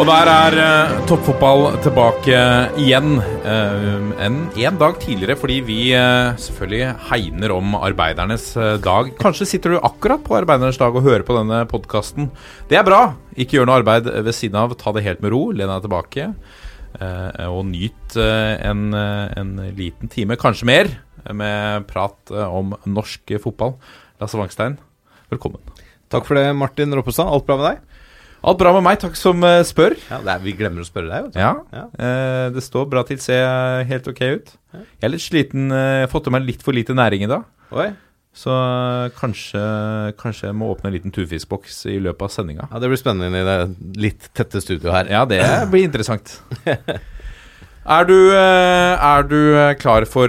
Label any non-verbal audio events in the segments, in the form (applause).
Og der er uh, toppfotball tilbake igjen. eh, en, en dag tidligere, fordi vi eh, selvfølgelig hegner om arbeidernes eh, dag. Kanskje sitter du akkurat på arbeidernes dag og hører på denne podkasten. Det er bra. Ikke gjør noe arbeid ved siden av. Ta det helt med ro. Len deg tilbake. eh, og nyt eh, en, eh, en liten time, kanskje mer, med prat eh, om norsk fotball. Lasse Wangstein, velkommen. Takk for det, Martin Roppestad. Alt bra med deg? Alt bra med meg, takk som eh, spør. Ja, er, Vi glemmer å spørre deg. Ja, Ja. eh, det står bra til. Ser helt ok ut. Jeg er litt sliten. eh, Jeg har fått i meg litt for lite næring i dag. Oi. Så eh, kanskje, kanskje jeg må åpne en liten turfiskboks i løpet av sendinga. Ja, Det blir spennende i det litt tette studioet her. Ja, det (laughs) blir interessant. Er du, er du klar for,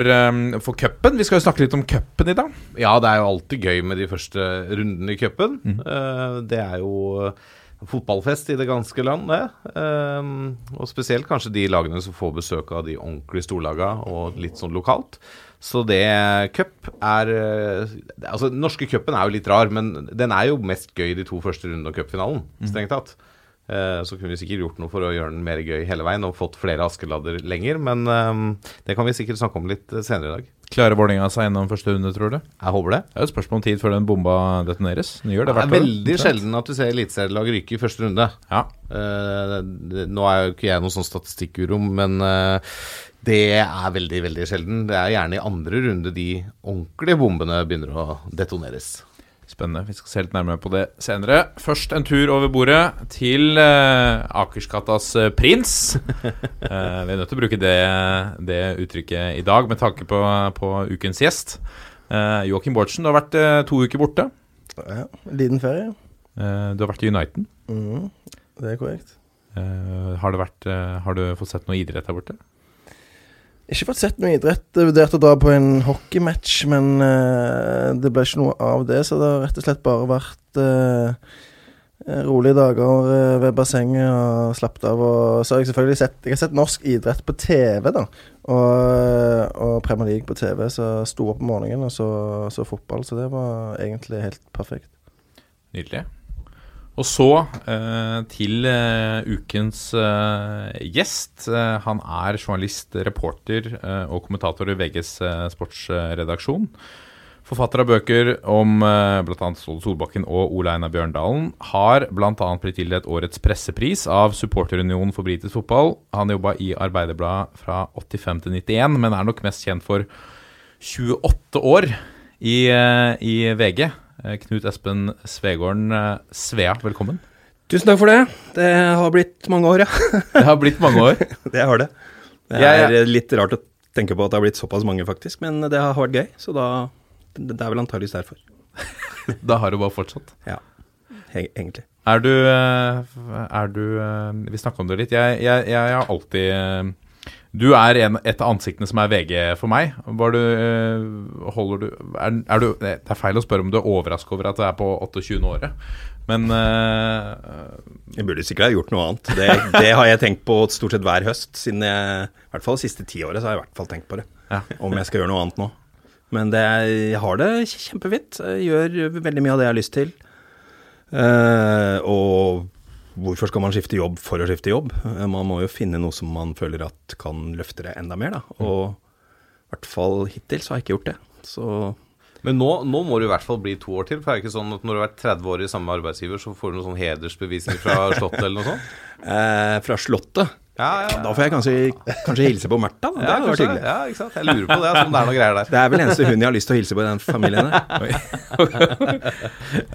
for cupen? Vi skal jo snakke litt om cupen i dag. Ja, det er jo alltid gøy med de første rundene i cupen. Mm. det er jo fotballfest i det ganske land, det. Um, og spesielt kanskje de lagene som får besøk av de ordentlige storlagene og litt sånn lokalt. Så det cup er eh, Altså, den norske cupen er jo litt rar, men den er jo mest gøy de to første rundene av cupfinalen, strengt tatt. Uh, Så kunne vi sikkert gjort noe for å gjøre den mer gøy hele veien og fått flere Askeladder lenger, men um, det kan vi sikkert snakke om litt eh, senere i dag. Klarer Vålerenga seg gjennom første runde, tror du? Jeg håper det. Det er jo et spørsmål om tid før den bomba detoneres. Den gjør det Det er veldig år. sjelden at du ser eliteserielag ryke i første runde. Ja. Uh, det- nå er jo ikke jeg noen sånn statistikkuro, men uh, det er veldig, veldig sjelden. Det er gjerne i andre runde de ordentlige bombene begynner å detoneres. Spennende. Vi skal se litt nærmere på det senere. Først en tur over bordet til uh, Akersgatas eh, prins. uh, (laughs) vi er nødt til å bruke det, det uttrykket i dag med tanke på, på ukens gjest. Uh, Joakim Bårdsen, du har vært uh, to uker borte. Ja, liten ferie. Uh, du har vært i Uniten. Mm, det er korrekt. Eh, har, det vært, eh, har du fått sett noe idrett der borte? Ikke fått sett noe idrett. Jeg vurderte å dra på en hockeymatch, men uh, det ble ikke noe av det. Så det har rett og slett bare vært uh, rolige dager uh, ved bassenget og slappet av. Og så har jeg selvfølgelig sett Jeg har sett norsk idrett på TV, da. Og, og Premier League på TV. Så sto opp om morgenen og så, så fotball. Så det var egentlig helt perfekt. Nydelig. Og så eh, til eh, ukens eh, gjest. Eh, han er journalist, reporter eh, og kommentator i VGs eh, sportsredaksjon. Forfatter av bøker om eh, bl.a. Ståle Solbakken og Ole Einar Bjørndalen. Har bl.a. blitt tildelt årets pressepris av Supporterunionen for britisk fotball. Han jobba i Arbeiderbladet fra 85 til 91, men er nok mest kjent for 28 år i, i VG. Eh, Knut Espen Svegården eh, Svea, velkommen. Tusen takk for det. Det har blitt mange år, ja. (laughs) Det har blitt mange år. (laughs) Det har det. Det er ja. litt rart å tenke på at det har blitt såpass mange, faktisk. Men det har vært gøy, så da Det er vel antageligvis derfor. (laughs) Da har du bare fortsatt. Ja, egentlig. Er du, eh, er du Vi snakka om det litt. Jeg, jeg, jeg har alltid Du er en, et av ansiktene som er VG for meg. Var du, eh, holder du, er, er du Det er feil å spørre om du er overrasket over at du er på 28. året, men uh, Jeg burde sikkert ha gjort noe annet. Det, det har jeg tenkt på stort sett hver høst. Siden jeg, I hvert fall de siste ti årene har jeg i hvert fall tenkt på det. Ja. Om jeg skal gjøre noe annet nå. Men det, jeg har det kjempefint. Jeg gjør veldig mye av det jeg har lyst til. Uh, og hvorfor skal man skifte jobb for å skifte jobb? Eh, man må jo finne noe som man føler at kan løfte det enda mer, da. Og i hvert fall hittil så har jeg ikke gjort det. Så Men nå, nå må det i hvert fall bli to år til. For det er ikke sånn at når du har vært 30 år i samme arbeidsgiver, så får du noen sånn hedersbevisning fra (laughs) Slottet eller noe sånt? eh, fra Slottet Ja, ja, Da får jeg kanskje, kanskje hilse på Märtha. Det hadde vært hyggelig. ja, ikke sant? Jeg lurer på det, om det er noe greier der. Det er vel eneste hun jeg har lyst til å hilse på i den familien (laughs)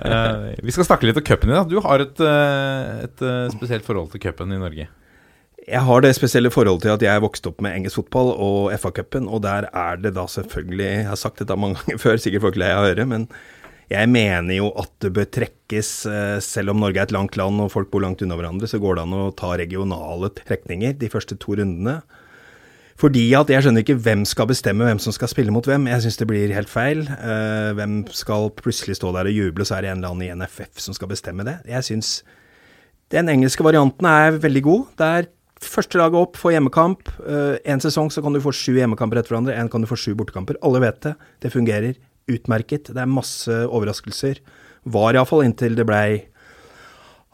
eh, Vi skal snakke litt om cupen din. Du har et, eh, et eh, spesielt forhold til cupen i Norge. Jeg har det spesielle forholdet til at jeg vokste opp med engelsk fotball og FA-cupen, og der er det da selvfølgelig Jeg har sagt dette mange ganger før, sikkert folk lei av høre, men jeg mener jo at det bør trekkes, eh, selv om Norge er et langt land og folk bor langt unna hverandre, så går det an å ta regionale trekninger de første to rundene. Fordi at jeg skjønner ikke hvem skal bestemme hvem som skal spille mot hvem. Jeg syns det blir helt feil. Eh, hvem skal plutselig stå der og juble, så er det en eller annen i NFF som skal bestemme det. Jeg syns den engelske varianten er veldig god. Det er første laget opp får hjemmekamp. Én en sesong så kan du få sju hjemmekamper etter hverandre, en kan du få sju bortekamper. Alle vet det. Det fungerer utmerket. Det er masse overraskelser. Var iallfall inntil det blei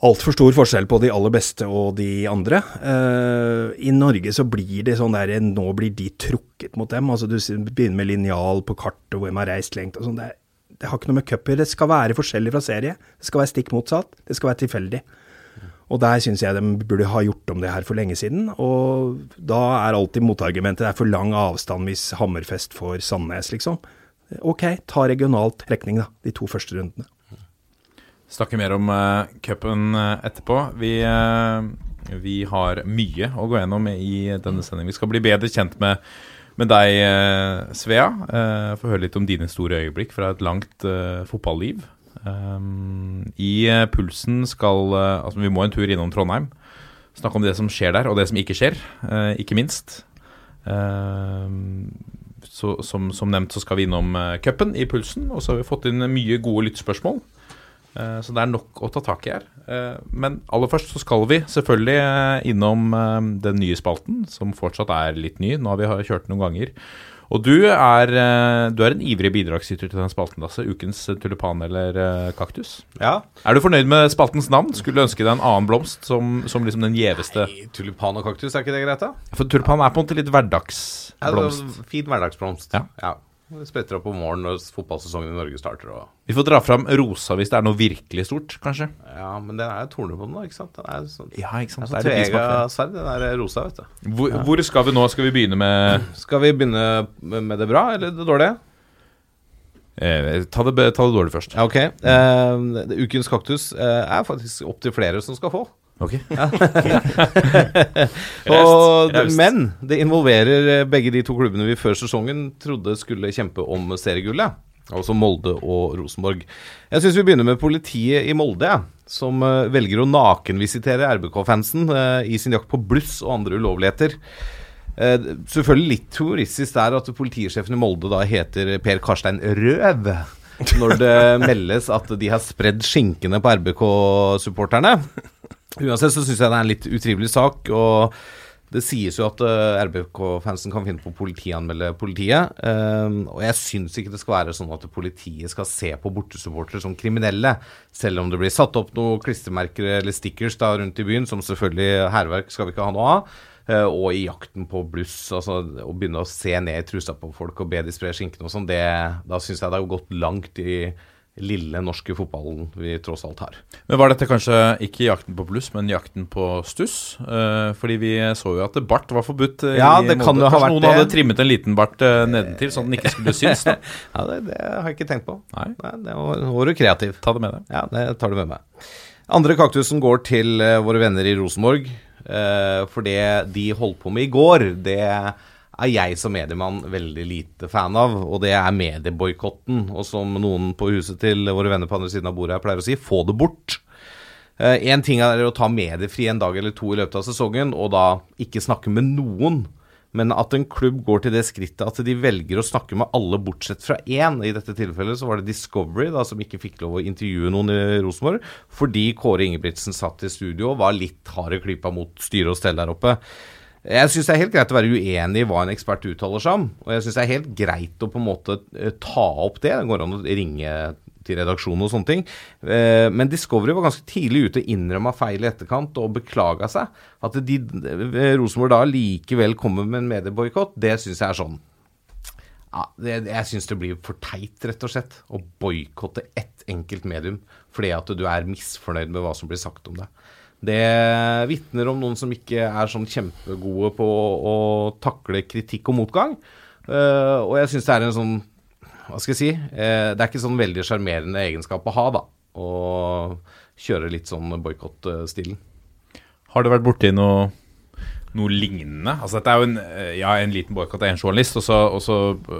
altfor stor forskjell på de aller beste og de andre. Uh, I Norge så blir det sånn der Nå blir de trukket mot dem. Altså Du begynner med linjal på kartet de har reist lengt og sånn. Det, det har ikke noe med cup. Det skal være forskjellig fra serie. Det skal være stikk motsatt. Det skal være tilfeldig. Og der syns jeg de burde ha gjort om det her for lenge siden. Og da er alltid motargumentet det er for lang avstand hvis Hammerfest får Sandnes, liksom. Ok, ta regionalt trekning, da. De to første rundene. Snakker mer om uh, cupen eh, etterpå. Vi, uh, vi har mye å gå gjennom i denne sendingen. Vi skal bli bedre kjent med, med deg, uh, Svea. Uh, Få høre litt om dine store øyeblikk fra et langt uh, fotballiv. Um, I Pulsen skal Altså, vi må en tur innom Trondheim. Snakke om det som skjer der, og det som ikke skjer, ikke minst. Um, så, som, som nevnt så skal vi innom uh, cupen i Pulsen, og så har vi fått inn mye gode lyttspørsmål. Uh, Så det er nok å ta tak i her. Uh, Men aller først så skal vi selvfølgelig uh, innom eh, den nye spalten, som fortsatt er litt ny. Nå har vi kjørt noen ganger. Og du er, eh, du er en ivrig bidragsyter til den spalten, Lasse. Ukens eh, tulipan eller eh, kaktus. Ja. Er du fornøyd med spaltens navn? Skulle ønske deg en annen blomst som, som liksom den gjeveste? Nei, Tulipan og kaktus, er ikke det greit, da? For tulipan er på en måte litt Ja, hverdagsblomst. er en fin hverdagsblomst. Ja. ja. Spretter opp om morgenen når fotballsesongen i Norge starter. Vi får dra fram rosa hvis det er noe virkelig stort, kanskje. ja, Men den er jo torner på den, da. ikke sant? Den er sånn, Ja, ikke sant. det er er sånn tvega sverd, den der rosa, vet du. Hvor, hvor skal vi nå? Skal vi begynne med Skal vi begynne med det bra eller det dårlige? eh, ta, det, ta det dårlig først. Ja, ok. Eh, ukens kaktus eh, er faktisk opptil flere som skal få. Ok. (laughs) Og. Men det involverer eh, begge de to klubbene vi før sesongen trodde skulle kjempe om seriegullet. Altså Molde og Rosenborg. Jeg syns vi begynner med politiet i Molde, som eh, velger å nakenvisitere RBK-fansen eh, i sin jakt på bluss og andre ulovligheter. Eh, selvfølgelig litt humoristisk der at politisjefen i Molde da heter Per Karstein Røv. Når det meldes at de har spredd skinkene på RBK-supporterne. Uansett så syns jeg det er en litt utrivelig sak. Og det sies jo at uh, RBK-fansen kan finne på å politianmelde politiet. Um, og jeg syns ikke det skal være sånn at politiet skal se på bortesupportere som kriminelle. Selv om det blir satt opp noen klistremerker eller stickers da rundt i byen, som selvfølgelig hærverk skal vi ikke ha noe av. Uh, og i jakten på bluss, altså å begynne å se ned i trusa på folk og be de spre skinkene og sånn, da syns jeg det har gått langt i lille norske fotballen vi tross alt har. Men var dette kanskje ikke jakten på bluss, men jakten på stuss? Eh, fordi vi så jo at bart var forbudt. eh, Ja, det kan jo ha vært noen det. hadde trimmet en liten bart eh, nedentil, sånn at den ikke skulle synes. Da. (laughs) Ja, det, det har jeg ikke tenkt på. Nei, Nei, det var, var du kreativ. ta det med deg. Ja, det tar du med meg. Andre kaktusen går til eh, våre venner i Rosenborg. eh, for det de holdt på med i går, det er jeg som mediemann veldig lite fan av. Og det er medieboikotten. Og som noen på huset til våre venner på andre siden av bordet her pleier å si, få det bort. Én ting er å ta mediefri en dag eller to i løpet av sesongen, og da ikke snakke med noen. Men at en klubb går til det skrittet at de velger å snakke med alle bortsett fra én. I dette tilfellet så var det Discovery da, som ikke fikk lov å intervjue noen i Rosenborg, fordi Kåre Ingebrigtsen satt i studio og var litt hard i klypa mot styre og stell der oppe. Jeg syns det er helt greit å være uenig i hva en ekspert uttaler seg om. Og jeg syns det er helt greit å på en måte eh, ta opp det. Det går an å ringe til redaksjonen og sånne ting. Eh, Men Discovery var ganske tidlig ute og innrømma feil i etterkant og beklaga seg. At de, eh, Rosenborg da likevel kommer med en medieboikott, det syns jeg er sånn ja, det, Jeg syns det blir for teit, rett og slett, å boikotte ett enkelt medium fordi at du er misfornøyd med hva som blir sagt om deg. Det vitner om noen som ikke er sånn kjempegode på å takle kritikk og motgang. Uh, og jeg syns det er en sånn Hva skal jeg si? Uh, det er ikke sånn veldig sjarmerende egenskap å ha, da. Å kjøre litt sånn boikottstilen. Har du vært borti noe noe lignende? Altså Dette er jo en, eh, ja, en liten boikott av en journalist, og så, og så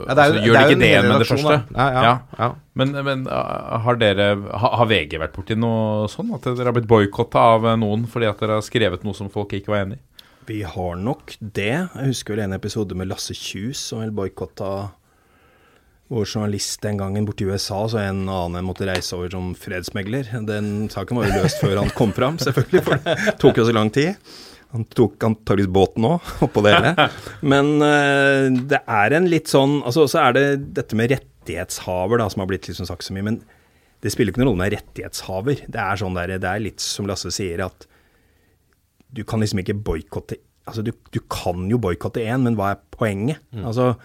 Ja, det er jo- så gjør er de ikke det med det første. Ja, ja, ja. Men, men uh, har dere ha- Har VG vært borti noe sånn? At dere har blitt boikotta av eh, noen fordi at dere har skrevet noe som folk ikke var enig i? Vi har nok det. Jeg husker vel en episode med Lasse Kjus som vel boikotta vår journalist den gangen borte i USA, så en annen måtte reise over som fredsmegler. Den saken var jo løst før han kom fram, (laughs) selvfølgelig, for det tok jo så lang tid. Han tok antakeligvis båten òg, (laughs) oppå det hele. (laughs) Men uh, det er en litt sånn Altså, så er det dette med rettighetshaver, da, som har blitt liksom sagt så mye. Men det spiller ikke noen rolle med rettighetshaver. Det er sånn der, det er litt som Lasse sier, at du kan liksom ikke boikotte Altså, du, du kan jo boikotte én, men hva er poenget? Altså,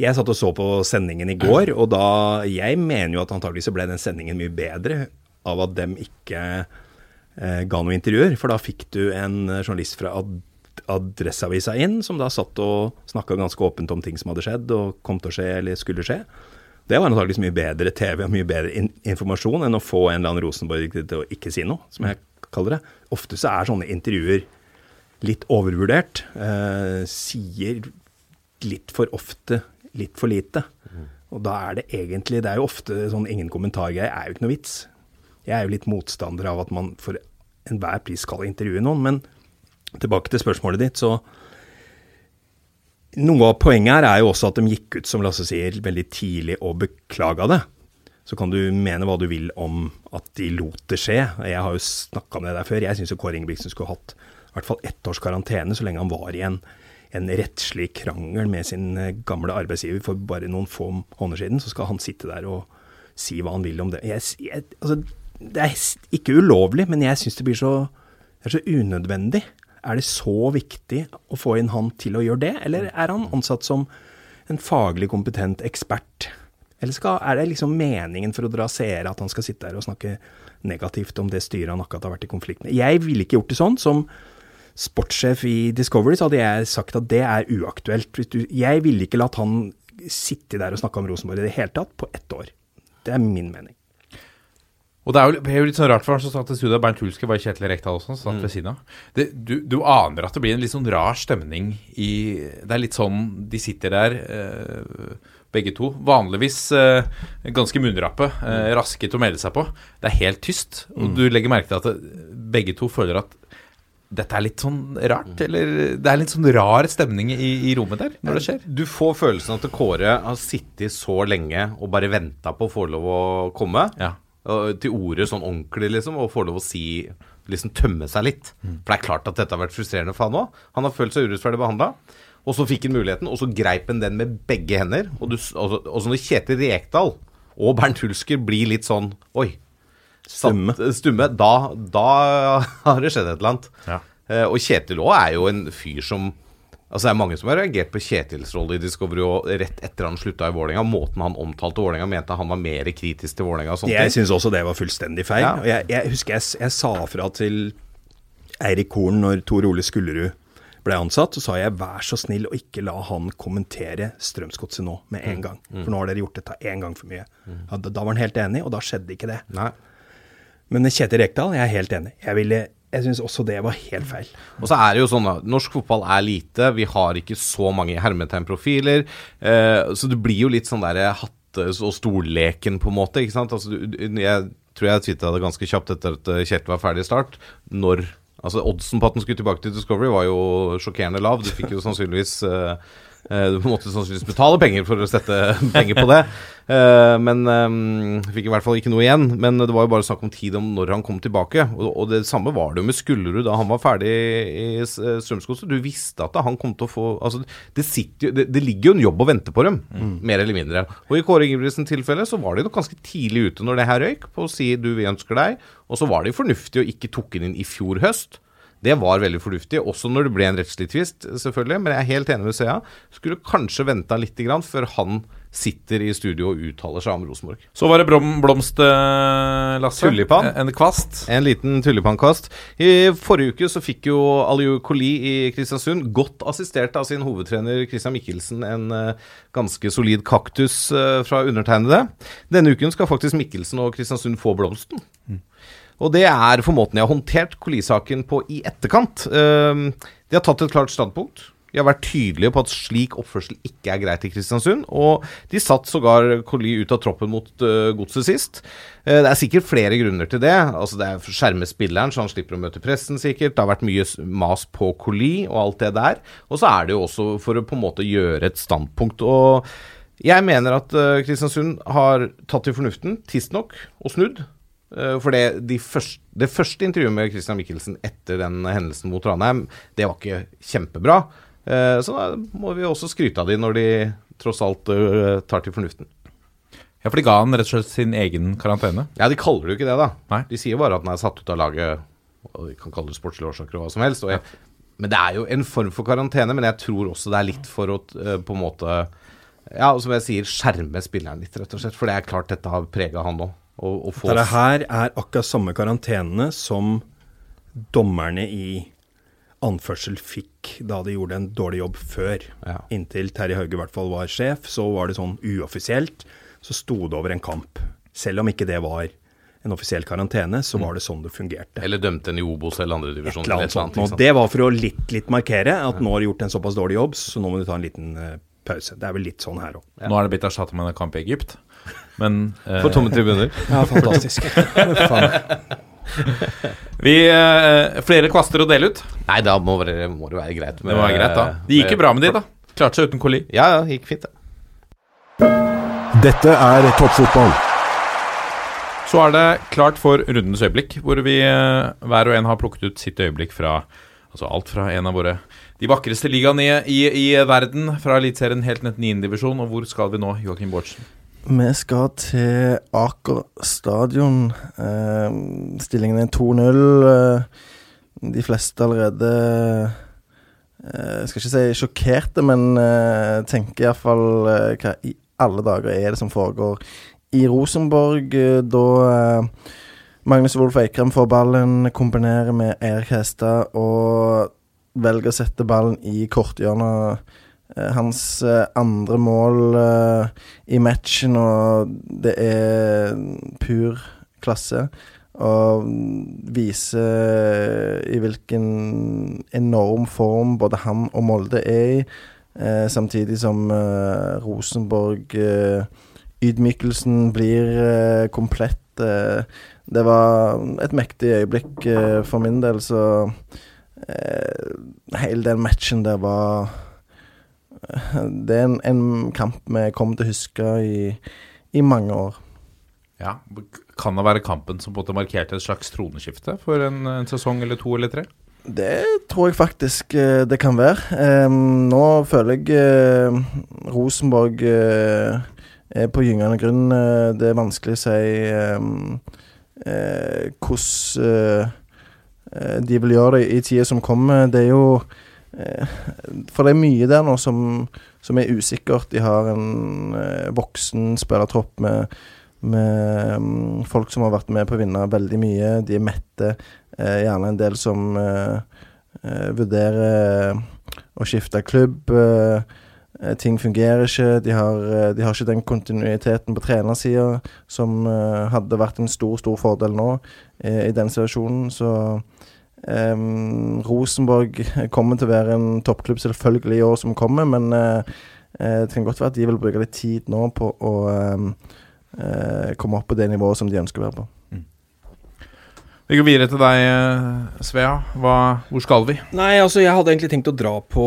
jeg satt og så på sendingen i går, (clears throat) og da Jeg mener jo at antakeligvis så ble den sendingen mye bedre av at dem ikke eh, ga noe intervjuer. For da fikk du en eh, journalist fra ad Adresseavisa inn, som da satt og snakka ganske åpent om ting som hadde skjedd, og kom til å skje eller skulle skje. Det var antakeligvis mye bedre TV og mye bedre in informasjon enn å få en eller annen Rosenborg til å ikke si noe, som jeg kaller det. Ofte så er sånne intervjuer litt overvurdert. Eh, sier litt for ofte litt for lite. Og da er det egentlig Det er jo ofte sånn ingen kommentargreie er jo ikke noe vits. Jeg er jo litt motstander av at man for enhver pris skal intervjue noen, men tilbake til spørsmålet ditt, så Noe av poenget her er jo også at de gikk ut, som Lasse sier, veldig tidlig og beklaga det. Så kan du mene hva du vil om at de lot det skje. Jeg har jo snakka med deg før. Jeg syns Kåre Ingebrigtsen skulle hatt i hvert fall ett års karantene så lenge han var i en, en rettslig krangel med sin eh, gamle arbeidsgiver for bare noen få måneder siden. Så skal han sitte der og si hva han vil om det. Jeg, jeg, altså, det er ikke ulovlig, men jeg syns det blir så, det så unødvendig. Er det så viktig å få inn han til å gjøre det, eller er han ansatt som en faglig kompetent ekspert? Eller skal, er det liksom meningen for å dra seere at han skal sitte der og snakke negativt om det styret han akkurat har vært i konflikt med? Jeg ville ikke gjort det sånn. Som sportssjef i Discovery så hadde jeg sagt at det er uaktuelt. Jeg ville ikke latt han sitte der og snakke om Rosenborg i det hele tatt på ett år. Det er min mening. Og det er jo, det er jo litt sånn rart, for han som satt i studio, Bernt Hulske var Kjetil Rekdal også, som satt ved siden av. Det, du, du aner at det blir en litt sånn rar stemning i Det er litt sånn de sitter der, eh, begge to. Vanligvis eh, ganske munnrappe, eh, raske til å melde seg på. Det er helt tyst, og du legger merke til at det, begge to føler at dette er litt sånn rart, eller det er litt sånn rar stemning i, i rommet der når det skjer. Du får følelsen at Kåre har sittet så lenge og bare venta på å få lov å komme. Ja. Til ordet sånn ordentlig, liksom, og får lov å si Liksom tømme seg litt. For det er klart at dette har vært frustrerende for han òg. Han har følt seg urettferdig behandla. Og så fikk han muligheten, og så greip han den med begge hender. Og, du, og, og så når Kjetil Rekdal og Bernt Hulsker blir litt sånn Oi. satt- Stumme. stumme da, da har det skjedd et eller annet. Ja. Eh, og Kjetil òg er jo en fyr som Altså Det er mange som har reagert på Kjetils rolle i Discovery og rett etter han slutta i Vålerenga. Måten han omtalte Vålerenga mente han var mer kritisk til Vålerenga. Jeg syns også det var fullstendig feil. Ja. Jeg, jeg husker jeg, jeg sa fra til Eirik Horn når Tor Ole Skullerud ble ansatt, så sa jeg vær så snill å ikke la han kommentere Strømsgodset nå med en gang. For nå har dere gjort dette én gang for mye. Ja, da, da var han helt enig, og da skjedde ikke det. Nei. Men Kjetil Rekdal, jeg er helt enig. Jeg, ville- jeg syns også det var helt feil. Og så er det jo sånn at norsk fotball er lite. Vi har ikke så mange hermetegnprofiler. Eh, så det blir jo litt sånn derre hatte- og stolleken, på en måte. ikke sant? Altså, jeg tror jeg tvitra det ganske kjapt etter at eh, Kjetil var ferdig i start. Når Altså Oddsen på at han skulle tilbake til Discovery var jo sjokkerende lav. Du fikk jo sannsynligvis eh, eh, Du måtte sannsynligvis betale penger for å sette penger på det. Eh, men eh, fikk i hvert fall ikke noe igjen. Men det var jo bare snakk om tid om når han kom tilbake. Og, og det samme var det jo med Skullerud da han var ferdig i eh, Strømsgodset. Du visste at han kom til å få Altså, det, sitter det, det ligger jo en jobb og venter på dem, mer eller mindre. Og i Kåre Ingebrigtsens tilfelle så var de nok ganske tidlig ute når det her røyk, på å si du, vi ønsker deg. Og så var de fornuftige fornuftig å ikke tok inn i fjor høst. Det var veldig fornuftig, også når det ble en rettslig tvist, selvfølgelig. Men jeg er helt enig med Sea. Skulle kanskje venta litt grann før han sitter i studio og uttaler seg om Rosenborg. Så var det blom, blomst, eh, Lasse. Tulipan. En kvast. En liten tullipankast. I forrige uke så fikk jo Aliu Koli i Kristiansund, godt assistert av sin hovedtrener Christian Mikkelsen, en eh, ganske solid kaktus eh, fra undertegnede. Denne uken skal faktisk Mikkelsen og Kristiansund få blomsten. Og det er for måten de har håndtert Koli-saken på i etterkant. Ehm, de har tatt et klart standpunkt. De har vært tydelige på at slik oppførsel ikke er greit i Kristiansund. Og de satt sågar Koli ut av troppen mot uh, godset sist. Eh, det er sikkert flere grunner til det. Altså Det er skjerme spilleren, så han slipper å møte pressen, sikkert. Det har vært mye mas på Koli og alt det der. Og så er det jo også for å på en måte gjøre et standpunkt. Og jeg mener at eh, Kristiansund har tatt til fornuften, tidsnok, og snudd. Eh, For det, de første, det første intervjuet med Christian Michelsen etter den hendelsen mot Ranheim, det var ikke kjempebra. Eh, Så da må vi også skryte av de når de tross alt eh, tar til fornuften. Ja, for de ga han rett og slett sin egen karantene. Ja, de kaller det jo ikke det, da. Nei. De sier bare at han er satt ut av laget, og de kan kalle det sportslige årsaker og hva som helst. Jeg, men det er jo en form for karantene, men jeg tror også det er litt for å på en måte Ja, som jeg sier, skjerme spilleren litt, rett og slett. For det er klart dette har prega han òg. Å få Dette her er akkurat samme karantenene som dommerne i anførsel fikk da de gjorde en dårlig jobb før. Ja. Inntil Terje Hauge i hvert fall var sjef, så var det sånn uoffisielt. Så sto det over en kamp. Selv om ikke det var en offisiell karantene, så var det sånn det fungerte. Eller dømte en i Obos eller andredivisjon. Et eller annet sånt. Og det var for å litt, litt markere at nå har du gjort en såpass dårlig jobb, så nå må du ta en liten eh, pause. Det er vel litt sånn her òg. Nå er det blitt erstatta med en kamp i Egypt. Men eh, For tomme tribuner. (laughs) Ja, fantastisk. (laughs) vi eh, Flere kvaster å dele ut. Nei, da må det, må det være greit. Det var greit, da. Det gikk jo bra med de, da. Klarte seg uten Koli. Ja, ja, gikk fint, det. Dette er toppfotball. Så er det klart for rundens øyeblikk, hvor vi eh, hver og en har plukket ut sitt øyeblikk fra Altså alt fra en av våre de vakreste ligaene i, i, i verden, fra Eliteserien helt ned til 9. divisjon. Og hvor skal vi nå, Joakim Bårdsen? Vi skal til Aker stadion. Eh, stillingen er 2-0. Eh, de fleste allerede eh, skal ikke si sjokkerte, men eh, tenker iallfall eh, hva i alle dager er det som foregår i Rosenborg? Eh, da eh, Magnus Wolff Eikrem får ballen, kombinerer med Eirik Hestad og velger å sette ballen i korthjørnet. Eh, Hans eh, andre mål eh, i matchen, og det er pur klasse. Og viser i hvilken enorm form både han og Molde er i. Samtidig som Rosenborg Ydmykelsen blir komplett. Det var et mektig øyeblikk for min del, så Hele den matchen der var (laughs) Det er en, en kamp vi kommer til å huske i, i mange år. Ja, Kan det være kampen som på en måte markerte et slags troneskifte for en, en sesong eller to eller tre? Det tror jeg faktisk eh, det kan være. Nå føler jeg eh, Rosenborg eh, er på gyngende grunn. Det er vanskelig å si eh, hvordan de vil gjøre det i tida som kommer. Det er jo For det er mye der nå som, som er usikkert. De har en eh, voksen spillertropp med, med mm, folk som har vært med på å vinne veldig mye. De er mette. Eh, gjerne en del som eh, eh, vurderer å skifte klubb. Eh, eh, ting fungerer ikke. De har, eh, de har ikke den kontinuiteten på trenersida som eh, hadde vært en stor, stor fordel nå eh, i den situasjonen. Så eh, Rosenborg kommer til å være en toppklubb selvfølgelig i år som kommer, men uh, eh, det kan godt være at de vil bruke litt tid nå på å eh, uh, komme opp på det nivået som de ønsker å være på. Vi går videre til deg, Svea. Hva, hvor skal vi? Nei, altså jeg hadde egentlig tenkt å dra på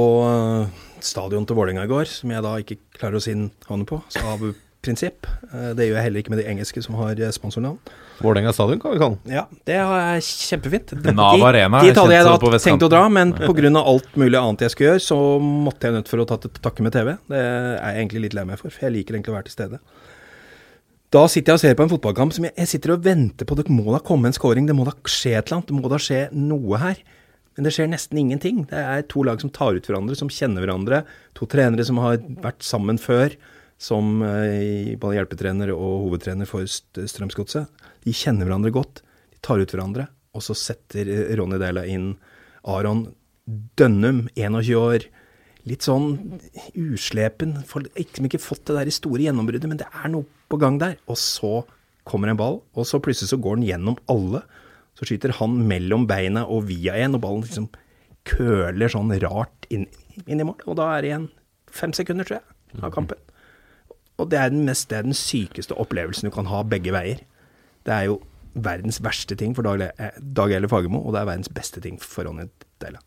stadion til Vålerenga i går, som jeg da ikke klarer å si navnet på, så av prinsipp. Eh, det gjør jeg heller ikke med de engelske som har eh, sponsornavn. Vålerenga stadion kan vi kalle den. Ja, det (laughs) er kjempefint. Nav Arena er Dit hadde jeg da tenkt å dra, men pga. alt mulig annet jeg skulle gjøre, så måtte jeg nødt for å ta til takke med TV. Det er jeg egentlig litt lei meg for, for jeg liker egentlig å være til stede. Da sitter jeg og ser på en fotballkamp som jeg, jeg sitter og venter på. Det må da komme en scoring, det må da skje et eller annet. Det må da skje noe her. Men det skjer nesten ingenting. Det er to lag som tar ut hverandre, som kjenner hverandre. To trenere som har vært sammen før, som eh, både hjelpetrener og hovedtrener for St- Strømsgodset. De kjenner hverandre godt. De tar ut hverandre. Og så setter eh, Ronny Deila inn Aron Dønnum, 21 år. Litt sånn uslepen. Får liksom ikke fått det der store gjennombruddet, men det er noe på gang der. Og så kommer en ball, og så plutselig så går den gjennom alle. Så skyter han mellom beina og via en, og ballen liksom køler sånn rart inn, inn i mål. Og da er det igjen fem sekunder, tror jeg, av kampen. Og det er den, mest, det er den sykeste opplevelsen du kan ha begge veier. Det er jo verdens verste ting for Dag, eller eh, Eile Fagermo, og det er verdens beste ting for Ronny Deila.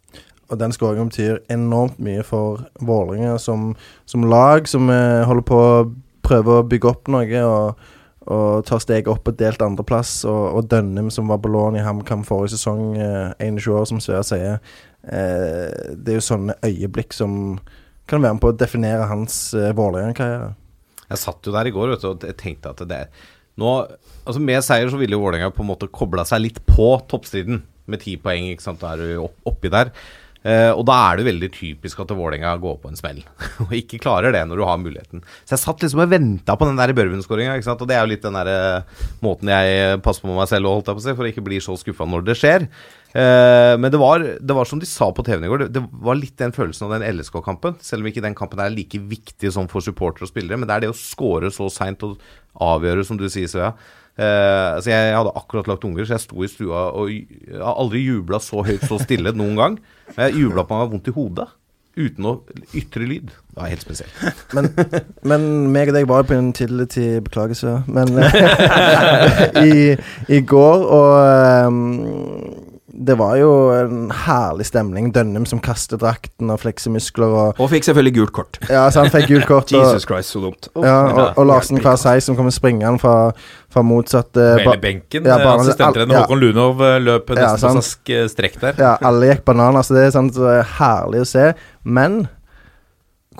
Og den skåringen betyr enormt mye for Vålerenga som, som lag, som eh, holder på å prøve å bygge opp noe og, og tar steget opp på delt andreplass. Og, og Dønnem, som var på lån i HamKam forrige sesong, eh, 21 år, som Svea sier. Eh, det er jo sånne øyeblikk som kan være med på å definere hans eh, Vålerenga-karriere. Jeg satt jo der i går vet du, og tenkte at det nå, altså Med seier så ville jo Vålerenga på en måte kobla seg litt på toppstriden med ti poeng. ikke sant, Da er du opp, oppi der. Eh, og da er det veldig typisk at Vålerenga går på en smell, (laughs) og ikke klarer det når du har muligheten. Så jeg satt liksom og venta på den der Børven-skåringa, og det er jo litt den der eh, måten jeg passer på meg selv og holdt jeg på å si, for å ikke bli så skuffa når det skjer. Eh, men det var, det var som de sa på TV-en i går, det, det var litt den følelsen av den LSK-kampen. Selv om ikke den kampen er like viktig som for supportere og spillere, men det er det å score så seint og avgjøre, som du sier, Svea. Uh, altså jeg hadde akkurat lagt unger, så jeg sto i stua og jeg har aldri jubla så høyt så stille noen gang. Men jeg jubla på meg vondt i hodet. Uten noe ytre lyd. Det var helt spesielt. Men, men meg og deg var på en tidlig tid Beklager, Svea. Men (laughs) i, i går, og ehm, det var jo en herlig stemning. Dønnum som kaster drakten og flekser muskler og Og fikk selvfølgelig gult kort. Ja, så han fikk gult kort. (laughs) Og, Jesus Christ, så dumt. ja, og, og Larsen Kvasei som kommer springende fra, fra motsatt eh, Hele benken. ja, eh, Assistenttrener ja. Håkon Lunov eh, løp Ja, nesten på sant. seg sk- strekk der. Ja, alle gikk bananer, så det er sånn så er herlig å se. Men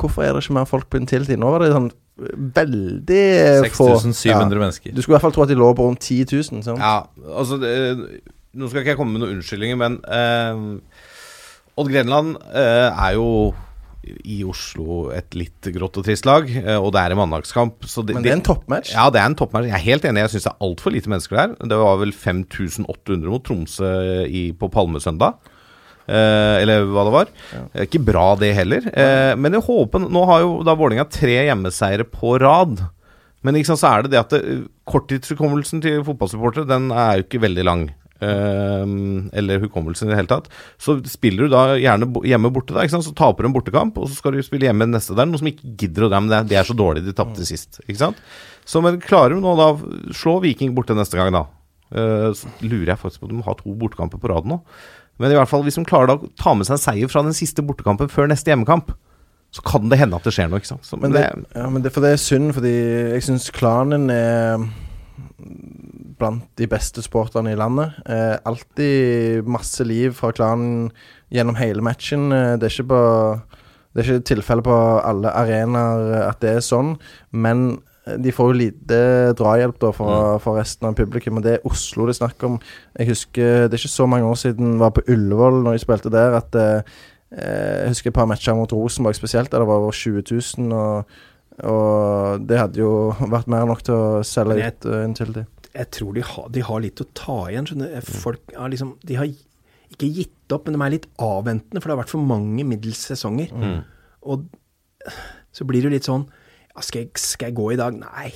hvorfor er det ikke mer folk på Intility? Nå var det sånn veldig 6700 få. 6700 Ja. mennesker. Du skulle i hvert fall tro at de lå på rundt 10 000. Sant? Ja, altså det, Nå skal ikke jeg komme med noen unnskyldninger, men eh, Odd Grenland eh, er jo i Oslo et litt grått og trist lag, eh, og det er en mandagskamp. Så det, Men det er en toppmatch. Ja, det er en toppmatch. Jeg er helt enig. Jeg syns det er altfor lite mennesker der. Det var vel 5800 mot Tromsø i, på Palmesøndag. Eh, eller hva det var. Ja. Ikke bra, det heller. Eh, men jeg håper Nå har jo da Vålerenga tre hjemmeseiere på rad. Men ikke sant, så er det det at det, korttidshukommelsen til fotballsupportere Den er jo ikke veldig lang. Eh, eller hukommelsen i det hele tatt. Så spiller du da gjerne hjemme borte, da, så taper du en bortekamp, og så skal du spille hjemme neste der. Noe som ikke gidder å dra, men det de er så dårlige, de tapte sist. Ikke sant? Så men klarer du nå da slå Viking borte neste gang, da? eh, så lurer jeg faktisk på de må ha to bortekamper på rad nå. Men i hvert fall hvis de klarer å ta med seg en seier fra den siste bortekampen før neste hjemmekamp, så kan det hende at det skjer noe. ikke sant? Så, Men det, ja, men det, for det er synd, fordi jeg syns klanen er blant de beste sporterne i landet. Eh, alltid masse liv fra klanen gjennom hele matchen. Eh, det er ikke på Det er ikke tilfelle på alle arenaer at det er sånn, men eh, de får jo lite drahjelp da fra, fra resten av publikum, og det er Oslo det er snakk om. Jeg husker Det er ikke så mange år siden jeg var på Ullevål når jeg spilte der, at eh, Eh, Jeg husker et par matcher mot Rosenborg spesielt, der det var over 20 000. Og, og det hadde jo vært mer enn nok til å selge Men jeg- ut uh, Intility. Jeg tror de har, de har litt å ta igjen. Skjønner. Folk har liksom De har ikke gitt opp, men de er litt avventende, for det har vært for mange middels sesonger. Og så blir det jo litt sånn skal, jeg, skal jeg gå i dag? Nei.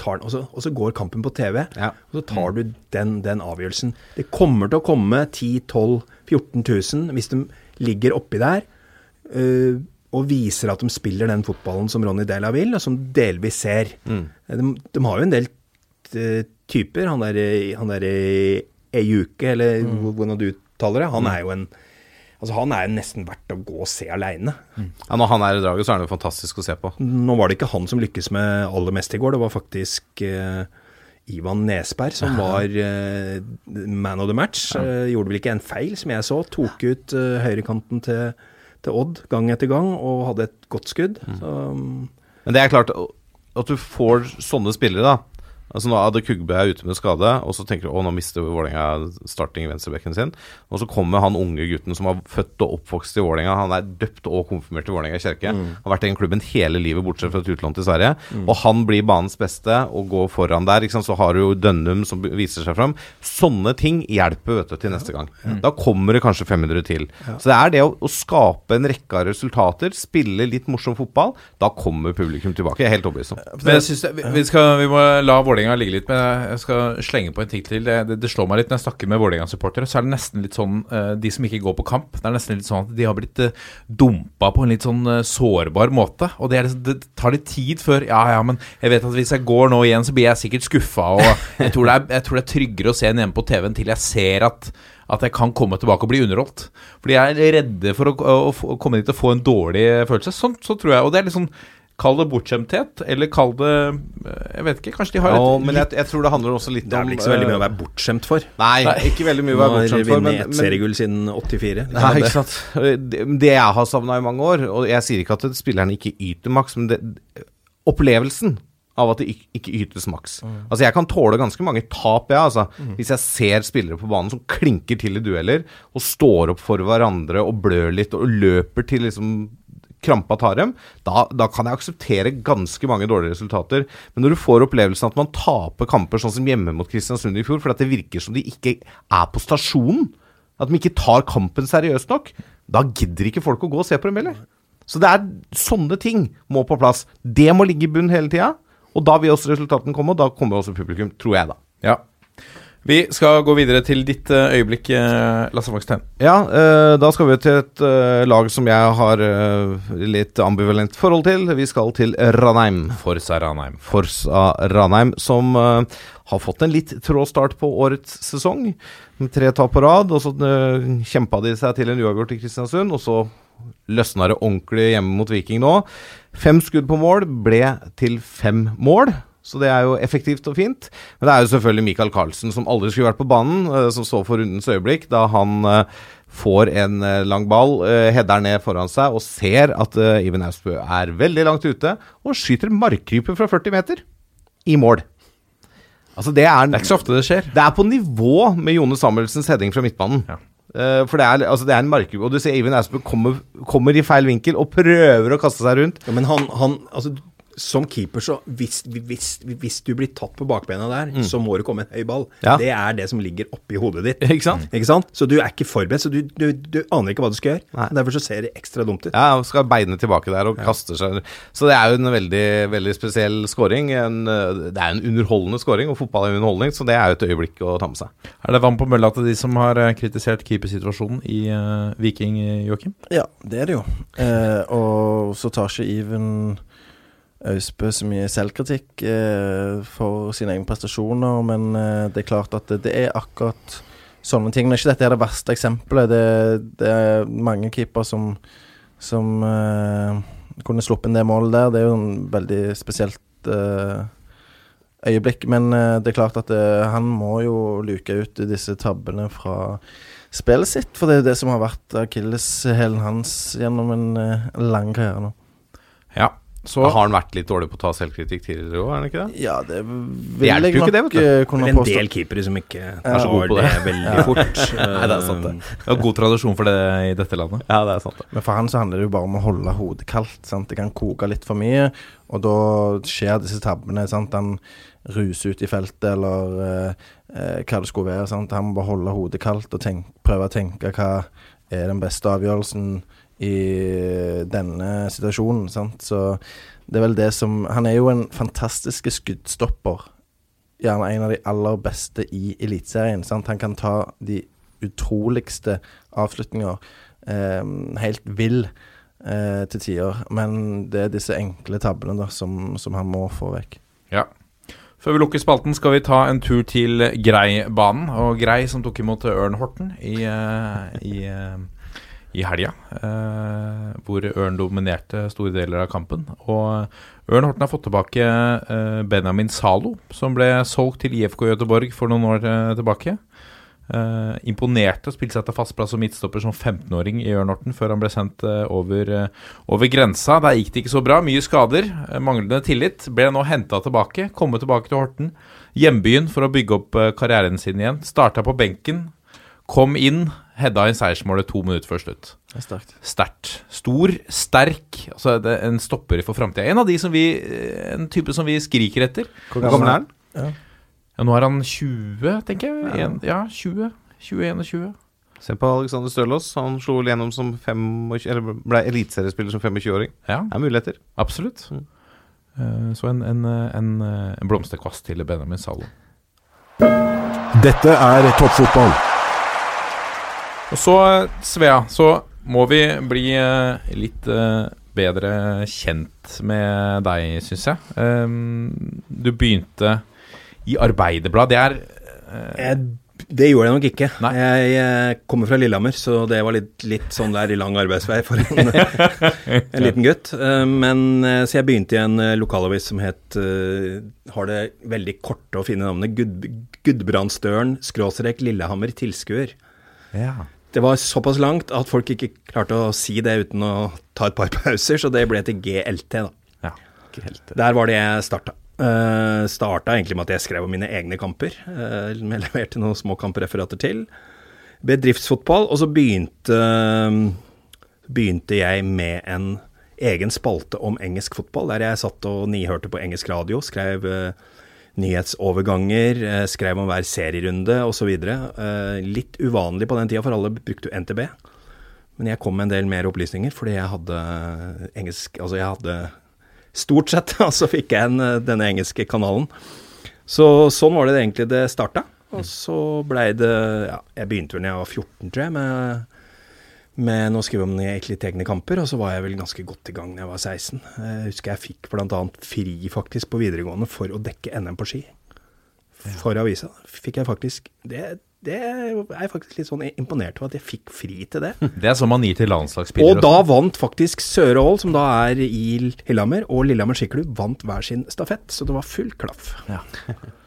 Tar den, og, så, og så går kampen på TV, Ja. og så tar du den, den avgjørelsen. Det kommer til å komme 10 12 14 000 hvis de ligger oppi der uh, og viser at de spiller den fotballen som Ronny Dela vil, og som delvis ser. De, de har jo en del eh, typer. Han der, han der Ejuke, eller hvordan du uttaler det, han er jo en Altså Han er jo nesten verdt å gå og se aleine. Ja, når han er i draget, så er han jo fantastisk å se på. Nå var det ikke han som lykkes med aller mest i går, det var faktisk eh, Ivan Nesberg som var eh, man of the match. Eh, gjorde vel ikke en feil, som jeg så. Tok ut eh, høyrekanten til, til Odd gang etter gang og hadde et godt skudd. Så, mm, Men det er klart at du får sånne spillere, da. Altså Nå hadde Kugbe er ute med skade, og så tenker du å nå mister Vålerenga starting i venstrebekken sin. Og så kommer han unge gutten som var født og oppvokst i Vålerenga. Han er døpt og konfirmert i Vålerenga kirke. Har vært i den klubben hele livet, bortsett fra et utlån til Sverige. Og han blir banens beste og går foran der. Ikke sant? Så har du jo Dønnum som viser seg fram. Sånne ting hjelper vet du, til neste gang. Da kommer det kanskje 500 til. Så det er det å, å skape en rekke av resultater, spille litt morsom fotball. Da kommer publikum tilbake. Jeg er helt overbevist om. Men jeg synes det, vi, vi, skal, vi må la Vålerenga Vålerenga ligger litt, men jeg skal slenge på en ting til. Det, det, det slår meg litt når jeg snakker med Vålerenga-supportere, så er det nesten litt sånn eh, De som ikke går på kamp, det er nesten litt sånn at de har blitt uh, dumpa på en litt sånn eh, sårbar måte. Og det, er, liksom- det tar litt tid før Ja, ja, men jeg vet at hvis jeg går nå igjen, så blir jeg sikkert skuffa, og jeg tror, er, jeg tror det er tryggere å se en hjemme på TV-en til jeg ser at at jeg kan komme tilbake og bli underholdt. Fordi jeg er redde for å, å, å komme dit og få en dårlig følelse. Sånn så tror jeg. Og det er litt sånn Kall det bortskjemthet, eller kall det Jeg vet ikke, kanskje de har Ja, et men jeg, jeg tror det handler også litt om Det er vel ikke så veldig mye å eh, være bortskjemt for. Nei, ikke veldig mye å være bortskjemt for. Men, vunnet et men, seriegull siden 84. Det Nei, er ikke sant. Det, det jeg har savna i mange år, og jeg sier ikke at spillerne ikke yter maks, men det, opplevelsen av at det ikke, ytes maks. Altså Jeg kan tåle ganske mange tap, jeg, altså. Hvis jeg ser spillere på banen som klinker til i dueller, og står opp for hverandre og blør litt og løper til liksom krampa tar dem, da, da kan jeg akseptere ganske mange dårlige resultater. Men når du får opplevelsen at man taper kamper sånn som hjemme mot Kristiansund i fjor, fordi det virker som de ikke er på stasjonen, at de ikke tar kampen seriøst nok, da gidder ikke folk å gå og se på dem heller. Så det er sånne ting må på plass. Det må ligge i bunn hele tida. Og da vil også resultatene komme, og da kommer også publikum, tror jeg, da. Ja. Vi skal gå videre til ditt eh, øyeblikk, eh, Lasse Vågstein. Ja, eh, da skal vi til et lag som jeg har litt ambivalent forhold til. Vi skal til Ranheim. Forsa Ranheim. Forsa Ranheim, som har fått en litt trå start på årets sesong. Med tre tap på rad, og så kjempa de seg til en uavgjort i Kristiansund. Og så løsna det ordentlig hjemme mot Viking nå. Fem skudd på mål ble til fem mål. Så det er jo effektivt og fint. Men det er jo selvfølgelig Michael Carlsen, som aldri skulle vært på banen, eh, som så for rundens øyeblikk, da han eh, får en eh, lang ball, header ned foran seg og ser at Iven Austbø er veldig langt ute, og skyter markkryper fra 40 meter i mål. Altså det er, Det er ikke så ofte det skjer. det er på nivå med Jone Samuelsens heading fra midtbanen. Ja. Eh, for det er, altså det er en markgruppe, og du ser Even Austbø kommer, kommer i feil vinkel og prøver å kaste seg rundt. Ja, men han, han altså, som keeper, så hvis, hvis, hvis du blir tatt på bakbena der, så må du komme en høy ball. Ja. Det er det som ligger oppi hodet ditt. Ikke sant? Ikke sant? Så du er ikke forberedt, så du, du, du aner ikke hva du skal gjøre. Nei. Derfor så ser det ekstra dumt ut. Ja, og skal beine tilbake der og kaster seg Så det er jo en veldig, veldig spesiell scoring. En, det er en underholdende scoring, og fotball er underholdning, så det er jo et øyeblikk å ta med seg. Er det vann på mølla til de som har eh, kritisert keepersituasjonen i uh, Viking, eh, Joakim? Ja, det er det jo. Eh, og så tar ikke Iven Austbø så mye selvkritikk eh, for sine egne prestasjoner, men eh, det er klart at det, det er akkurat sånne ting. Men ikke dette er det verste eksempelet. Det, det er mange keepere som, som eh, kunne sluppet inn det målet der. Det er jo en veldig spesielt eh, øyeblikk. Men eh, det er klart at eh, han må jo luke ut disse tabbene fra spillet sitt, for det er det som har vært akilleshælen hans gjennom en lang karriere nå. Så Har han vært litt dårlig på å ta selvkritikk tidligere òg, er han ikke det? Ja, det vil jeg nok det, eh, Det er en del keepere som ikke er så god på det, det. veldig (laughs) fort. Nei, det er sant, det. det er god tradisjon for det i dette landet. Ja, det er sant, det. Men for han så handler det jo bare om å holde hodet kaldt. Sant? Det kan koke litt for mye, og da skjer disse tabbene. Sant? Han ruser ut i feltet, eller eh, eh, hva det skulle være. Sant? Han må bare holde hodet kaldt og tenk, prøve å tenke hva er den beste avgjørelsen i denne situasjonen. Sant? Så det er vel det som Han er jo en fantastisk skuddstopper. Gjerne en av de aller beste i Eliteserien. Han kan ta de utroligste avslutninger. Eh, helt vill eh, til tider. Men det er disse enkle tabbene da, som, som han må få vekk. Ja. Før vi lukker spalten, skal vi ta en tur til Grei-banen. Og Grei som tok imot Ørn Horten i, eh, i, eh, i helga. eh, hvor Ørn dominerte store deler av kampen. Og Ørn Horten har fått tilbake eh, Benjamin Zalo, som ble solgt til IFK Göteborg for noen år eh, tilbake. Uh, imponerte og spilte seg til fast plass som midtstopper som 15-åring i Ørn Horten før han ble sendt eh, over, eh, over grensa. Der gikk det ikke så bra. Mye skader, eh, manglende tillit. Ble nå henta tilbake, kommet tilbake til Horten. Hjembyen for å bygge opp eh, karrieren sin igjen. Starta på benken, kom inn, heada inn seiersmålet to minutter før slutt. Det er sterkt. Sterkt. Stor, sterk. Altså det er en stopper for framtida. En av de som vi eh, En type som vi skriker etter. Hvor gammel er han? Ja. Ja, nå er han 20, tenker jeg. En, ja, 20. 21 og 20-21. Se på Alexander Stølås. Han slo vel gjennom som 25, eller ble eliteseriespiller som 25-åring. Ja. Det er muligheter. Absolutt. Mm. så en, en, eh, en, eh, en blomsterkvast til Benjamin Zalo. Dette er toppfotball. Og så, Svea, så må vi bli eh, litt eh, bedre kjent med deg, syns jeg. Um, du begynte i Arbeiderbladet. Det er eh, Jeg, det gjorde jeg nok ikke. Nei. Jeg, kommer fra Lillehammer, så det var litt, litt sånn der i lang arbeidsvei for en, (laughs) en liten gutt. Eh, Men Så jeg begynte i en lokalavis som het Har det veldig korte og fine navnet Gud, Gudbrandsdølen skråstrek Lillehammer tilskuer. ja. Det var såpass langt at folk ikke klarte å si det uten å ta et par (laughs) pauser, så det ble til GLT, da. ja. GLT. Der var det jeg starta. Uh, starta egentlig med at jeg skrev om mine egne kamper. Uh, jeg leverte noen små kampreferater til. Bedriftsfotball. Og så begynte, begynte jeg med en egen spalte om engelsk fotball, der jeg satt og nihørte på engelsk radio. Skrev uh, nyhetsoverganger, uh, skrev om hver serierunde osv. Uh, litt uvanlig på den tida, for alle brukte jo NTB. Men jeg kom med en del mer opplysninger fordi jeg hadde engelsk Altså, jeg hadde Stort sett, (laughs) så fikk jeg en, eh, denne engelske kanalen. Så sånn var det egentlig det starta. Og så blei det Ja, jeg begynte vel da jeg var 14, tror jeg, med, med å skrive om egentlig litt egne kamper. Og så var jeg vel ganske godt i gang da jeg var 16. Jeg husker jeg fikk bl.a. fri faktisk på videregående for å dekke NM på ski. For avisa. Fikk jeg faktisk Det, det er jeg faktisk litt sånn imponert over at jeg fikk fri til det. (laughs) Det er som man gir til landslagsspillere. Og da vant faktisk Søre Ål, som da er i Lillehammer, og Lillehammer skiklubb vant hver sin stafett. Så det var full klaff. (laughs)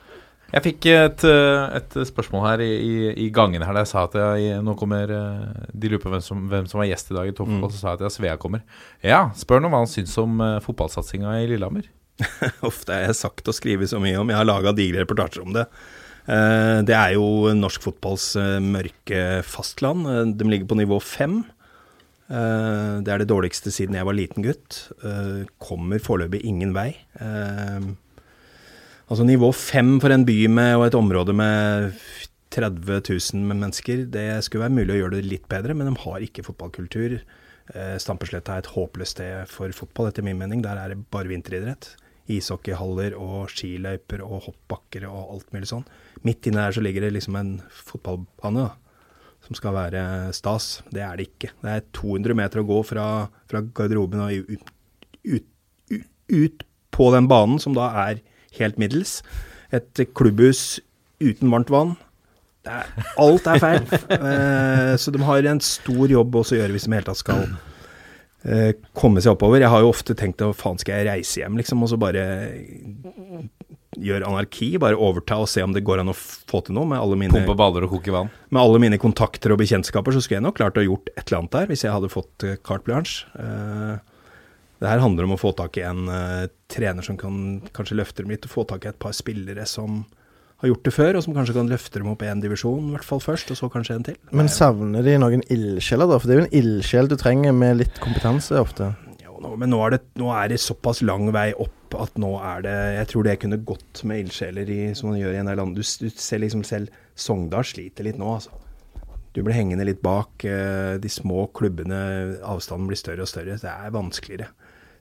Jeg fikk et, eh, et spørsmål her i, i, gangen her da jeg sa at jeg, nå kommer eh, De lurer på hvem som, hvem som var gjest i dag i Toppfotball, så sa jeg at jeg Svea kommer. Ja, spør nå hva han syns om uh, fotballsatsinga i Lillehammer. (laughs) Ofte har jeg sagt og skrevet så mye om. Jeg har laga digre reportasjer om det. Eh, det er jo norsk fotballs eh, mørke fastland. Eh, De ligger på nivå fem. Eh, Det er det dårligste siden jeg var liten gutt. Eh, Kommer foreløpig ingen vei. Altså nivå fem for en by med, og et område med 30 000 mennesker, det skulle være mulig å gjøre det litt bedre, men de har ikke fotballkultur. Eh, Stampesletta er et håpløst sted for fotball, etter min mening. Der er det bare vinteridrett. Ishockeyhaller og skiløyper og hoppbakker og alt mulig sånn. Midt inne der så ligger det liksom en fotballbane da, som skal være stas. Det er det ikke. Det er 200 meter å gå fra, fra garderoben og ut, ut, ut på den banen, som da er helt middels. Et klubbhus uten varmt vann. Det er, alt er feil. (laughs) Eh, så de har en stor jobb også å gjøre hvis de i hele tatt skal eh, komme seg oppover. Jeg har jo ofte tenkt at faen skal jeg reise hjem, liksom, og så bare gjøre anarki. Bare overta og se om det går an å få til noe med alle mine Pumpe baller og koke vann. med alle mine kontakter og bekjentskaper, så skulle jeg nok klart å gjort et eller annet der, hvis jeg hadde fått eh, carte blanche. Eh, det her handler om å få tak i en uh, trener som kan kanskje løfte dem litt, og få tak i et par spillere som har gjort det før, og som kanskje kan løfte dem opp en divisjon, i hvert fall først, og så kanskje en til. Men savner de noen ildsjeler, da? For det er jo en ildsjel du trenger med litt kompetanse ofte. Jo, nå, men nå er, det, nå er det såpass lang vei opp at nå er det Jeg tror det kunne gått med ildsjeler som man gjør i en del land. Du, du ser liksom selv Sogndal sliter litt nå, altså. Du blir hengende litt bak. eh, De små klubbene, avstanden blir større og større. Det er vanskeligere.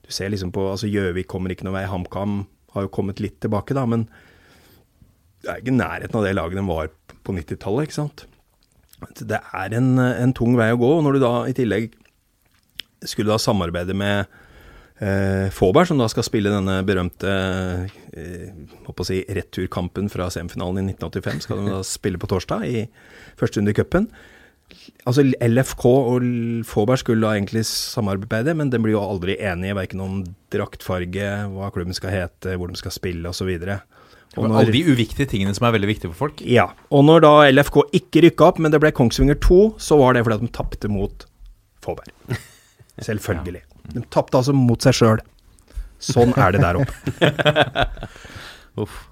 Du ser liksom på altså Gjøvik kommer ikke noen vei. HamKam har jo kommet litt tilbake, da, men det er ikke nærheten av det laget de var på 90-tallet, ikke sant. Det er en, en tung vei å gå. Og når du da i tillegg skulle da samarbeide med eh, Faaberg, som da skal spille denne berømte eh, på å si, returkampen fra semifinalen i 1985, skal de da spille på torsdag i første runde i cupen. Altså LFK og Faaberg skulle da egentlig samarbeide, men de blir jo aldri enige, verken om draktfarge, hva klubben skal hete, hvor de skal spille osv. Alle de uviktige tingene som er veldig viktige for folk. ja, og når da LFK ikke rykka opp, men det ble Kongsvinger 2, så var det fordi at de tapte mot Faaberg. (laughs) Selvfølgelig. De tapte altså mot seg sjøl. Sånn er det der oppe. (laughs) Uff.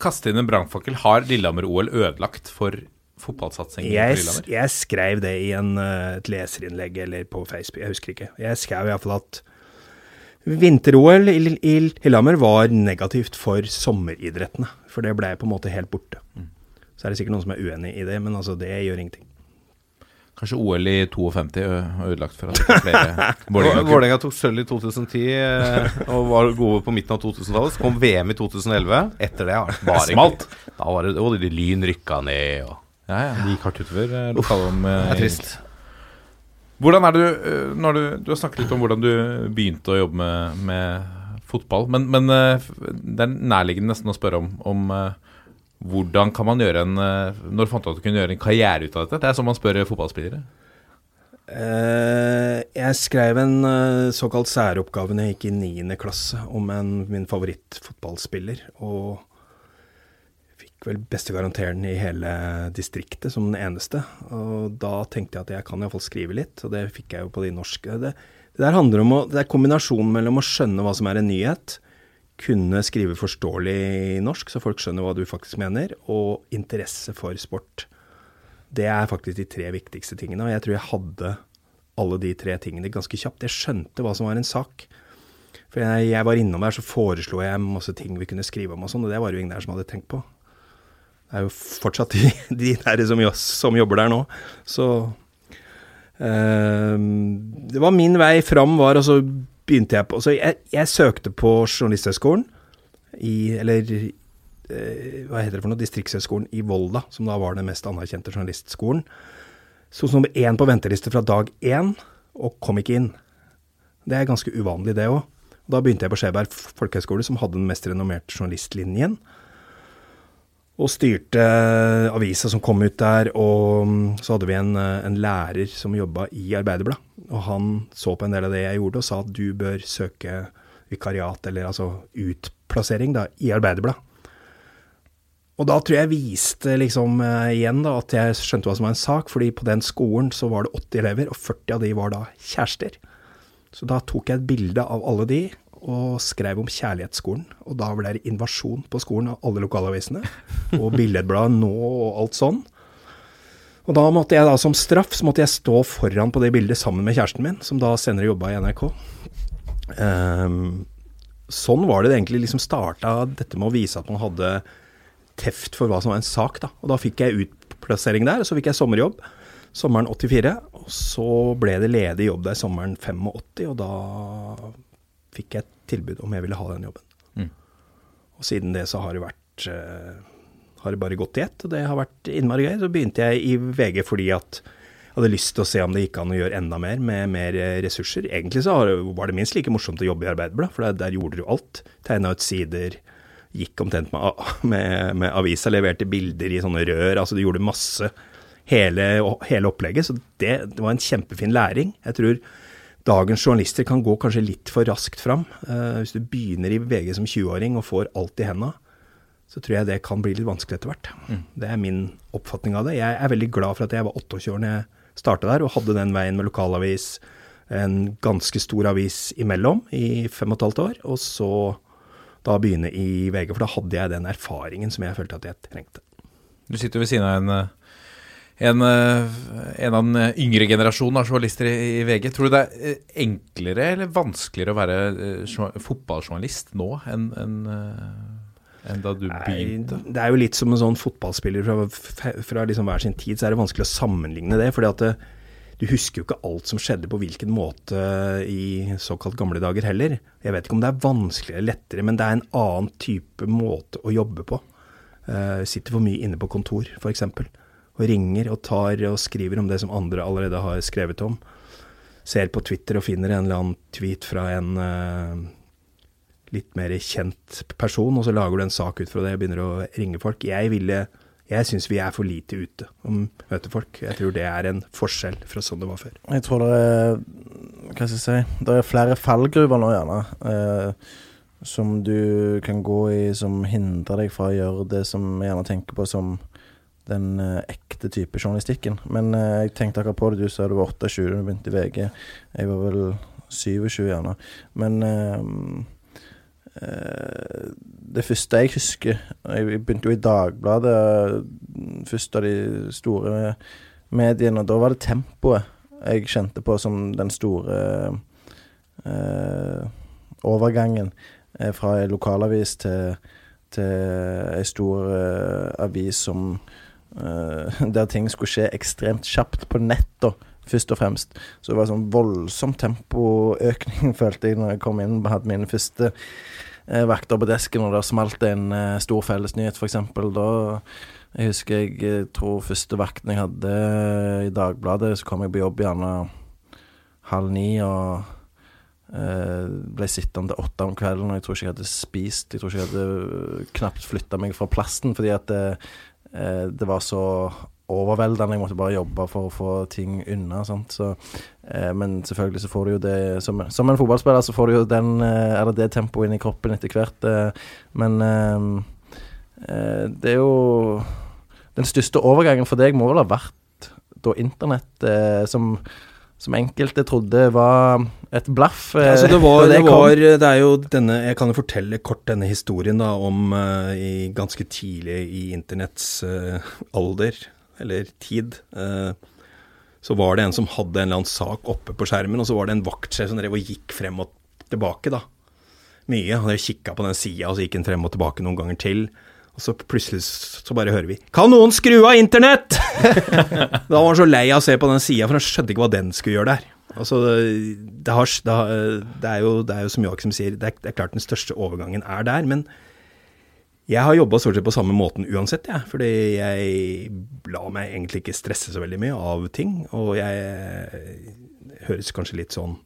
Kaste inn en brannfakkel. Har Lillehammer-OL ødelagt for fotballsatsingen på Jeg, Lillehammer? jeg skrev det i en, eh, et leserinnlegg eller på Facebook, jeg husker ikke. Jeg skrev iallfall at vinter-OL i, i Lillehammer var negativt for sommeridrettene. For det ble på en måte helt borte. Så er det sikkert noen som er uenig i det, men altså det gjør ingenting. Kanskje OL i 52 har ødelagt for at det er flere (laughs) Vålerenga- tok sølv i 2010 eh, og var gode på midten av 2000-tallet. Så kom VM i 2011. Etter det har det bare Smalt. Da var det, og de Lyn rykka ned og Ja, ja, det gikk hardt utover eh, lokalet om Det eh, er trist. Hvordan er du, eh, når du Du har snakket litt om hvordan du begynte å jobbe med, med fotball. Men, men eh, f- det er nærliggende nesten å spørre om, om eh, hvordan kan man gjøre en eh, Når fant du at du kunne gjøre en karriere ut av dette? Det er sånn man spør fotballspillere. Eh, jeg skrev en eh, såkalt særoppgave når jeg gikk i 9. klasse om en, min favorittfotballspiller. Og vel beste garanteren i hele distriktet som den eneste. Og da tenkte jeg at jeg kan iallfall skrive litt, og det fikk jeg jo på de norske. Det, det der handler om å, det er kombinasjonen mellom å skjønne hva som er en nyhet, kunne skrive forståelig norsk, så folk skjønner hva du faktisk mener, og interesse for sport. Det er faktisk de tre viktigste tingene, og jeg tror jeg hadde alle de tre tingene ganske kjapt. Jeg skjønte hva som var en sak. For jeg, jeg var innom der, så foreslo jeg masse ting vi kunne skrive om og sånn, og det var jo ingen der som hadde tenkt på. Det er jo fortsatt de, (laughs) de der som, som jobber der nå. Så eh, Det var min vei fram, var, og så begynte jeg på Så jeg, jeg søkte på Journalisthøgskolen i Eller eh, hva heter det for noe, Distriktshøgskolen i Volda, som da var den mest anerkjente journalistskolen. Så som nummer én på venteliste fra dag én, og kom ikke inn. Det er ganske uvanlig, det òg. Da begynte jeg på Skjeberg folkehøgskole, som hadde den mest renommerte journalistlinjen. Og styrte avisa som kom ut der, og mm, så hadde vi en, eh, en lærer som jobba i Arbeiderbladet. Og han så på en del av det jeg gjorde, og sa at du bør søke vikariat, eller altså utplassering, da, i Arbeiderbladet. Og da tror jeg viste liksom uh, igjen da, at jeg skjønte hva som var en sak, fordi på den skolen så var det 80 elever, og 40 av de var da kjærester. Så da tok jeg et bilde av alle de, og skrev om kjærlighetsskolen. Og da ble det invasjon på skolen av alle lokalavisene, og Billedbladet nå og alt sånn. Og da måtte jeg da som straff, så måtte jeg stå foran på det bildet sammen med kjæresten min, som da senere jobba i NRK. Um, sånn var det det egentlig liksom starta, dette med å vise at man hadde teft for hva som var en sak, da. Og da fikk jeg utplassering der, og så fikk jeg sommerjobb sommeren 84. Og så ble det ledig jobb der sommeren 85, og da fikk jeg et tilbud om jeg ville ha den jobben. Mm. Og siden det så har det vært eh, har det bare gått i ett, og det har vært innmari gøy. Så begynte jeg i VG fordi at jeg hadde lyst til å se om det gikk an å gjøre enda mer med mer eh, ressurser. Egentlig så var det minst like morsomt å jobbe i Arbeiderbladet, for der, gjorde du alt. Tegna ut sider, gikk omtrent med, (laughs) med, med avisa, leverte bilder i sånne rør. Altså du gjorde masse. Hele, hele opplegget. Så det, det var en kjempefin læring. Jeg tror dagens journalister kan gå kanskje litt for raskt fram. Eh, hvis du begynner i VG som 20-åring og får alt i henda, så tror jeg det kan bli litt vanskelig etter hvert. Det er min oppfatning av det. Jeg er veldig glad for at jeg var 28 år når jeg starta der, og hadde den veien med lokalavis, en ganske stor avis imellom i fem og et halvt år, og så da begynne i VG, for da hadde jeg den erfaringen som jeg følte at jeg trengte. Du sitter ved siden av en, eh, en, eh, en av den yngre generasjonen av journalister i, i VG. Tror du det er eh, enklere eller vanskeligere å være eh, fotballjournalist nå enn eh, enn da du begynte? Nei, det er jo litt som en sånn fotballspiller fra, fra, fra liksom hver sin tid, så er det vanskelig å sammenligne det. fordi at det, du husker jo ikke alt som skjedde på hvilken måte i såkalt gamle dager heller. Jeg vet ikke om det er vanskeligere eller lettere, men det er en annen type måte å jobbe på. Uh, sitter for mye inne på kontor, f.eks. Og ringer og tar og skriver om det som andre allerede har skrevet om. Ser på Twitter og finner en eller annen tweet fra en uh, litt mer kjent person, og så lager du en sak ut fra det og begynner å ringe folk. Jeg ville jeg syns vi er for lite ute om møter folk. Jeg tror det er en forskjell fra sånn det var før. Jeg tror det er Hva skal jeg si Det er flere fallgruver nå, gjerne. Eh, som du kan gå i som hindrer deg fra å gjøre det som jeg gjerne tenker på som den eh, ekte type journalistikken. Men eh, jeg tenkte akkurat på det. Du sa du var 28 da du begynte i VG. Jeg var vel 27, gjerne. Men eh, det første jeg husker Jeg begynte jo i Dagbladet, først av de store mediene, og da var det tempoet jeg kjente på som den store eh, overgangen fra en lokalavis til, til ei stor eh, avis som (laughs) Der ting skulle skje ekstremt kjapt på nett, da, først og fremst. Så det var sånn voldsom tempoøkning, (laughs) følte jeg, når jeg kom inn. og Hadde mine første eh, vakter på desken, og der smalt det en eh, stor fellesnyhet, f.eks. Da Jeg husker jeg eh, tror første vakten jeg hadde eh, i Dagbladet, så kom jeg på jobb gjerne halv ni, og eh, ble sittende til åtte om kvelden, og jeg tror ikke jeg hadde spist. Jeg tror ikke jeg hadde knapt flytta meg fra plassen, fordi at eh, det var så overveldende. Jeg måtte bare jobbe for å få ting unna. Så, eh, men selvfølgelig så får du jo det Som, som en fotballspiller så får du jo den, eh, det tempoet inn i kroppen etter hvert. Eh, men eh, eh, det er jo Den største overgangen for deg må vel ha vært da internett eh, som som enkelte trodde var et blaff. eh, Altså, det, var, det, var, det er jo denne Jeg kan jo fortelle kort denne historien da om uh, i ganske tidlig i internetts uh, alder, eller tid. Uh, så var det en som hadde en eller annen sak oppe på skjermen, og så var det en vaktsjef som drev og gikk frem og tilbake, da. Mye. Han kikka på den sida, og så gikk han frem og tilbake noen ganger til. Og så plutselig så bare hører vi 'Kan noen skru av internett?!' (laughs) da var han så lei av å se på den sida, for han skjønte ikke hva den skulle gjøre der. Altså, det, har, det, har, det, er jo, det er jo som Joakim sier, det er, det er klart den største overgangen er der. Men jeg har jobba stort sett på samme måten uansett, jeg. fordi jeg la meg egentlig ikke stresse så veldig mye av ting. Og jeg høres kanskje litt sånn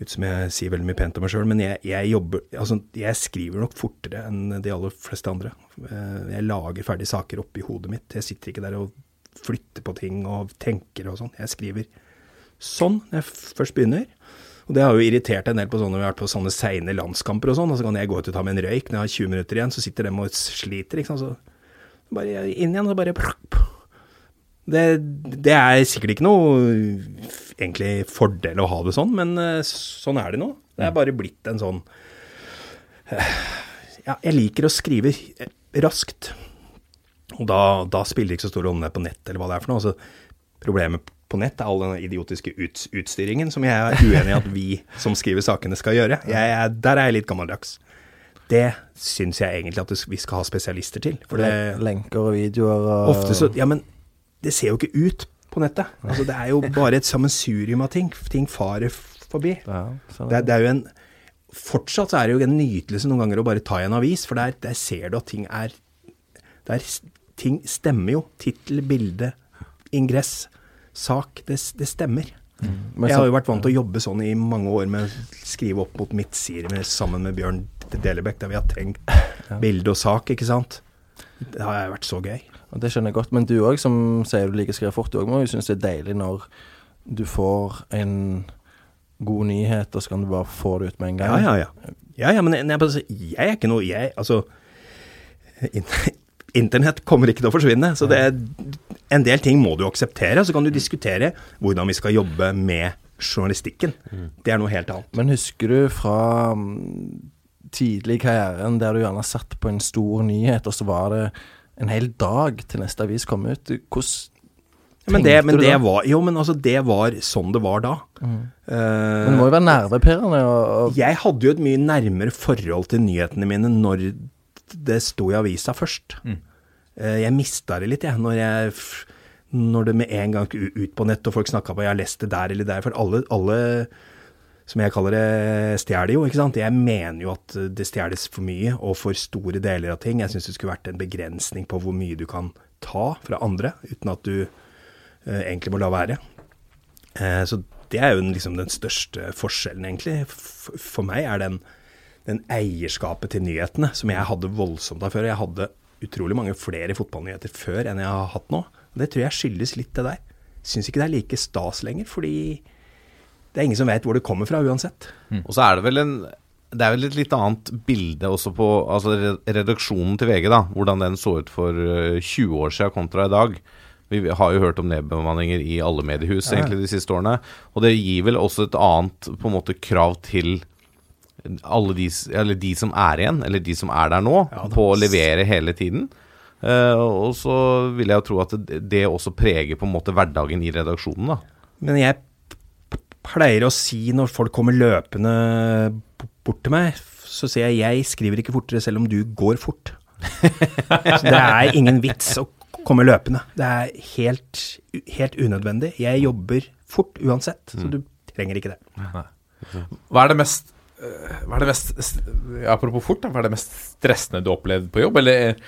ut som jeg sier veldig mye pent om meg sjøl, men jeg, jeg jobber Altså, jeg skriver nok fortere enn de aller fleste andre. Eh, Jeg lager ferdige saker oppi hodet mitt. Jeg sitter ikke der og flytter på ting og tenker og sånn. Jeg skriver sånn når jeg først begynner. Og det har jo irritert en del på sånne, vi har vært på sånne seine landskamper og sånn, og så kan jeg gå ut og ta meg en røyk når jeg har 20 minutter igjen, så sitter de og sliter, ikke sant. Så bare inn igjen, og bare det, det er sikkert ikke noe egentlig fordel å ha det sånn, men eh, sånn er det nå. Det er bare blitt en sånn eh, Ja, jeg liker å skrive eh, raskt. Og da, da spiller det ikke så stor rolle om det er på nett eller hva det er for noe. Altså, problemet på nett er all den idiotiske ut, utstyringen som jeg er uenig i at vi som skriver sakene skal gjøre. Jeg jeg, der er jeg litt gammeldags. Det syns jeg egentlig at vi skal ha spesialister til. For det, Lenker og videoer og Ofte så Ja, men det ser jo ikke ut på nettet. Altså, det er jo (laughs) bare et sammensurium av ting. Ting farer forbi. ja, sånn. Det, er- det er jo en Fortsatt så er det jo en nytelse noen ganger å bare ta i en avis, for der, der ser du at ting er der, Ting stemmer jo. Tittel, bilde, ingress, sak. Det, det stemmer. Men jeg har jo vært vant til å jobbe sånn i mange år med å skrive opp mot midtsider med, sammen med Bjørn Delebekk, der vi har tenkt (laughs) bilde og sak, ikke sant. Det har vært så gøy. Og Det skjønner jeg godt. Men du òg, som sier du liker å skrive fort, du òg må jo synes det er deilig når du får en god nyhet, og så kan du bare få det ut med en gang. ja, ja. Ja, ja, ja men jeg, jeg, jeg er ikke noe Jeg, altså in, (laughs) Internett kommer ikke til å forsvinne. Så det er, en del ting må du akseptere. Så kan du diskutere hvordan vi skal jobbe med journalistikken. Det er noe helt annet. Men husker du fra mm, tidlig i karrieren der du gjerne satt på en stor nyhet, og så var det en hel dag til neste avis kom ut? Hvordan Men det, men det var Jo, men altså, det var sånn det var da. Mm. Uh, Men det må jo være nervepirrende. Og, og, Jeg hadde jo et mye nærmere forhold til nyhetene mine når det sto i avisa først. Eh, Jeg mista det litt, jeg, når jeg når det med en gang ut på nett, og folk snakka på 'jeg har lest det der eller der'. For alle, alle som jeg kaller det, stjeler jo, ikke sant. Jeg mener jo at det stjeles for mye, og for store deler av ting. Jeg syns det skulle vært en begrensning på hvor mye du kan ta fra andre, uten at du eh, egentlig må la være. Eh, så det er jo den, liksom den største forskjellen, egentlig. For meg er den, den eierskapet til nyhetene som jeg hadde voldsomt av før. Jeg hadde utrolig mange flere fotballnyheter før enn jeg har hatt nå. Og det tror jeg skyldes litt det der. Syns ikke det er like stas lenger, fordi det er ingen som vet hvor det kommer fra uansett. Og så er det vel en det er vel et litt annet bilde også på altså redaksjonen til VG, da. Hvordan den så ut for eh, 20 år siden kontra i dag. Vi har jo hørt om nedbemanninger i alle mediehus egentlig de siste årene. Og det gir vel også et annet på en måte krav til alle de, eller de som er igjen, eller de som er der nå, Ja, på å levere hele tiden. Eh, og så vil jeg jo tro at det, også preger på en måte hverdagen i redaksjonen, da. Men jeg pleier å si når folk kommer løpende bort til meg, så sier jeg jeg skriver ikke fortere selv om du går fort. Så det er ingen vits å komme løpende. Det er helt, helt unødvendig. Jeg jobber fort uansett, så du trenger ikke det. Hva er det mest øh, hva er det mest Apropos fort, hva er det mest stressende du har opplevd på jobb? Eller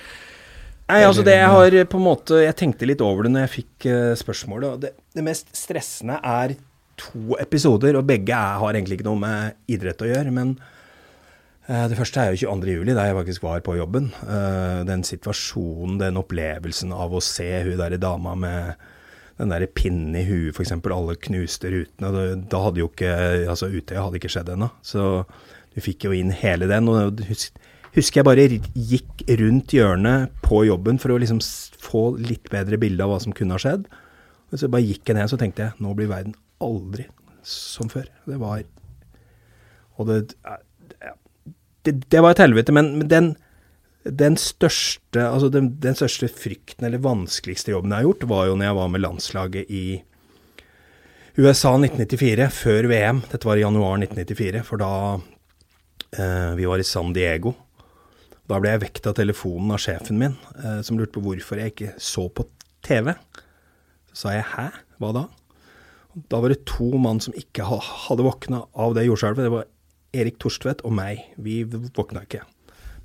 Nei, altså det jeg har på en måte Jeg tenkte litt over det når jeg fikk eh, spørsmålet. Det, det mest stressende er to episoder, og begge har egentlig ikke noe med idrett å gjøre. Men uh, det første er jo 22. juli, da jeg faktisk var på jobben. Uh, den situasjonen, den opplevelsen av å se hun derre dama med den der pinnen i huet, f.eks. Alle knuste rutene. Da hadde jo ikke Altså, Utøya hadde ikke skjedd ennå. Så du fikk jo inn hele den. Og hus- husker jeg bare gikk rundt hjørnet på jobben for å liksom få litt bedre bilde av hva som kunne ha skjedd. Og så bare gikk jeg ned, så tenkte jeg nå blir verden aldri som før. Det var Og det det, det var et helvete, men, men den den største, altså den, den største frykten eller vanskeligste jobben jeg har gjort, var jo når jeg var med landslaget i USA 1994, før VM. Dette var i januar 1994, for da eh, vi var i San Diego. Da ble jeg vekt av telefonen av sjefen min, eh, som lurte på hvorfor jeg ikke så på TV. Så sa jeg 'hæ, hva da?' Da var det to mann som ikke hadde våkna av det jordskjelvet. Det var Erik Torstvedt og meg. Vi våkna ikke.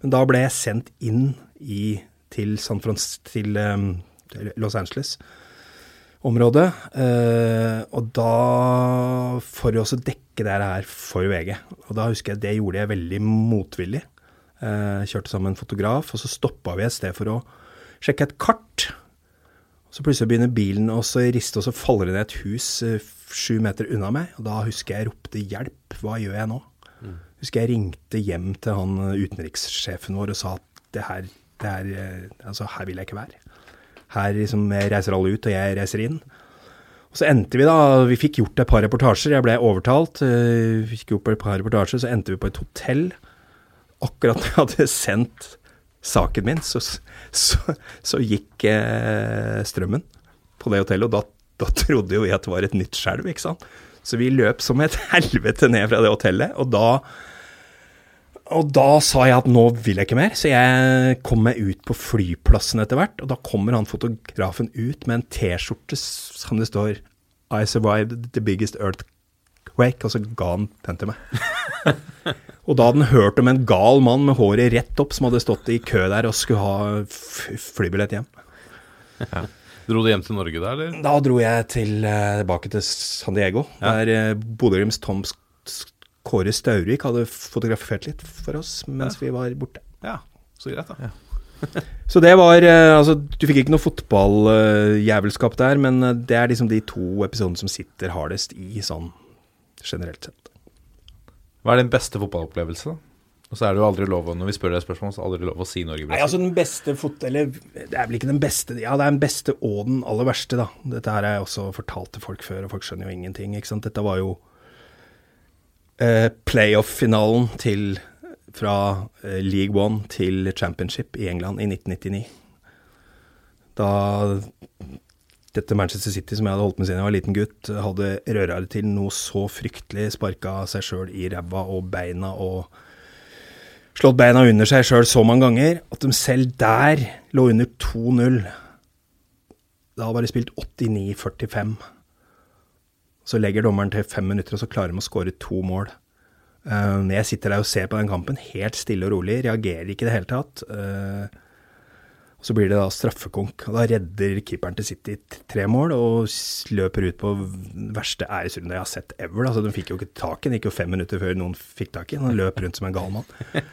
Men da ble jeg sendt inn i, til, Frans, til um, til Los Angeles-området. Eh, og da For å dekke det her for VG. Og da husker jeg det gjorde jeg veldig motvillig. Eh, kjørte sammen med en fotograf, og så stoppa vi et sted for å sjekke et kart. Så plutselig begynner bilen å riste, og så faller det ned et hus eh, sju meter unna meg. Og da husker jeg ropte 'hjelp, hva gjør jeg nå?' Husker jeg ringte hjem til han eh, utenrikssjefen vår og sa at det her, det her, eh, altså, her vil jeg ikke være. Her liksom reiser alle ut, og jeg reiser inn. Og så endte vi da, vi fikk gjort et par reportasjer, jeg ble overtalt. Vi fikk gjort et par reportasjer, så endte vi på et hotell. Akkurat da jeg hadde sendt saken min, så, så, så gikk eh, strømmen på det hotellet, og da, da trodde jo vi at det var et nytt skjelv, ikke sant. Så vi løp som et (laughs) helvete ned fra det hotellet, og da og da sa jeg at nå vil jeg ikke mer, så jeg kom meg ut på flyplassen etter hvert. Og da kommer han fotografen ut med en T-skjorte som det står 'I survived the biggest earthquake', og så ga han den til meg. og da hadde han hørt om en gal mann med håret rett opp som hadde stått i kø der og skulle ha flybillett hjem. Dro du hjem til Norge da, eller? Da dro jeg eh, tilbake til San Diego, der eh, Bodø-Glimts Tom Kåre Staurvik hadde fotografert litt for oss mens vi var borte. Ja, så greit, da. (laughs) Så det var eh, Altså, du fikk ikke noe fotballjævelskap der, men det er liksom de to episodene som sitter hardest i sånn generelt sett. hva er din beste fotballopplevelse? da? Og så er det jo aldri lov å, når vi spør deg spørsmål, så er det aldri lov å si Norge. Nei, altså den beste fot... Eller det er vel ikke den beste Ja, det er den beste og den aller verste, da. Dette her har jeg også fortalt til folk før, og folk skjønner jo ingenting, ikke sant. Dette var jo eh, playoff-finalen til Fra eh, League One til Championship i England i 1999. Da dette Manchester City, som jeg hadde holdt med siden jeg var liten gutt, hadde røra det til noe så fryktelig, sparka seg sjøl i ræva og beina og slått beina under seg sjøl så mange ganger at de selv der lå under 2-0. Da hadde bare spilt 89-45. Så legger dommeren til fem minutter, og så klarer de å skåre to mål. Eh, jeg sitter der og ser på den kampen, helt stille og rolig, reagerer ikke i det hele tatt. Og Så blir det da straffekonk. og Da redder keeperen til City tre mål og løper ut på verste æresrunde jeg har sett ever. Altså, de fikk jo ikke tak i den. Gikk jo fem minutter før noen fikk tak i den. Han løp rundt som en gal mann. (laughs)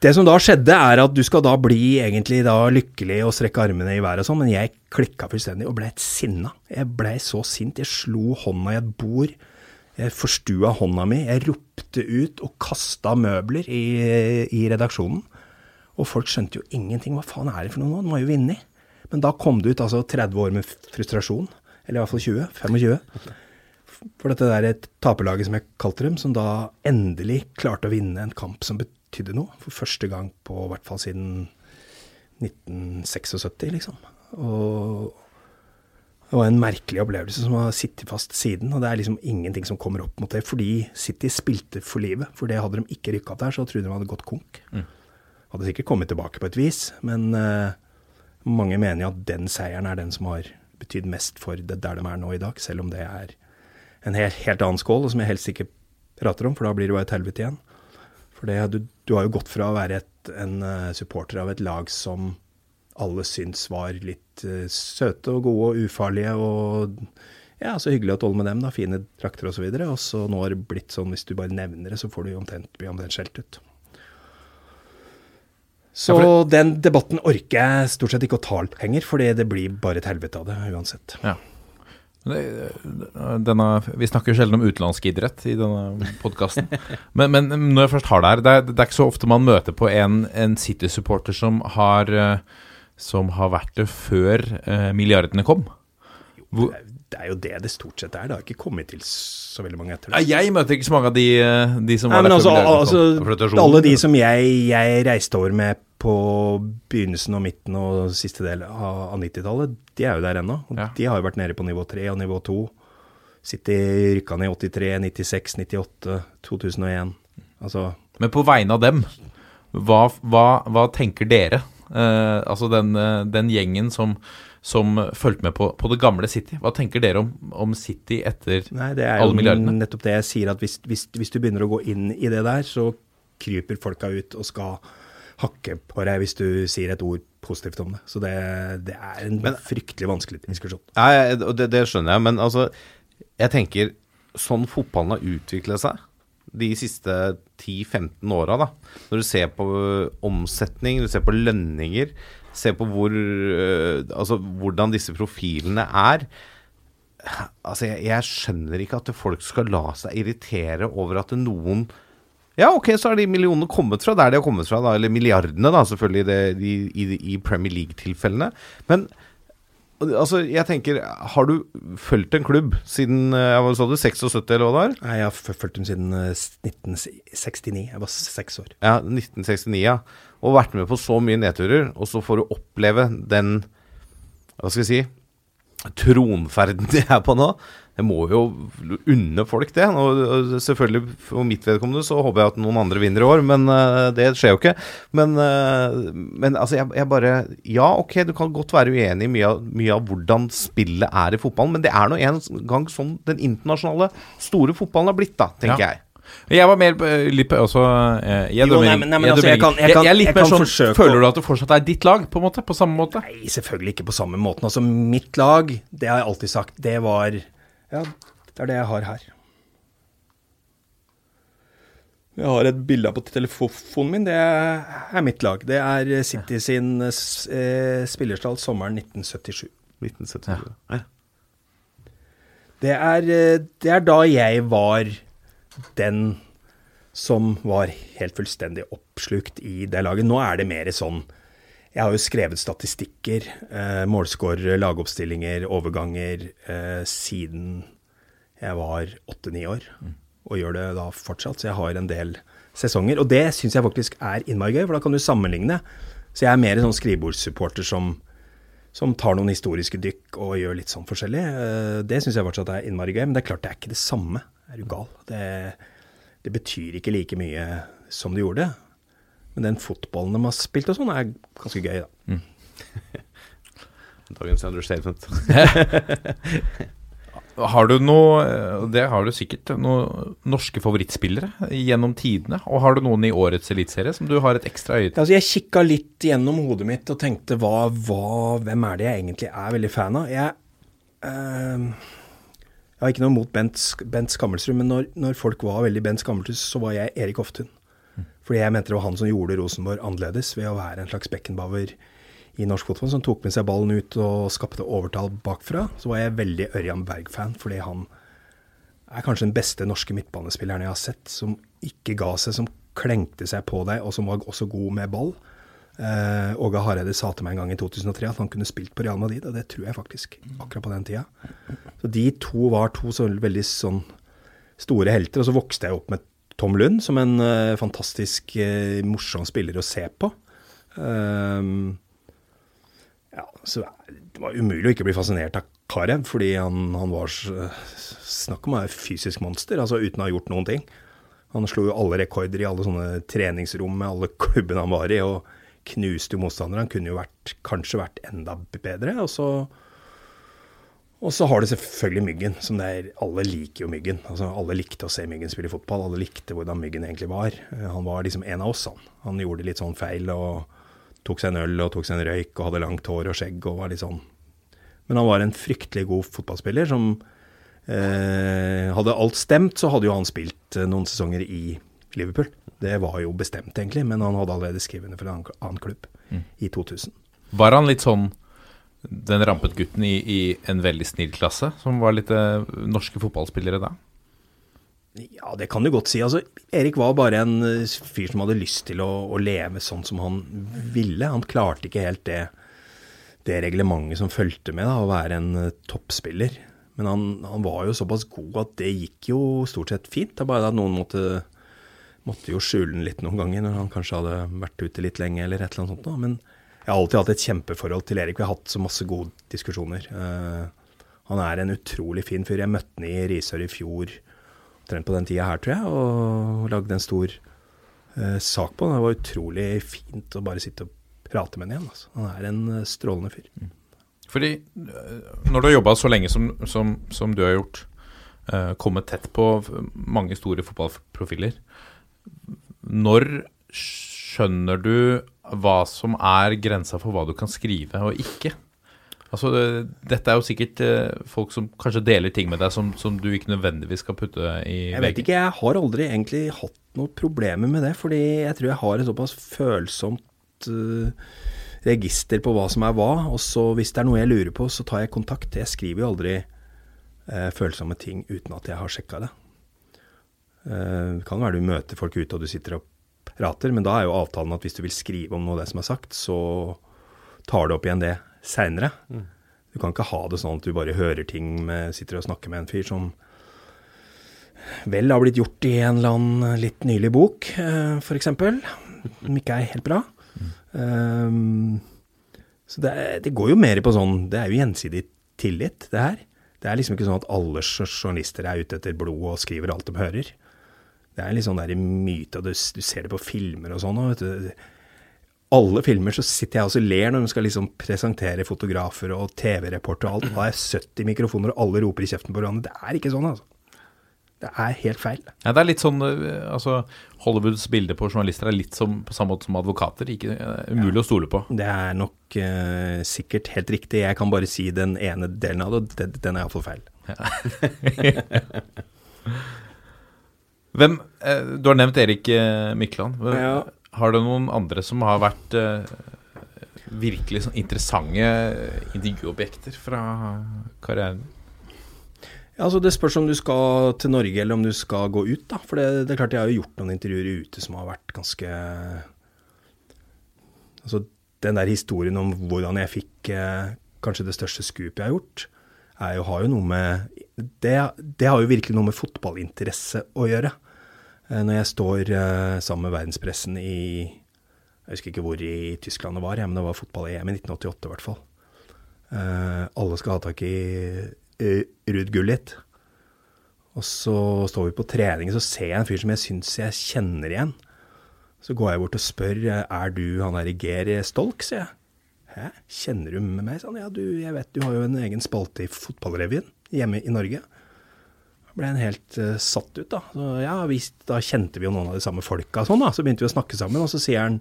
Det som da skjedde, er at du skal da bli egentlig da lykkelig og strekke armene i været og sånn, men jeg klikka fullstendig og ble et sinna. Jeg ble så sint. Jeg slo hånda i et bord. Jeg forstua hånda mi. Jeg ropte ut og kasta møbler i, i redaksjonen. Og folk skjønte jo ingenting. Hva faen er det for noe nå? De var jo vunnet. Men da kom det ut altså 30 år med frustrasjon. Eller i hvert fall 20. 25. For dette der et taperlaget som jeg kalte dem, som da endelig klarte å vinne en kamp som betydde noe. For første gang på hvert fall siden 1976, liksom. Og det var en merkelig opplevelse som har sittet fast siden. Og det er liksom ingenting som kommer opp mot det. Fordi City spilte for livet. For det hadde de ikke rykka opp der, så trodde de hadde gått konk. Hadde sikkert kommet tilbake på et vis, men uh, Mange mener jo at den seieren er den som har betydd mest for det der de er nå i dag, selv om det er en helt, helt annen skål, og som jeg helst ikke prater om, for da blir det jo et helvete igjen. For det, du, du har jo gått fra å være et, en uh, supporter av et lag som alle syns var litt uh, søte og gode og ufarlige og ja, så hyggelig å tåle med dem, da, fine drakter osv. Og, så og så nå har det blitt sånn hvis du bare nevner det, så får du omtrent, bli omtrent skjelt ut. Så den debatten orker jeg stort sett ikke å ta lenger, fordi det blir bare et helvete av det uansett. Ja. Denne, vi snakker jo sjelden om utenlandsk idrett i denne podkasten. (laughs) men, men når jeg først har det her, det er, det er ikke så ofte man møter på en, en City-supporter som har eh, Som har vært det før eh, milliardene kom. Hvor, Det er jo det det stort sett er. Det har ikke kommet til så veldig mange etter det. jeg møter ikke så mange av de, eh, de som Nei, var der altså, før milliardene altså kom. Alle de som jeg, jeg reiste over med på begynnelsen og midten og siste del av av 90-tallet, de er jo der ennå. Ja. De har jo vært nede på nivå 3 og nivå 2. City rykka ned i 83, 96, 98, 2001. Altså Men på vegne av dem, hva, hva, hva tenker dere? Eh, altså den, eh, den gjengen som, som fulgte med på, på det gamle City. Hva tenker dere om, om City etter Nei, det er alle jo milliardene? nettopp det jeg sier, at hvis, hvis, hvis du begynner å gå inn i det der, så kryper folka ut og skal hakke på deg hvis du sier et ord positivt om det. Så det, det er en fryktelig vanskelig diskusjon. Nei, det, det skjønner jeg, men altså Jeg tenker sånn fotballen har utviklet seg de siste 10-15 åra, da. Når du ser på omsetning, du ser på lønninger, ser på hvor Altså hvordan disse profilene er. Altså, jeg, jeg skjønner ikke at folk skal la seg irritere over at noen ja, ok, så har de millionene kommet fra der de har kommet fra, da, eller milliardene, da, selvfølgelig, i, det, de, i, i Premier League-tilfellene. Men altså, jeg tenker, har du fulgt en klubb siden jeg var, så du, 76, eller hva det var? Nei, Jeg har fulgt dem siden eh, 1969. Jeg var seks år. Ja, 1969, ja. Og vært med på så mye nedturer, og så får du oppleve den Hva skal jeg si Tronferden de er på nå. Jeg må jo unne folk det. Og selvfølgelig for mitt vedkommende så håper jeg at noen andre vinner i år, men eh, det skjer jo ikke. Men, eh, men altså, jeg, jeg bare Ja, ok, du kan godt være uenig i mye mye av hvordan spillet er i fotballen, men det er nå en gang sånn den internasjonale store fotballen har blitt, da, tenker Ja. jeg. Jeg var mer litt også eh, jeg, Jo, nei, men- nei, men jeg altså, jeg kan- jeg kan- jeg er litt jeg mer kan sånn forsøke Føler du at det fortsatt er ditt lag, på en måte? På samme måte? Nei, selvfølgelig ikke på samme måten. Altså, mitt lag, det har jeg alltid sagt, det var Ja, det er det jeg har her. Jeg har et bilde på telefonen min. Det er mitt lag. Det er City sin eh, spillerstall sommeren 1977. 1977. Ja. Det er, eh, det er da jeg var den som var helt fullstendig oppslukt i det laget. Nå er det mer sånn Jeg har jo skrevet statistikker, eh, målskårere, lagoppstillinger, overganger eh, siden jeg var åtte-ni år. Og gjør det da fortsatt. Så jeg har en del sesonger. Og det syns jeg faktisk er innmari gøy, for da kan du sammenligne. Så jeg er mer en sånn skrivebordssupporter som som tar noen historiske dykk og gjør litt sånn forskjellig. Eh, Det syns jeg fortsatt er innmari gøy, men det er klart det er ikke det samme. Er du gal? Det, det betyr ikke like mye som det gjorde. Men den fotballen de har spilt og sånn, er ganske gøy, da. (laughs) Dagens understatement. (laughs) Har du noe eh, Det har du sikkert. Noen norske favorittspillere gjennom tidene? Og har du noen i årets eliteserie som du har et ekstra øye til? Altså, jeg kikka litt gjennom hodet mitt og tenkte hva, hva, hvem er det jeg egentlig er veldig fan av? Jeg, eh, jeg har ikke noe mot Bent, Bent Skammelsrud, men når, når folk var veldig Bent Skammelsrud, så var jeg Erik Hoftun. Fordi jeg mente det var han som gjorde Rosenborg annerledes ved å være en slags Beckenbauer i norsk fotball, som tok med seg ballen ut og skapte overtall bakfra. Så var jeg veldig Ørjan Berg-fan, fordi han er kanskje den beste norske midtbanespilleren jeg har sett, som ikke ga seg, som klengte seg på deg, og som var også god med ball. Eh, Åge Hareide sa til meg en gang i 2003 at han kunne spilt på Real Madrid, og det tror jeg faktisk, akkurat på den tida. Så de to var to så veldig sånn store helter, og så vokste jeg opp med Tom Lund som en eh, fantastisk eh, morsom spiller å se på. Ehm, ja, så det var umulig å ikke bli fascinert av Karev, fordi han, han var Snakk om å være fysisk monster, altså uten å ha gjort noen ting. Han slo jo alle rekorder i alle sånne treningsrom med alle klubbene han var i, og knuste jo motstandere. Han kunne jo vært, kanskje vært enda bedre. Og så, og så har du selvfølgelig Myggen, som det er Alle liker jo Myggen. Altså, alle likte å se Myggen spille fotball. Alle likte hvordan Myggen egentlig var. Eh, Han var liksom en av oss, han. Han gjorde litt sånn feil og tok seg en øl og tok seg en røyk og hadde langt hår og skjegg og var litt sånn Men han var en fryktelig god fotballspiller som eh, Hadde alt stemt, så hadde jo han spilt eh, noen sesonger i Liverpool. Det var jo bestemt, egentlig, men han hadde allerede skrevet under for en annen, klubb i 2000. Var han litt sånn den rampet gutten i, i en veldig snill klasse, som var litt eh, norske fotballspillere da? Ja, det kan du godt si. Altså, Erik var bare en eh, fyr som hadde lyst til å, å leve sånn som han ville. Han klarte ikke helt det, det reglementet som fulgte med da, å være en eh, toppspiller. Men han, han var jo såpass god at det gikk jo stort sett fint. Det er bare at noen måtte, måtte jo skjule den litt noen ganger når han kanskje hadde vært ute litt lenge eller et eller annet sånt. Da. Men jeg har alltid hatt et kjempeforhold til Erik. Vi har hatt så masse gode diskusjoner. Uh, han er en utrolig fin fyr. Jeg møtte han i Risør i fjor, omtrent på den tida her, tror jeg, og lagde en stor uh, sak på han. Det var utrolig fint å bare sitte og prate med han igjen. Altså. Han er en eh, strålende fyr. Fordi øh, når du har jobba så lenge som, som, som du har gjort, uh, kommet tett på mange store fotballprofiler, når skjønner du hva som er grensa for hva du kan skrive og ikke? Altså, det- Dette er jo sikkert øh, folk som kanskje deler ting med deg som, som du ikke nødvendigvis skal putte i Jeg vet ikke, jeg har aldri egentlig hatt noen problemer med det, fordi jeg tror jeg har et såpass følsomt uh, register på hva som er hva, og så hvis det er noe jeg lurer på, så tar jeg kontakt. Jeg skriver jo aldri uh, følsomme ting uten at jeg har sjekka det. Uh, det kan være du møter folk ute og du sitter og prater, men da er jo avtalen at hvis du vil skrive om noe av det som er sagt, så tar du opp igjen det seinere. Du kan ikke ha det sånn at du bare hører ting med, sitter og snakker med en fyr som vel har blitt gjort i en eller annen litt nylig bok, eh, f.eks., som ikke er helt bra. Um, så det, det går jo mer på sånn Det er jo gjensidig tillit, det her. Det er liksom ikke sånn at alle jo- journalister er ute etter blod og skriver alt de hører. Det er litt sånn der myte, og du, du ser det på filmer og sånn. Du, alle filmer så sitter jeg også og ler når de skal liksom presentere fotografer og TV-reporter og alt. Da er 70 mikrofoner, og alle roper i kjeften på hverandre. Det er ikke sånn, altså. Det er helt feil. Ja, det er litt sånn øh, altså, Hollywoods bilde på journalister er litt som, på samme måte som advokater. Ikke, umulig umulig å stole på. Det er nok uh, sikkert helt riktig. Jeg kan bare si den ene delen av det, og den, er iallfall feil. (laughs) Hvem, eh, Du har nevnt Erik eh, Mykland. Ja. Har du noen andre som har vært eh, virkelig sånn interessante intervjuobjekter fra karrieren? Ja, altså Det spørs om du skal til Norge eller om du skal gå ut. da. For det, det er klart jeg har jo gjort noen intervjuer ute som har vært ganske Altså Den der historien om hvordan jeg fikk eh, kanskje det største scoopet jeg har gjort, jo, har jo noe med det, det har jo virkelig noe med fotballinteresse å gjøre. Eh, når jeg står eh, sammen med verdenspressen i Jeg husker ikke hvor i Tyskland det var, men det var fotball-EM i 1988 i hvert fall. Eh, alle skal ha tak i Ruud Gullit. Og så står vi på trening, så ser jeg en fyr som jeg syns jeg kjenner igjen. Så går jeg bort og spør er du han der Geir Stolk, sier jeg. Hæ, kjenner du med meg? Sånn, ja, du, jeg vet du har jo en egen spalte i Fotballrevyen hjemme i Norge. Da ble han helt uh, satt ut, da. Så, ja, vi, da kjente vi jo noen av de samme folka sånn, da. Så begynte vi å snakke sammen, og så sier han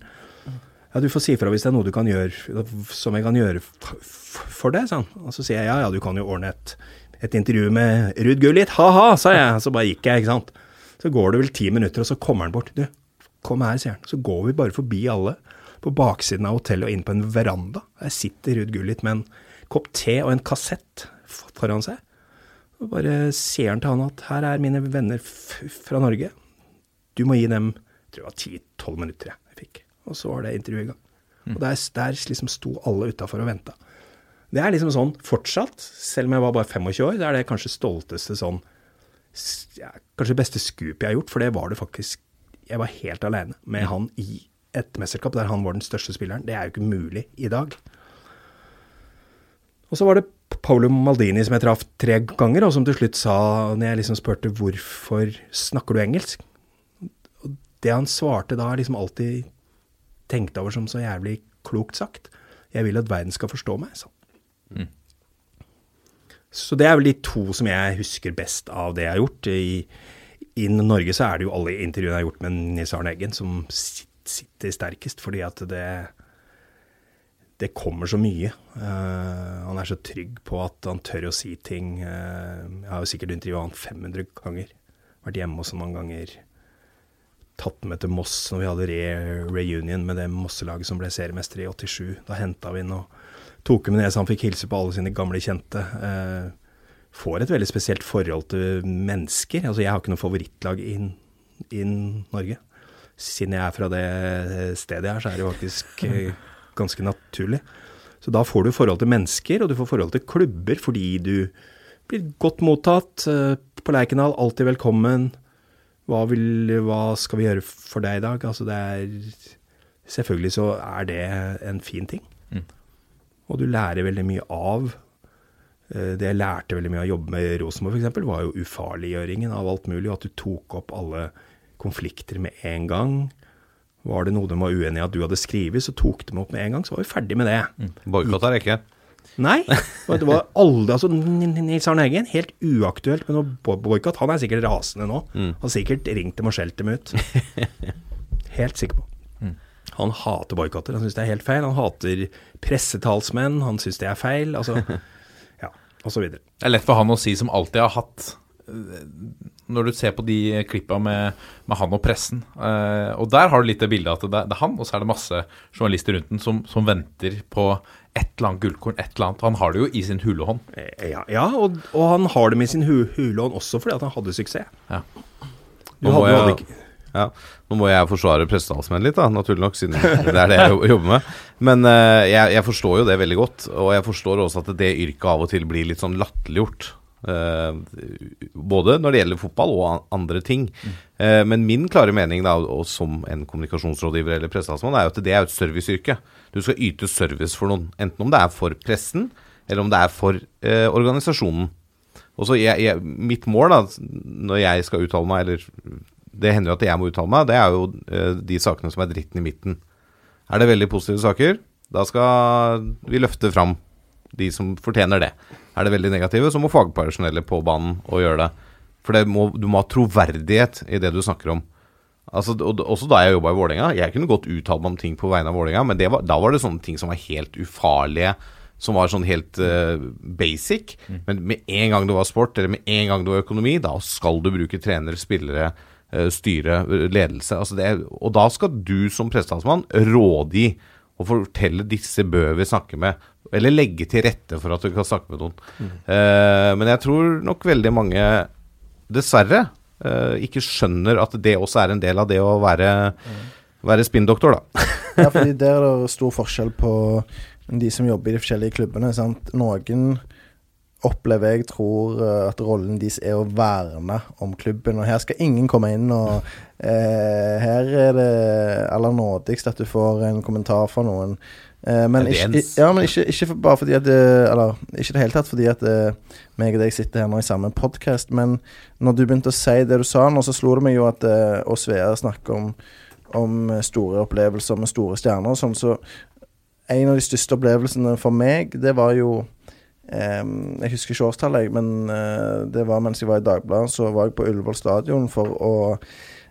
ja, du får si fra hvis det er noe du kan gjøre som jeg kan gjøre for deg, sa han. Og så sier jeg ja, ja, du kan jo ordne et, et intervju med Ruud Gullit, ha-ha, sa jeg. Så bare gikk jeg, ikke sant. Så går det vel ti minutter, og så kommer han bort. Du, kom her, sier han. Så går vi bare forbi alle på baksiden av hotellet og inn på en veranda. Der sitter Ruud Gullit med en kopp te og en kassett foran seg. Og bare sier han til han at her er mine venner fra Norge. Du må gi dem jeg tror det var 10-12 minutter jeg, jeg fikk. Og så var det intervjuet i gang. Og der, der liksom sto alle utafor og venta. Det er liksom sånn fortsatt, selv om jeg var bare 25 år, det er det kanskje stolteste sånn ja, Kanskje beste scoop jeg har gjort, for det var det faktisk Jeg var helt aleine med han i et mesterskap der han var den største spilleren. Det er jo ikke mulig i dag. Og så var det Paolo Maldini som jeg traff tre ganger, og som til slutt sa, når jeg liksom spurte hvorfor snakker du engelsk, og det han svarte da, er liksom alltid tenkt over som så jævlig klokt sagt. Jeg vil at verden skal forstå meg, sa han. Så det er vel de to som jeg husker best av det jeg har gjort. I, i Norge så er det jo alle intervjuene jeg har gjort med Nils Arne Eggen som sitter sterkest, fordi at det det kommer så mye. Uh, han er så trygg på at han tør å si ting. Uh, jeg har jo sikkert intervjua han 500 ganger. Vært hjemme ham mange ganger. Tatt med til Moss når vi hadde re reunion med det Mosselaget som ble seriemester i 87. Da henta vi inn og tok ham ned så han fikk hilse på alle sine gamle kjente. Uh, får et veldig spesielt forhold til mennesker. Altså, jeg har ikke noe favorittlag i Norge. Siden jeg er fra det stedet her, så er det faktisk eh, ganske naturlig. Så da får du forhold til mennesker, og du får forhold til klubber fordi du blir godt mottatt eh, på Lerkendal, alltid velkommen. Hva, vil, hva skal vi gjøre for deg i dag? Altså det er Selvfølgelig så er det en fin ting. Og du lærer veldig mye av eh, Det jeg lærte veldig mye av å jobbe med Rosenborg f.eks., var jo ufarliggjøringen av alt mulig, og at du tok opp alle konflikter med en gang. Var det noe de var uenig i at du hadde skrevet, så tok de opp med en gang, så var vi ferdig med det. Boikott er ikke. Nei. Det var aldri, altså Nils Arne Eggen, helt uaktuelt med noe bo- boikott. Han er sikkert rasende nå. Han har sikkert ringt dem og skjelt dem ut. (laughs) Helt sikker på. Han hater boikotter. Han syns det er helt feil. Han hater pressetalsmenn. Han syns det er feil. Altså, (laughs) ja, og så videre. Det er lett for han å si som alltid har hatt Når du ser på de klippa med, med han og pressen eh, Og der har du litt det bildet at det, det er han, og så er det masse journalister rundt den som, som venter på et eller annet gullkorn, et eller annet. Han har det jo i sin hulehånd. Eh, Ja, ja og, og han har det med sin hu hulån også fordi at han hadde suksess. Ja. Nå må hadde, jeg- hadde Ja, Nå må jeg forsvare pressetalsmenn litt, da, naturlig nok, siden det er det jeg jobber med. Men eh, jeg, jeg forstår jo det veldig godt, og jeg forstår også at det yrket av og til blir litt sånn latterliggjort. Eh, både når det gjelder fotball og andre ting. Eh, men min klare mening da, og som en kommunikasjonsrådgiver eller pressetalsmann, er jo at det er et serviceyrke. Du skal yte service for noen, enten om det er for pressen, eller om det er for eh, organisasjonen. Og så Mitt mål da, når jeg skal uttale meg, eller det hender jo at jeg må uttale meg, det er jo eh, de sakene som er dritten i midten. Er det veldig positive saker, da skal vi løfte fram de som fortjener det. Er det veldig negative, så må fagpersonellet på banen og gjøre det. For det må, du må ha troverdighet i det du snakker om. Altså, og, også da jeg jobba i Vålerenga. Jeg kunne godt uttale meg om ting på vegne av Vålerenga, men det var, da var det sånne ting som var helt ufarlige. Som var sånn helt uh, basic. Men med en gang det var sport, eller med en gang det var økonomi, da skal du bruke trener, spillere, uh, styre, eh, ledelse. Altså det, og da skal du som pressetalsmann rådgi og fortelle disse bør vi snakke med. Eller legge til rette for at du kan snakke med noen. Eh, men jeg tror nok veldig mange, dessverre, eh, ikke skjønner at det også er en del av det å være, være spinndoktor, da. Ja, (laughs) fordi der er det stor forskjell på de som jobber i de forskjellige klubbene. Sant? Noen opplever jeg tror eh, at rollen deres er å verne om klubben. Og her skal ingen komme inn og eh, Her er det aller nådigst at du får en kommentar fra noen. Eh, men ikke, ja, men ikke, ikke bare fordi at det, Eller ikke i det hele tatt fordi at eh, meg og deg sitter her nå i samme podkast, men når du begynte å si det du sa nå, så slo det meg jo at å Svea snakker om om eh, store opplevelser med store stjerner og sånn, så en av de største opplevelsene for meg, det var jo eh, Jeg husker ikke årstallet, men eh, det var mens jeg var i Dagbladet, så var jeg på Ullevål stadion for å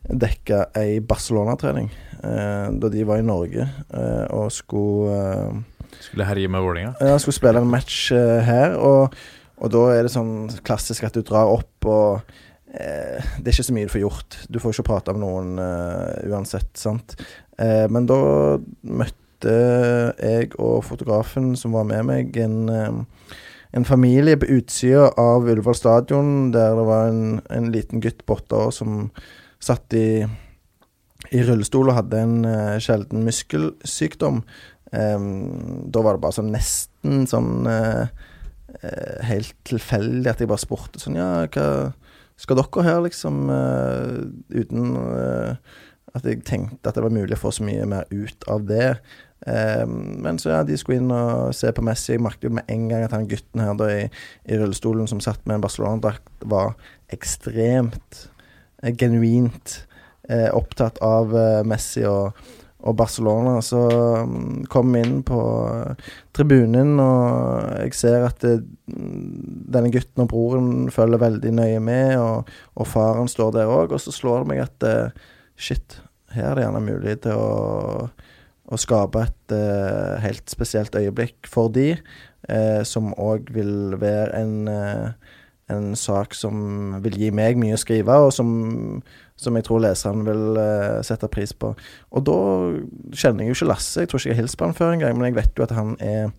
dekke ei Barcelona-trening. Eh, da de var i Norge eh, og skulle eh, Skulle herje med Vålerenga. Ja, skulle spille en match eh, her, og, og da er det sånn klassisk at du drar opp og eh, Det er ikke så mye du får gjort. Du får ikke prate med noen eh, uansett, sant. Eh, men da møtte jeg og fotografen som var med meg, en, en familie på utsida av Ullevål stadion, der det var en, en liten gutt på åtte år som satt i i rullestol og hadde en uh, sjelden muskelsykdom. Um, da var det bare sånn nesten sånn uh, uh, helt tilfeldig at jeg bare spurte sånn Ja, hva skal dere her, liksom? uten at jeg tenkte at det var mulig å få så mye mer ut av det. Um, men så ja, de skulle inn og se på Messi. Jeg merket jo med en gang at han gutten her da i, i rullestolen som satt med en Barcelona-drakt, var ekstremt genuint eh, opptatt av eh, Messi og, og Barcelona. Så mm, kom vi inn på eh, tribunen, og jeg ser at det, denne gutten og broren følger veldig nøye med, og, og faren står der òg. Og så slår det meg at shit, her er det gjerne mulig til å, å skape et uh, helt spesielt øyeblikk for de, uh, som òg vil være en eh, en sak som vil gi meg mye å skrive, og som, som jeg tror leseren vil uh, sette pris på. Og da kjenner jeg jo ikke Lasse. Jeg tror ikke jeg har hilst på han før engang, men jeg vet jo at han er,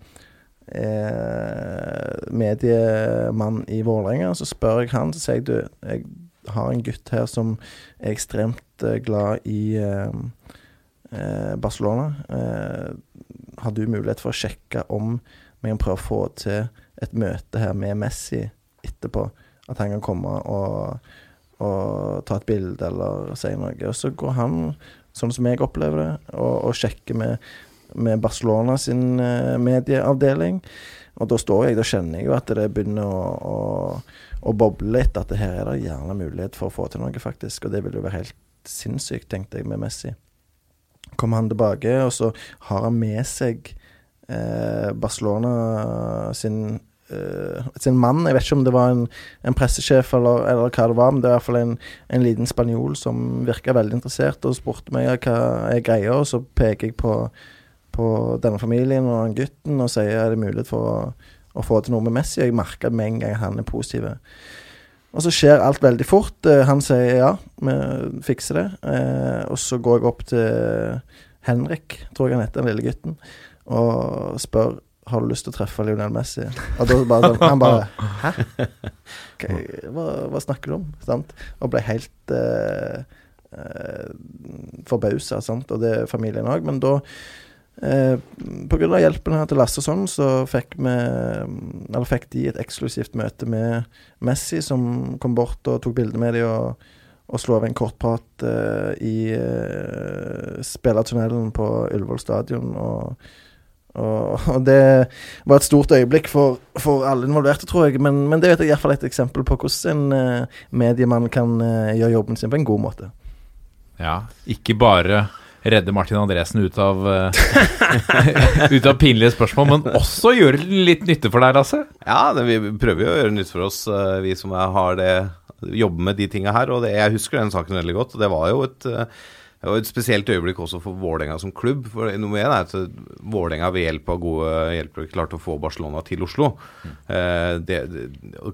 er mediemann i Vålerenga. Så spør jeg han, så sier jeg du, jeg har en gutt her som er ekstremt eh, glad i uh, eh, Barcelona. Eh, har du mulighet for å sjekke om vi kan prøve å få til et møte her med Messi etterpå? At han kan komme og, og ta et bilde eller si noe. Og så går han, sånn som jeg opplever det, og, og sjekker med, med Barcelona sin eh, medieavdeling. Og da står jeg, da kjenner jeg jo at det begynner å, å, å boble litt. At det her er det gjerne mulighet for å få til noe, faktisk. Og det vil jo være helt sinnssykt, tenkte jeg, med Messi. Kommer han tilbake, og så har han med seg eh, Barcelona sin sin mann. Jeg vet ikke om det var en, en pressesjef eller, eller hva det var, men det er i hvert fall en, en liten spanjol som virka veldig interessert og spurte meg hva er greia, og så peker jeg på, på denne familien og den gutten og sier er det mulighet for å, å få til noe med Messi. Jeg merker med en gang han er positiv. Og så skjer alt veldig fort. Eh, Han sier ja, vi fikser det. Eh, og så går jeg opp til Henrik, tror jeg han heter, den lille gutten, og spør har du lyst til å treffe Lionel Messi. Og da bare han bare Hæ? Hva, hva snakker du om? Sant? Og ble helt eh, eh, forbausa. Og det er familien òg. Men da Eh, av hjelpen her til Lasse sånn, så fikk vi Eller fikk de et eksklusivt møte med Messi, som kom bort og tok bilde med dem og, og slo av en kort prat eh, i eh, spillertunnelen på Ullevål stadion. Og, og, det var et stort øyeblikk for, for alle involverte, tror jeg. Men, men det er i hvert fall et eksempel på hvordan en eh, mediemann kan eh, gjøre jobben sin på en god måte. Ja, ikke bare redde Martin Andresen ut av eh, (laughs) Ut av pinlige spørsmål, men også gjøre litt nytte for deg, Lasse. Ja, det, vi prøver jo å gjøre nytte for oss, vi som har det jobber med de tinga her. Og det, jeg husker den saken veldig godt. og Det var jo et, eh, det var et spesielt øyeblikk også for Vålerenga som klubb. For nummer én er at Vålerenga ved hjelp av gode hjelpere klarte å få Barcelona til Oslo. Eh, det, det,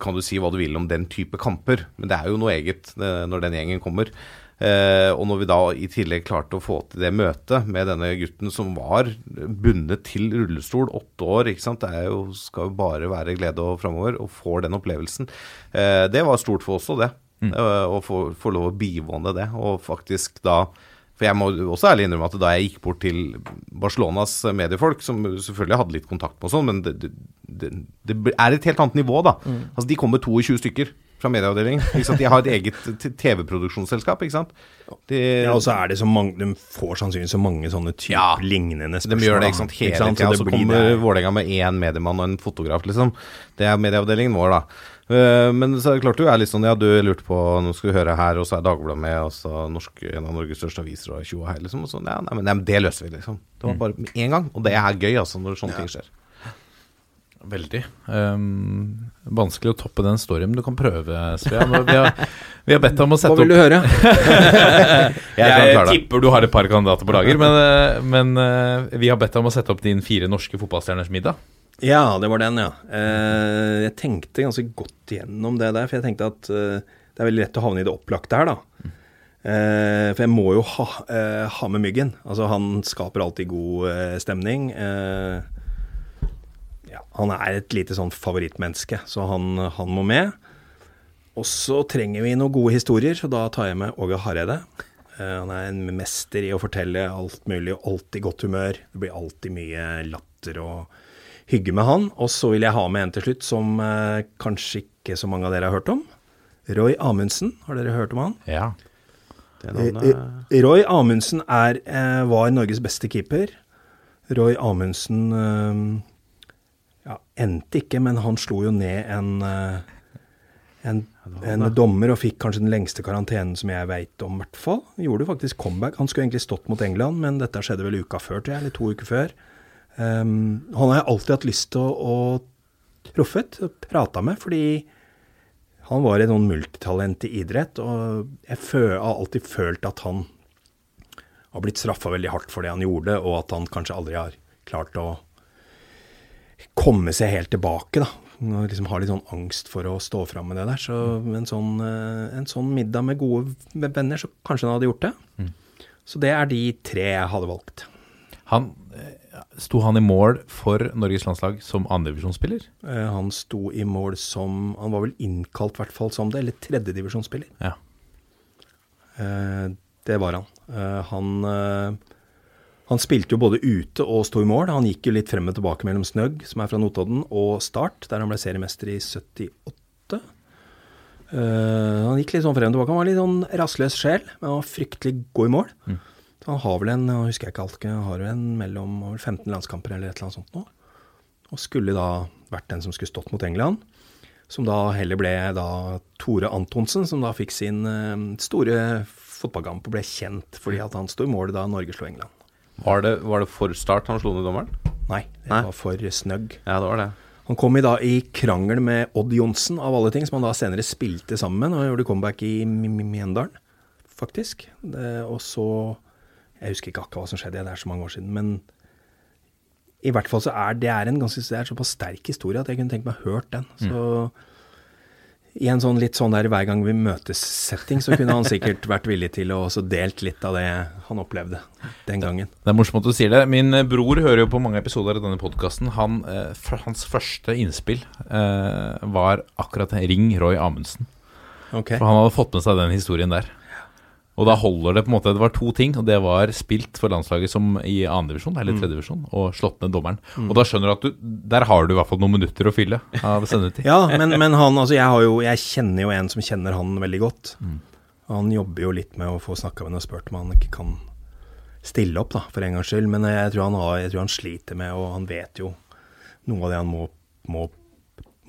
kan du si hva du vil om den type kamper, men det er jo noe eget det, når den gjengen kommer. Eh, og når vi da i tillegg klarte å få til det møtet med denne gutten som var bundet til rullestol, åtte år, ikke sant? det jo, skal jo bare være glede og framover, og får den opplevelsen. Eh, det var stort for oss òg, det. Mm. å få, få lov å bivåne det, og faktisk da for jeg må også ærlig innrømme at da jeg gikk bort til Barcelonas mediefolk, som selvfølgelig hadde litt kontakt med og sånn, men det, det, det, er et helt annet nivå, da. Altså De kom med 22 stykker fra medieavdelingen. De har et eget TV-produksjonsselskap, ikke sant. De, Ja, og så er det så mange De får sannsynligvis så mange sånne type Ja. lignende de gjør det ikke sant, hele tida. Så Så kommer Vålerenga med én mediemann og en fotograf, liksom. Det er medieavdelingen vår, da. Eh, Men så er det klart du er litt sånn Ja, du lurte på Nå skal du høre her, og så er Dagbladet med, og så norsk, en av Norges største aviser, og tjo og hei, liksom. Og sånn, ja, nei, men, nei, men det løser vi, liksom. Det var bare med én gang. Og det er gøy, altså, når sånne ting skjer. Veldig. Um, vanskelig å toppe den storyen, men du kan prøve, Svea. Vi har, vi har bedt deg om å sette opp Hva vil du høre? (laughs) Jeg Jeg tipper du har et par kandidater på lager, men, eh, men eh, vi har bedt deg om å sette opp din fire norske fotballstjerners middag. Ja, det var den, ja. Eh, jeg tenkte ganske godt gjennom det der, for jeg tenkte at eh, det er veldig lett å havne i det opplagte her, da. Eh, for jeg må jo ha, ha med Myggen. Altså, han skaper alltid god stemning. Ja, han er et lite sånn favorittmenneske, så han, han må med. Og så trenger vi noen gode historier, så da tar jeg med Åge Hareide. Han er en mester i å fortelle alt mulig, og alltid godt humør. Det blir alltid mye latter og hygge med han. Og så vil jeg ha med en til slutt som eh, kanskje ikke så mange av dere har hørt om. Roy Amundsen, har dere hørt om han? Ja. Det noen, eh, Roy Amundsen er, eh, var Norges beste keeper. Roy Amundsen eh, ja, endte ikke, men han slo jo ned en, eh, en en dommer og fikk kanskje den lengste karantenen som jeg veit om, i hvert fall. Gjorde faktisk comeback. Han skulle egentlig stått mot England, men dette skjedde vel uka før, tror jeg, eller to uker før. Um, han har jeg alltid hatt lyst til å, å truffet og prata med, fordi han var et sånn multitalent i idrett, og jeg fø, har alltid følt at han har blitt straffa veldig hardt for det han gjorde, og at han kanskje aldri har klart å komme seg helt tilbake, da. Og liksom har litt sånn angst for å stå fram med det der. Så en sånn, eh, en sånn middag med gode venner, så kanskje han hadde gjort det. Så det er de tre jeg hadde valgt. Han, eh, sto han i mål for Norges landslag som andredivisjonsspiller? Eh, Han sto i mål som Han var vel innkalt, hvert fall som det, eller tredjedivisjonsspiller. Ja. Eh, det var han. Eh, han, han spilte jo både ute og sto i mål. Han gikk jo litt frem og tilbake mellom Snøgg, som er fra Notodden, og Start, der han ble seriemester i 78. Eh, han gikk litt sånn frem og tilbake. Han var litt sånn rastløs sjel, men han var fryktelig god i mål. Så han har vel en, jeg husker jeg ikke alt, han har en mellom 15 landskamper eller et eller annet sånt nå. Og skulle da vært den som skulle stått mot England. Som da heller ble da Tore Antonsen, som da fikk sin eh, store fotballkamp og ble kjent fordi at han sto i mål da Norge slo England. Var det, var det for start han slo ned dommeren? Nei, det Nei. var for snøgg. Ja, det var det. Han kom i da i krangel med Odd Johnsen, av alle ting, som han da senere spilte sammen med. Og gjorde comeback i Mjøndalen, faktisk. Det, og så Jeg husker ikke akkurat hva som skjedde, det er så mange år siden. Men i hvert fall så er det er en ganske det er såpass sterk historie at jeg kunne tenkt meg å hørt den. Så i en sånn litt sånn der hver gang vi møtes-setting, så kunne han sikkert (laughs) vært villig til å også delt litt av det han opplevde den gangen. Det er morsomt at du sier det. Min eh, bror hører jo på mange episoder av denne podkasten. Han, eh, hans første innspill eh, var akkurat 'Ring Roy Amundsen'. Okay. For han hadde fått med seg den historien der. Og da holder det på en måte Det var to ting, og det var spilt for landslaget som i andredivisjon, eller tredjedivisjon, og slått ned dommeren. Og da skjønner du at du Der har du i hvert fall noen minutter å fylle av sendetid. (laughs) Ja, men, men han, altså jeg, har jo, jeg kjenner jo en som kjenner han veldig godt. Han jobber jo litt med å få snakka med ham og spurt om han ikke kan stille opp, da, for en gangs skyld. Men jeg tror han, har, jeg tror han sliter med, og han vet jo noe av det han må, må,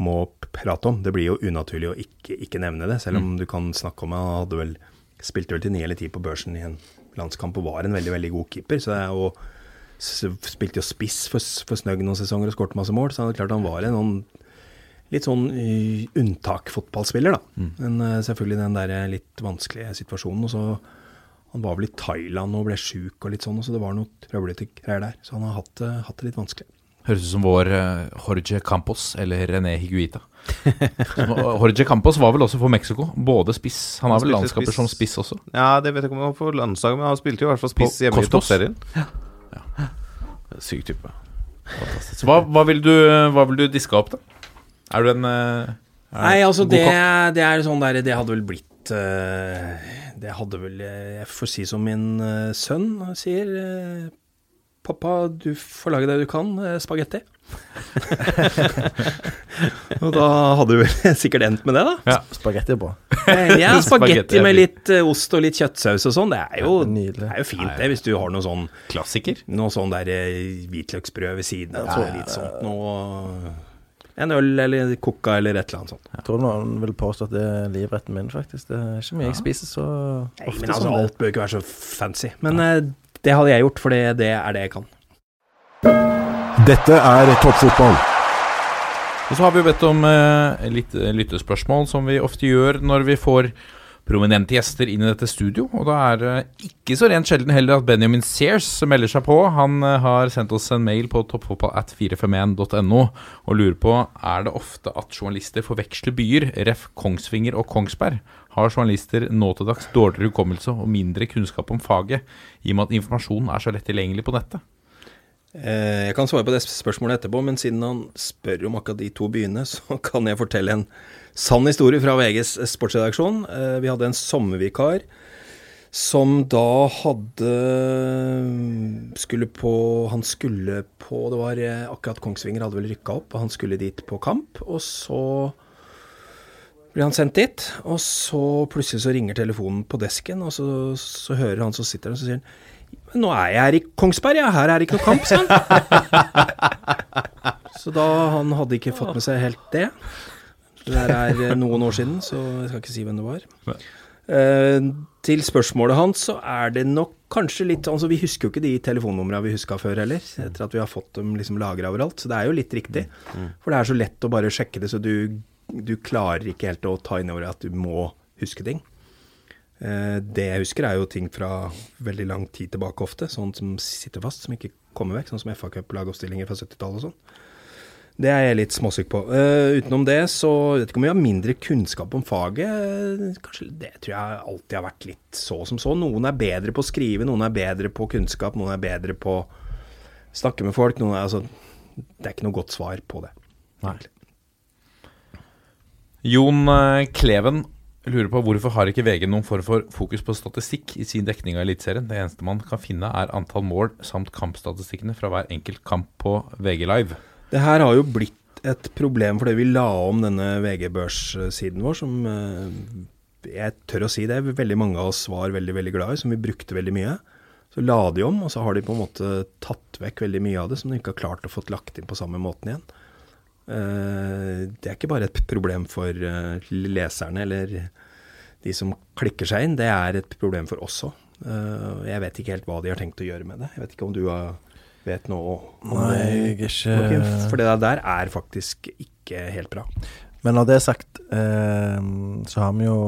må prate om. Det blir jo unaturlig å ikke, ikke nevne det, selv om du kan snakke om det. Han hadde vel spilte vel til ni eller ti på børsen i en landskamp og var en veldig, veldig god keeper. Så er jo Spilte jo spiss for, for Snøgg noen sesonger og skåret masse mål, så det er klart han var en noen, litt sånn uh, unntak-fotballspiller, da. Men uh, selvfølgelig den der eh, litt vanskelige situasjonen. Og så Han var vel i Thailand og ble sjuk og litt sånn, og så det var noe trøblete greier der. Så han har hatt, hatt det litt vanskelig. Høres ut som vår eh, Jorge Campos eller René Higuita. Jorge Campos var vel også for Mexico. Både spiss Han har vel landskaper spiss. som spiss også. Ja, det vet jeg ikke om han var for landslaget, men han spilte jo i hvert fall spiss hjemme hjemme i toppserien. Ja. ja. Syk type. Så hva, hva, vil du, hva vil du diske opp, da? Er du en eh, er Nei, altså god det, kokk? det er sånn der Det hadde vel blitt eh, Det hadde vel Jeg får si som min sønn sier Pappa, du får lage det du kan, eh, spagetti. (laughs) og da hadde du vel sikkert endt med det, da. Ja. Spagetti er bra. Eh, Ja, (laughs) Spagetti med litt eh, ost og litt kjøttsaus og sånn, det er jo, Ja, det er jo fint det, hvis du har noe sånn Klassiker. noe sånn der hvitløksbrød ved siden av, så litt sånt noe En øl eller coca eller et eller annet sånt. Jeg tror noen vil påstå at det er livretten min, faktisk. Det er ikke mye jeg spiser så Nei, men altså, alt bør ikke være så fancy. Men det hadde jeg gjort, for det, det er det jeg kan. Dette er toppfotball. Og så har vi bedt om eh, litt eh, lyttespørsmål, som vi ofte gjør når vi får prominente gjester inn i dette studio. Og da er det ikke så rent sjelden heller at Benjamin Sears melder seg på. Han eh, har sendt oss en mail på toppfotballat451.no og lurer på er det ofte at journalister forveksler byer, ref. Kongsvinger og Kongsberg. Har journalister nå til dags dårligere hukommelse og mindre kunnskap om faget, i og med at informasjonen er så lett tilgjengelig på nettet? Eh, Jeg kan svare på det spørsmålet etterpå, men siden han spør om akkurat de to byene, (laughs) så kan jeg fortelle en sann historie fra VGs sportsredaksjon. Eh, Vi hadde en sommervikar som da hadde Skulle på Han skulle på Det var eh, akkurat Kongsvinger hadde vel rykka opp, og han skulle dit på kamp. Og så blir han sendt dit, og så plutselig så ringer telefonen på desken, og så, så hører han som sitter der, og så sier han men nå er jeg her i Kongsberg, ja. Her er det ikke noe kamp, sa han. (laughs) Så da han hadde ikke fått med seg helt det. Det der er eh, noen år siden, så jeg skal ikke si hvem det var. Eh, til spørsmålet hans, så er det nok kanskje litt Altså, vi husker jo ikke de telefonnumrene vi huska før heller, etter at vi har fått dem liksom lagra overalt. Så det er jo litt riktig. For det er så lett å bare sjekke det, så du, du klarer ikke helt å ta inn over deg at du må huske ting. Eh, det jeg husker, er jo ting fra veldig lang tid tilbake ofte. Sånn som sitter fast, som ikke kommer vekk. Sånn som FA-cup-lagoppstillinger fra 70-tallet og sånn. Det er jeg litt småsyk på. Uh, utenom det, så vet ikke om jeg har mindre kunnskap om faget. Kanskje det tror jeg alltid har vært litt så som så. Noen er bedre på å skrive, noen er bedre på kunnskap, noen er bedre på å snakke med folk. Noen er, altså, det er ikke noe godt svar på det. Nei. Jon eh, Kleven lurer på hvorfor har ikke VG noen form for fokus på statistikk i sin dekning av Eliteserien. Det eneste man kan finne er antall mål samt kampstatistikkene fra hver enkelt kamp på VG Live. Det her har jo blitt et problem fordi vi la om denne VG-børssiden vår, som eh, jeg tør å si det, veldig mange av oss var veldig veldig glad i, som vi brukte veldig mye. Så la de om, og så har de på en måte tatt vekk veldig mye av det som de ikke har klart å få lagt inn på samme måten igjen. Eh, Det er ikke bare et problem for eh, leserne eller de som klikker seg inn, det er et problem for oss òg. Jeg vet ikke helt hva de har tenkt å gjøre med det. Jeg vet ikke om du vet noe om Nei, jeg ikke Joakim? For det der er faktisk ikke helt bra. Men når det er sagt, eh, så har vi jo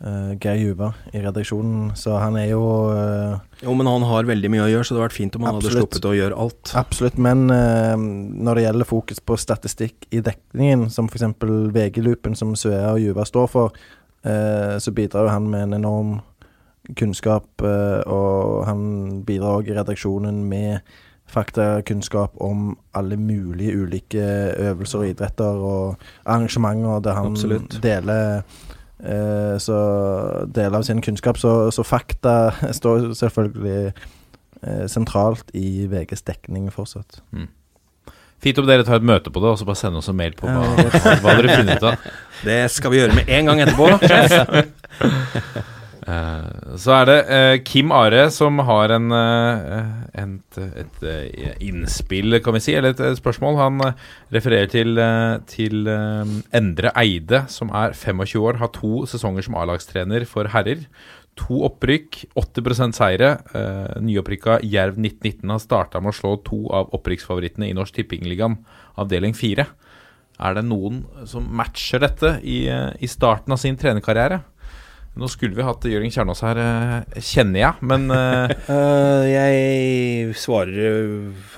eh, Geir Juva i redaksjonen, så han er jo uh, Jo, men han har veldig mye å gjøre, så det hadde vært fint om han hadde Absolutt. sluppet å gjøre alt. Absolutt, men uh, når det gjelder fokus på statistikk i dekningen, som f.eks. VG-loopen som Svea og Juva står for, uh, så bidrar jo han med en enorm kunnskap, og han bidrar òg i redaksjonen med faktakunnskap om alle mulige ulike øvelser og idretter og arrangementer der han Absolutt. deler eh, så deler av sin kunnskap. Så, så fakta (laughs) står selvfølgelig eh, sentralt i VGs dekning fortsatt. Fint om dere tar et møte på det, og så bare sender oss en mail på hva, hva, hva dere finner ut av. (laughs) Det skal vi gjøre med en gang etterpå. (laughs) Eh, så er det eh, Kim Are som har en, en, et, et, eh, innspill, kan vi si, eller et, spørsmål. Han eh, refererer til, eh, til eh, Endre Eide, som er 25 år, har to sesonger som A-lagstrener for herrer. To opprykk, 80 seire. Uh, nyopprykka Jerv 1919 har starta med å slå to av opprykksfavorittene i Norsk Tippingligaen, avdeling 4. Er det noen som matcher dette i, eh, i starten av sin trenerkarriere? Nå skulle vi hatt Jørgen Kjernås her, eh, kjenner jeg, men eh, (laughs) Eh, jeg svarer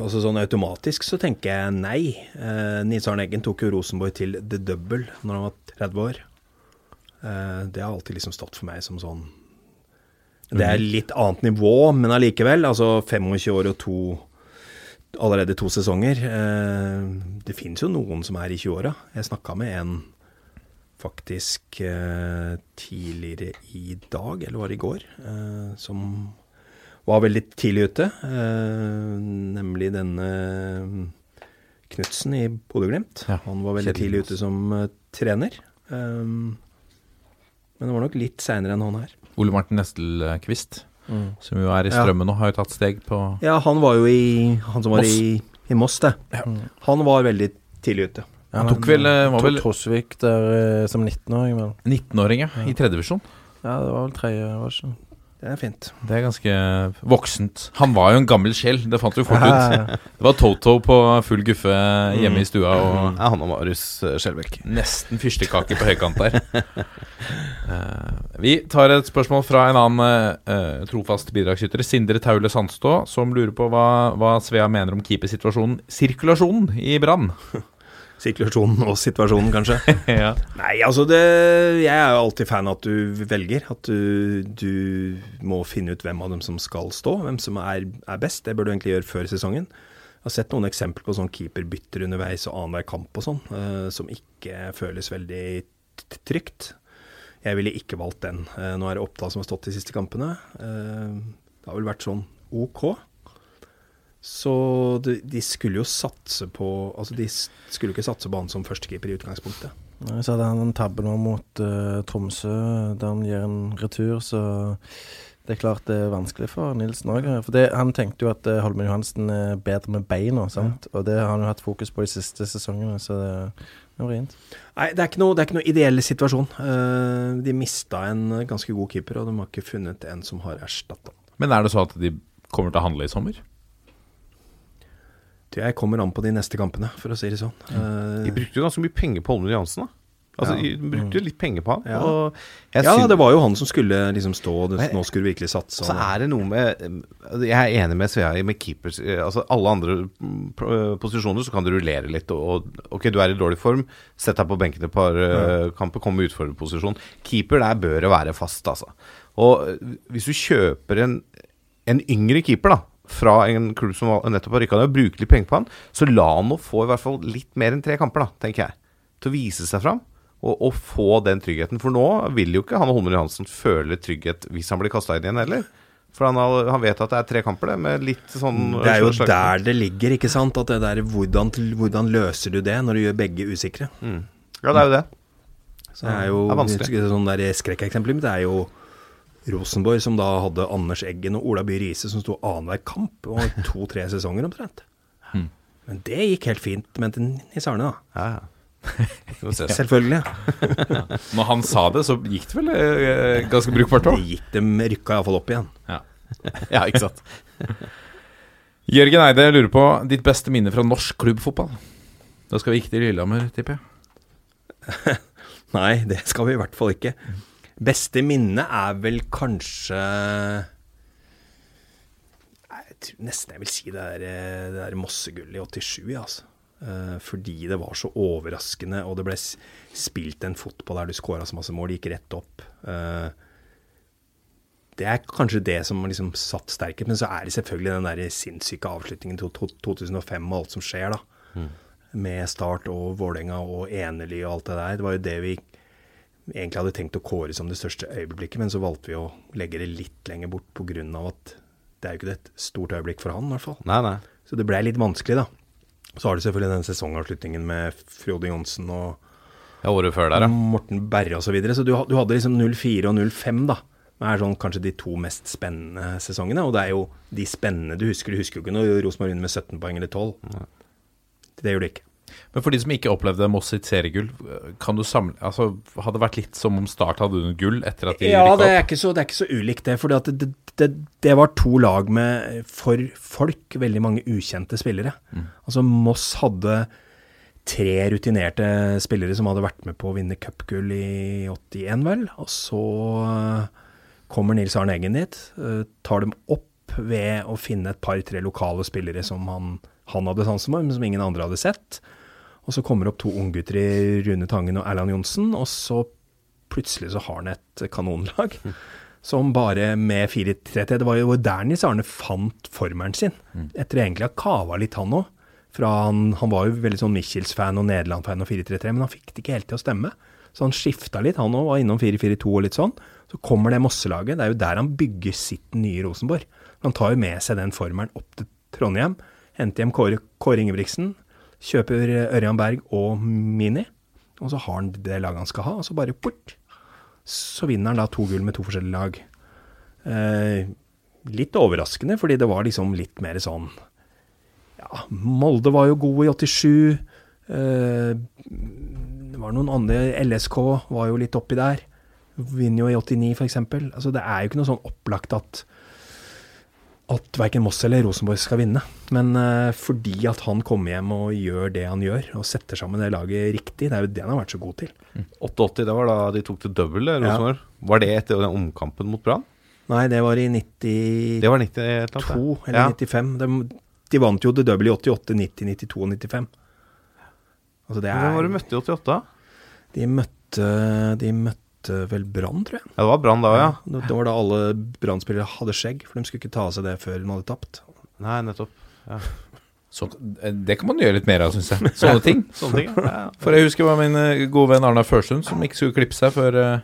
altså sånn automatisk, så tenker jeg nei. Nils Arne Eggen tok jo Rosenborg til the double når han var 30 år. Det har alltid liksom stått for meg som sånn Det er litt annet nivå, men allikevel. Altså 25 år og to allerede to sesonger. Det finnes jo noen som er i 20-åra. Jeg snakka med en faktisk eh, tidligere i dag, eller var det i går, eh, som var veldig tidlig ute. Eh, nemlig denne Knutsen i Bodø-Glimt. Ja, Han var veldig tidlig ute som eh, trener. Um, men det var nok litt seinere enn han her. Ole Martin Nestelquist, Mm. som jo er i Ja. strømmen nå, har jo tatt steg på Ja, han var jo i Han som var Moss. i, i Moss, det. Han var veldig tidlig ute. Ja, Han tok vel, eh, var vel- Trosvik der eh, som 19-åring, vel. 19-åring, ja, i tredjevisjon. Ja, det var vel tredje, år det? Det er fint. Det er ganske voksent. Han var jo en gammel sjel, det fant du fort ut. Ja, ja. Det var Toto på full guffe hjemme i stua og Ja, han og Marius eh, Skjelbæk. nesten fyrstekake på høykant der. (laughs) Eh, vi tar et spørsmål fra en annen uh, trofast bidragsyter, Sindre Taule Sandstå, som lurer på hva, hva Svea mener om keepersituasjonen, sirkulasjonen, i Brann. Sirkulasjonen og situasjonen, kanskje. (laughs) ja. Nei, altså det Jeg er jo alltid fan av at du velger. At du, du må finne ut hvem av dem som skal stå, hvem som er, er best. Det bør du egentlig gjøre før sesongen. Jeg har sett noen eksempler på sånn keeperbytter underveis og annenhver kamp og sånn, uh, som ikke føles veldig trygt. Jeg ville ikke valgt den. Uh, nå er det Oppdal som har stått de siste kampene. Uh, det har vel vært sånn OK. Så de, de skulle jo satse på Altså, de skulle ikke satse på han som førstekeeper i utgangspunktet. Nei, Så hadde han en tabbe nå mot uh, Tromsø, der han gir en retur, så Det er klart det er vanskelig for Nilsen òg. For det, han tenkte jo at eh, Holmen Johansen er bedre med beina, sant? og det har han jo hatt fokus på de siste sesongene, så det det er vrient. Nei, det er ikke noe, det er ikke noe ideell situasjon. Uh, de mista en ganske god keeper, og de har ikke funnet en som har erstatta han. Men er det så at de kommer til å handle i sommer? Jeg kommer an på de neste kampene, for å si det sånn. De Eh, brukte jo ganske mye penger på Holmen Johansen, da. Altså, Ja. De brukte litt penger på han. Ja. Ja, det var jo han som skulle liksom stå det, Nå skulle du virkelig satse. Så er det noe med Jeg er enig med Svea med keepers. eh, Altså Alle andre mm, posisjoner så kan du rullere litt. Og, Ok, du er i dårlig form, sett deg på benken et par ja. kamper, kom i utfordrerposisjon. Keeper, der bør det være fast, altså. Og eh, hvis du kjøper en, en yngre keeper, da fra en klubb som nettopp har rykka ned, og bruker litt penger på han, så la han nå få i hvert fall litt mer enn tre kamper, da, tenker jeg. Til å vise seg fram. Og, og få den tryggheten. For nå vil jo ikke han og Holmen Johansen føle trygghet hvis han blir kasta inn igjen heller. For han, har, han vet at det er tre kamper, det, med litt sånn Det er jo slags- der det ligger, ikke sant? At det der, hvordan, hvordan løser du det når du gjør begge usikre? Ja, det er jo det. Så det er jo det er vanskelig. sånn der Skrekkeksempelet mitt er jo Rosenborg, som da hadde Anders Eggen og Ola By Riise som sto annenhver kamp, og (laughs) to-tre sesonger omtrent. Men det gikk helt fint mente Nils Arne, da. Ja, ja. (laughs) Selvfølgelig. (laughs) Når han sa det, så gikk det vel eh, ganske brukbart Det òg. gikk dem rykka iallfall opp igjen. Ja, ikke sant. Jørgen Eide lurer på ditt beste minne fra norsk klubbfotball. Da skal vi ikke til Lillehammer, tipper jeg. Nei, det skal vi i hvert fall ikke. Beste minne er vel kanskje Jeg tror nesten jeg vil si det der, eh, det der Mossegullet i 87, altså. Eh, fordi det var så overraskende, og det ble spilt en fotball der du skåra så masse mål, det gikk rett opp. Eh, det er kanskje det som liksom satt sterkest, men så er det selvfølgelig den der sinnssyke avslutningen til 2005 og alt som skjer, da. Med Start og Vålerenga og Enely og alt det der. Det var jo det vi egentlig hadde tenkt å kåre som det største øyeblikket, men så valgte vi å legge det litt lenger bort pga. at det er jo ikke et stort øyeblikk for han, i hvert fall. Nei, nei. Så det ble litt vanskelig, da. Så har du selvfølgelig den sesongavslutningen med Frode Johnsen og Ja, året før der, ja. Morten Berre osv. Så, videre. så du, du hadde liksom 04 og 05, da. Det er sånn kanskje de to mest spennende sesongene. Og det er jo de spennende du husker. Du husker jo ikke når Rosenborg vinner med 17 poeng eller 12. Det gjør du ikke. Men for de som ikke opplevde Moss sitt seriegull, kan du samle Altså, hadde det vært litt som om Start hadde vunnet gull etter at de Ja, rykka det opp? så, det er ikke så ulikt det. For det, det, det, det var to lag med for folk veldig mange ukjente spillere. Altså Moss hadde tre rutinerte spillere som hadde vært med på å vinne cupgull i 81, vel. Og så eh, kommer Nils Arne Eggen dit, eh, tar dem opp ved å finne et par-tre lokale spillere som han, han hadde sansen for, men som ingen andre hadde sett. Og så kommer det opp to unggutter i Rune Tangen og Erland Johnsen, og så plutselig så har han et kanonlag. (laughs) Som bare med 4-3-3 Det var jo der Nils Arne fant formelen sin. Etter egentlig å ha kava litt, han òg. Han, han var jo veldig sånn Michels-fan og Nederland-fan og 4-3-3, men han fikk det ikke helt til å stemme. Så han skifta litt, han òg, var innom 4-4-2 og litt sånn. Så kommer det Mosselaget. Det er jo der han bygger sitt nye Rosenborg. Han tar jo med seg den formelen opp til Trondheim. Henter hjem Kåre, Kåre Ingebrigtsen. Kjøper Ørjan Berg og Mini. Og så har han det laget han skal ha, og så bare bort. Så vinner han da to gull med to forskjellige lag. Eh, litt overraskende, fordi det var liksom litt mer sånn Ja, Molde var jo god i 87. Eh, det var noen andre LSK var jo litt oppi der. Vinner jo i 89, f.eks. Altså, det er jo ikke noe sånn opplagt at at verken Moss eller Rosenborg skal vinne. Men uh, fordi at han kommer hjem og gjør det han gjør, og setter sammen det laget riktig, det er jo det han har vært så god til. 88, det var da de tok til double, Rosenborg. Rosenborg. Var det etter den omkampen mot Brann? Nei, det var i 92 Det var 90 eller ja. 95. De, de vant jo The Double i 88, 90, 92 og 95. Altså det Hvem var det er møtte i 88? De møtte De møtte vel Brann, tror jeg. Ja, det var Brann da, ja. Det, det var da alle Brann-spillere hadde skjegg, for de skulle ikke ta av seg det før de hadde tapt. Nei, nettopp. Så, eh, det kan man gjøre litt mer av, syns jeg. (laughs) Sånne ting. Sånne ting, ja. ja. (laughs) For jeg husker det var min eh, gode venn Arnar Førsund som ikke skulle klippe seg før eh,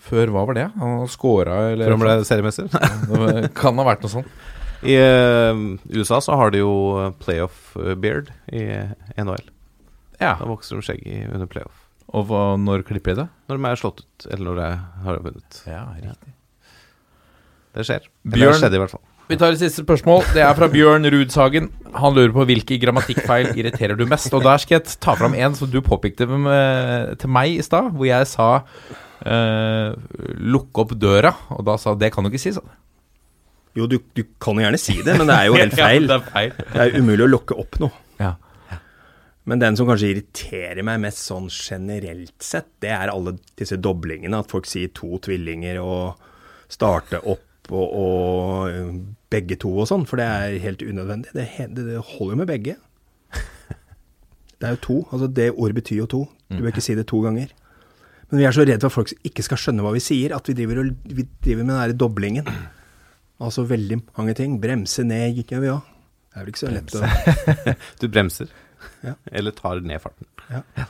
Før hva var det? Han scora, eller Før han ble seriemester. (laughs) Det Kan ha vært noe sånt. I uh, USA så har de jo playoff beard i NHL. Ja. Da vokser de skjegg under playoff. Og hva, når klipper de det? Når de er slått ut, eller når de har vunnet. Ja, riktig. Det skjer. Eller Bjørn- det skjedde i hvert fall. Vi tar et siste spørsmål. Det er fra Bjørn Rudshagen. Han lurer på hvilke grammatikkfeil irriterer du mest. Og der skal jeg ta fram en som du påpekte med, til meg i stad, hvor jeg sa eh, 'lukke opp døra', og da sa 'det kan du ikke si', sa du. Jo, du, du kan jo gjerne si det, men det er jo (laughs) helt feil. Ja, det er feil. Det er umulig å lukke opp noe. Ja. Men den som kanskje irriterer meg mest sånn generelt sett, det er alle disse doblingene. At folk sier to tvillinger og starte opp og, og øh, begge to og sånn. For det er helt unødvendig. Det, det, det holder jo med begge. Det er jo to. altså Det ordet betyr jo to. Du bør ikke si det to ganger. Men vi er så redd for at folk ikke skal skjønne hva vi sier, at vi driver, og, vi driver med den derre doblingen. Altså veldig mange ting. Bremse ned gikk jo vi òg. Det er vel ikke så lett å (laughs) Du bremser. Ja. (laughs) Eller tar ned farten. Ja.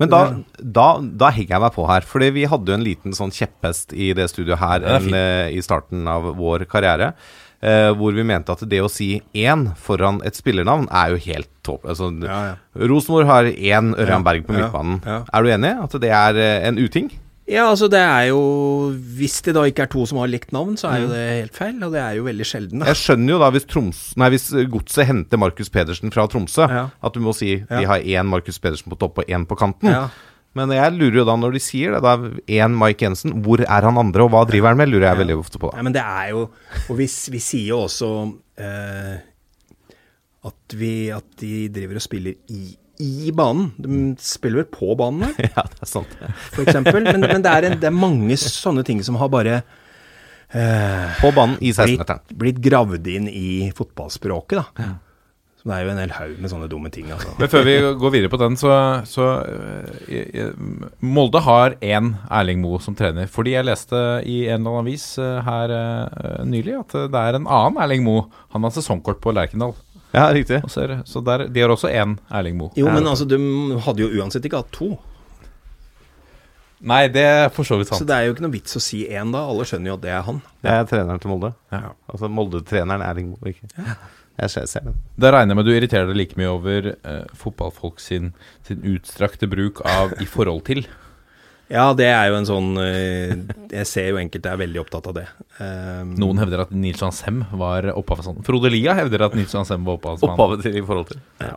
Men da, da, da henger jeg meg på her. Fordi vi hadde jo en liten sånn kjepphest i det studioet her det er en, eh, i starten av vår karriere. Eh, hvor vi mente at det å si én foran et spillernavn er jo helt topp. Altså, Ja, ja. Rosenborg har én Ørjan Berg på ja, midtbanen. ja. Er du enig? At det er eh, en uting? Ja, altså det er jo Hvis det da ikke er to som har likt navn, så er jo det helt feil. Og det er jo veldig sjelden. Da. Jeg skjønner jo da hvis, Troms, nei, hvis Godset henter Markus Pedersen fra Tromsø, Ja. at du må si de har én Markus Pedersen på topp og én på kanten. Ja. Men jeg lurer jo da, når de sier det, da én Mike Jensen, hvor er han andre, og hva driver han med? Lurer jeg veldig ofte på da. Nei, men det er jo Og vi, vi sier jo også eh, at, vi, at de driver og spiller i, i banen. De spiller vel på banen, der, (laughs) Ja, det er sant. for eksempel. Men, men det, er en, det er mange sånne ting som har bare eh, På banen i blitt, 16-meteren. blitt gravd inn i fotballspråket, da. Så det er jo en hel haug med sånne dumme ting, altså. Men før vi går videre på den, så, så øh, i- i- Molde har én Erling Moe som trener. Fordi jeg leste i en eller annen avis øh, her uh, nylig at det er en annen Erling Moe. Han har sesongkort på Lerkendal. Ja, riktig. Og ser, så der, de har også én Erling Moe. Jo, men altså, de hadde jo uansett ikke hatt to. Nei, det er for så vidt Så det er jo ikke noe vits å si én, da. Alle skjønner jo at det er han. Jeg er treneren til Molde. Ja. Altså Molde-treneren Erling Moe, ikke Jeg ser, ser den. Da regner jeg med du irriterer deg like mye over øh, fotballfolk sin, sin utstrakte bruk av 'i forhold til'. Ja, det er jo en sånn eh, Jeg ser jo enkelte er veldig opptatt av det. Um, Noen hevder at Nils Johan Sem var opphavet sånn. Frode Lia hevder at Nils Johan Sem var opphavet sånn. Opphavet til i forhold til. Ja.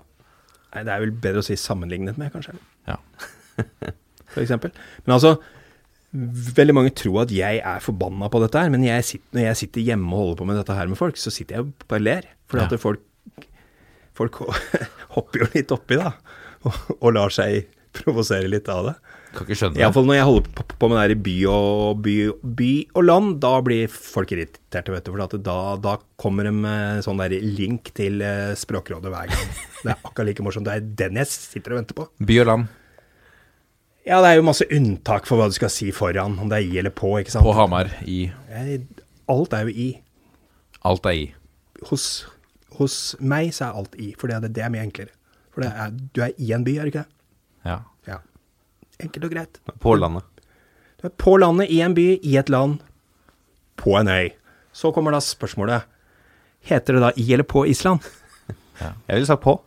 Nei, det er vel bedre å si sammenlignet med, kanskje. Ja. (laughs) For eksempel. Men altså Veldig mange tror at jeg er forbanna på dette her, men jeg sitter, når jeg sitter hjemme og holder på med dette her med folk, så sitter jeg og bare ler. Fordi Ja. at folk, folk (laughs) hopper jo litt oppi, da. Og, og lar seg provosere litt av det. Kan ikke skjønne det. Iallfall når jeg holder på, på med det her i by og, by, by og land, da blir folk irriterte, vet du. For at da, da kommer de med sånn der link til eh, Språkrådet hver gang. Det er akkurat like morsomt. Det er den jeg sitter og venter på. By og land Ja, det er jo masse unntak for hva du skal si foran, om det er i eller på, ikke sant. på Hamar i alt er jo i. Alt er i. Hos, hos meg så er alt i, for det, det er mye enklere. For det er, du er i en by, er du ikke det? Ja. Enkelt og greit. På landet. Du er på landet, i en by, i et land, på en øy. Så kommer da spørsmålet Heter det da i eller på Island? (laughs) Jeg ville sagt på.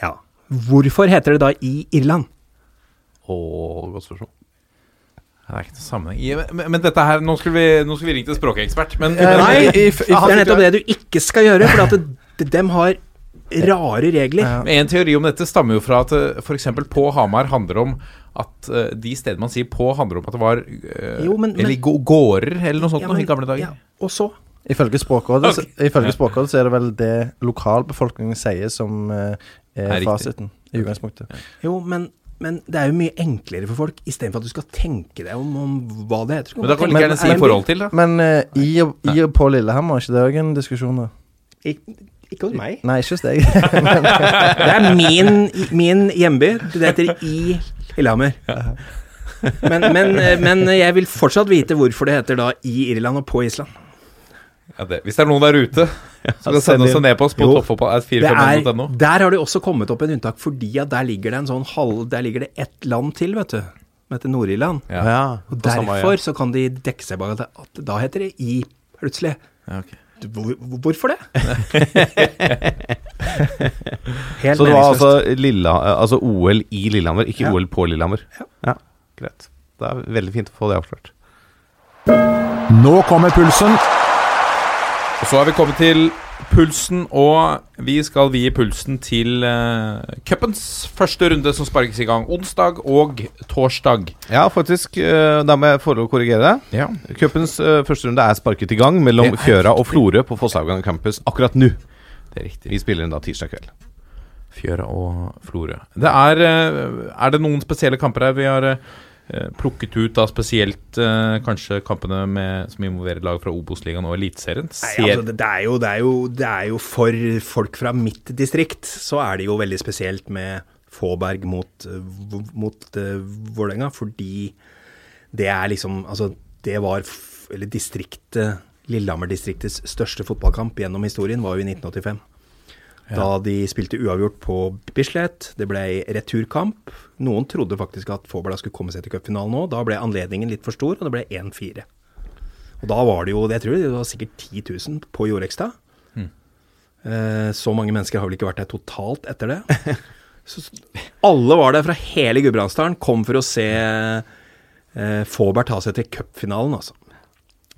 Ja. Hvorfor heter det da i Irland? Å, godt spørsmål. Det er ikke noe sammenheng. Men, men dette her, nå skulle vi, nå skulle vi ringt en språkekspert. Men, Eh, men Nei, (laughs) det er nettopp det du ikke skal gjøre, for at det, dem har rare regler. Ja. En teori om dette stammer jo fra at f.eks. på Hamar handler om at eh, de stedene man sier på, handler om at det var eh, Jo, men- Eller men- gårder eller noe sånt Ja, noe, i gamle dager. Ja, og så? Ifølge Språkrådet, Ok. ifølge Språkrådet så er det vel det lokalbefolkningen sier som eh, er, Er riktig. fasiten i utgangspunktet. Jo, men, men det er jo mye enklere for folk, istedenfor at du skal tenke deg om, om hva det heter. Men da kan du ikke gjerne si i forhold til, da. Men uh, i, og, i og på Lillehammer, er ikke det òg en diskusjon? da? Ik ikke hos meg. Nei, ikke hos deg. Men, (laughs) Det er min, min hjemby. Det heter i Lillehammer. Men, men, men jeg vil fortsatt vite hvorfor det heter da i Irland og på Island. Ja, det. Hvis det er noen der ute som kan sende oss en e-post på er, toppfotball.45.no der har det også kommet opp en unntak, fordi at der ligger det en sånn halv Der ligger det ett land til, vet du. Som heter Nord-Irland. Ja. Og samme derfor så kan de dekke seg bak at at da heter det i plutselig. Ja, ok. Hvor, hvorfor det? (laughs) Helt Så det var altså, Lilla, altså OL i Lillehammer, ikke Ja. OL på Lillehammer? Ja. Greit. Det er veldig fint å få det avslørt. Nå kommer pulsen. Og så er vi kommet til pulsen, og vi skal vie pulsen til uh, cupens første runde, som sparkes i gang onsdag og torsdag. Ja, faktisk. Uh, Da må jeg å korrigere det. Ja. Cupens uh, første runde er sparket i gang mellom Fjøra og Florø på Fosshaugane campus akkurat nå. Det er riktig. Vi spiller inn da tirsdag kveld. Fjøra og Florø. Det er, uh, er det noen spesielle kamper her vi har plukket ut, da spesielt eh, kanskje kampene med, som involverer lag fra Obos-ligaen og Eliteserien? Ser- altså, det, det, er jo, det, er jo, for folk fra mitt distrikt, så er det jo veldig spesielt med Fåberg mot, uh, mot uh, Vålerenga, fordi det er liksom Altså, det var Eller distriktet Lillehammer-distriktets største fotballkamp gjennom historien var jo i 1985. Da de spilte uavgjort på Bislett. Det ble returkamp. Noen trodde faktisk at Fåberg da skulle komme seg til cupfinalen nå. Da ble anledningen litt for stor, og det ble 1-4. Og da var det jo, jeg tror det var sikkert 10 000 på Jorekstad. Eh, så mange mennesker har vel ikke vært der totalt etter det. (laughs) Så, alle var der fra hele Gudbrandsdalen, kom for å se eh, Fåberg ta seg til cupfinalen, altså.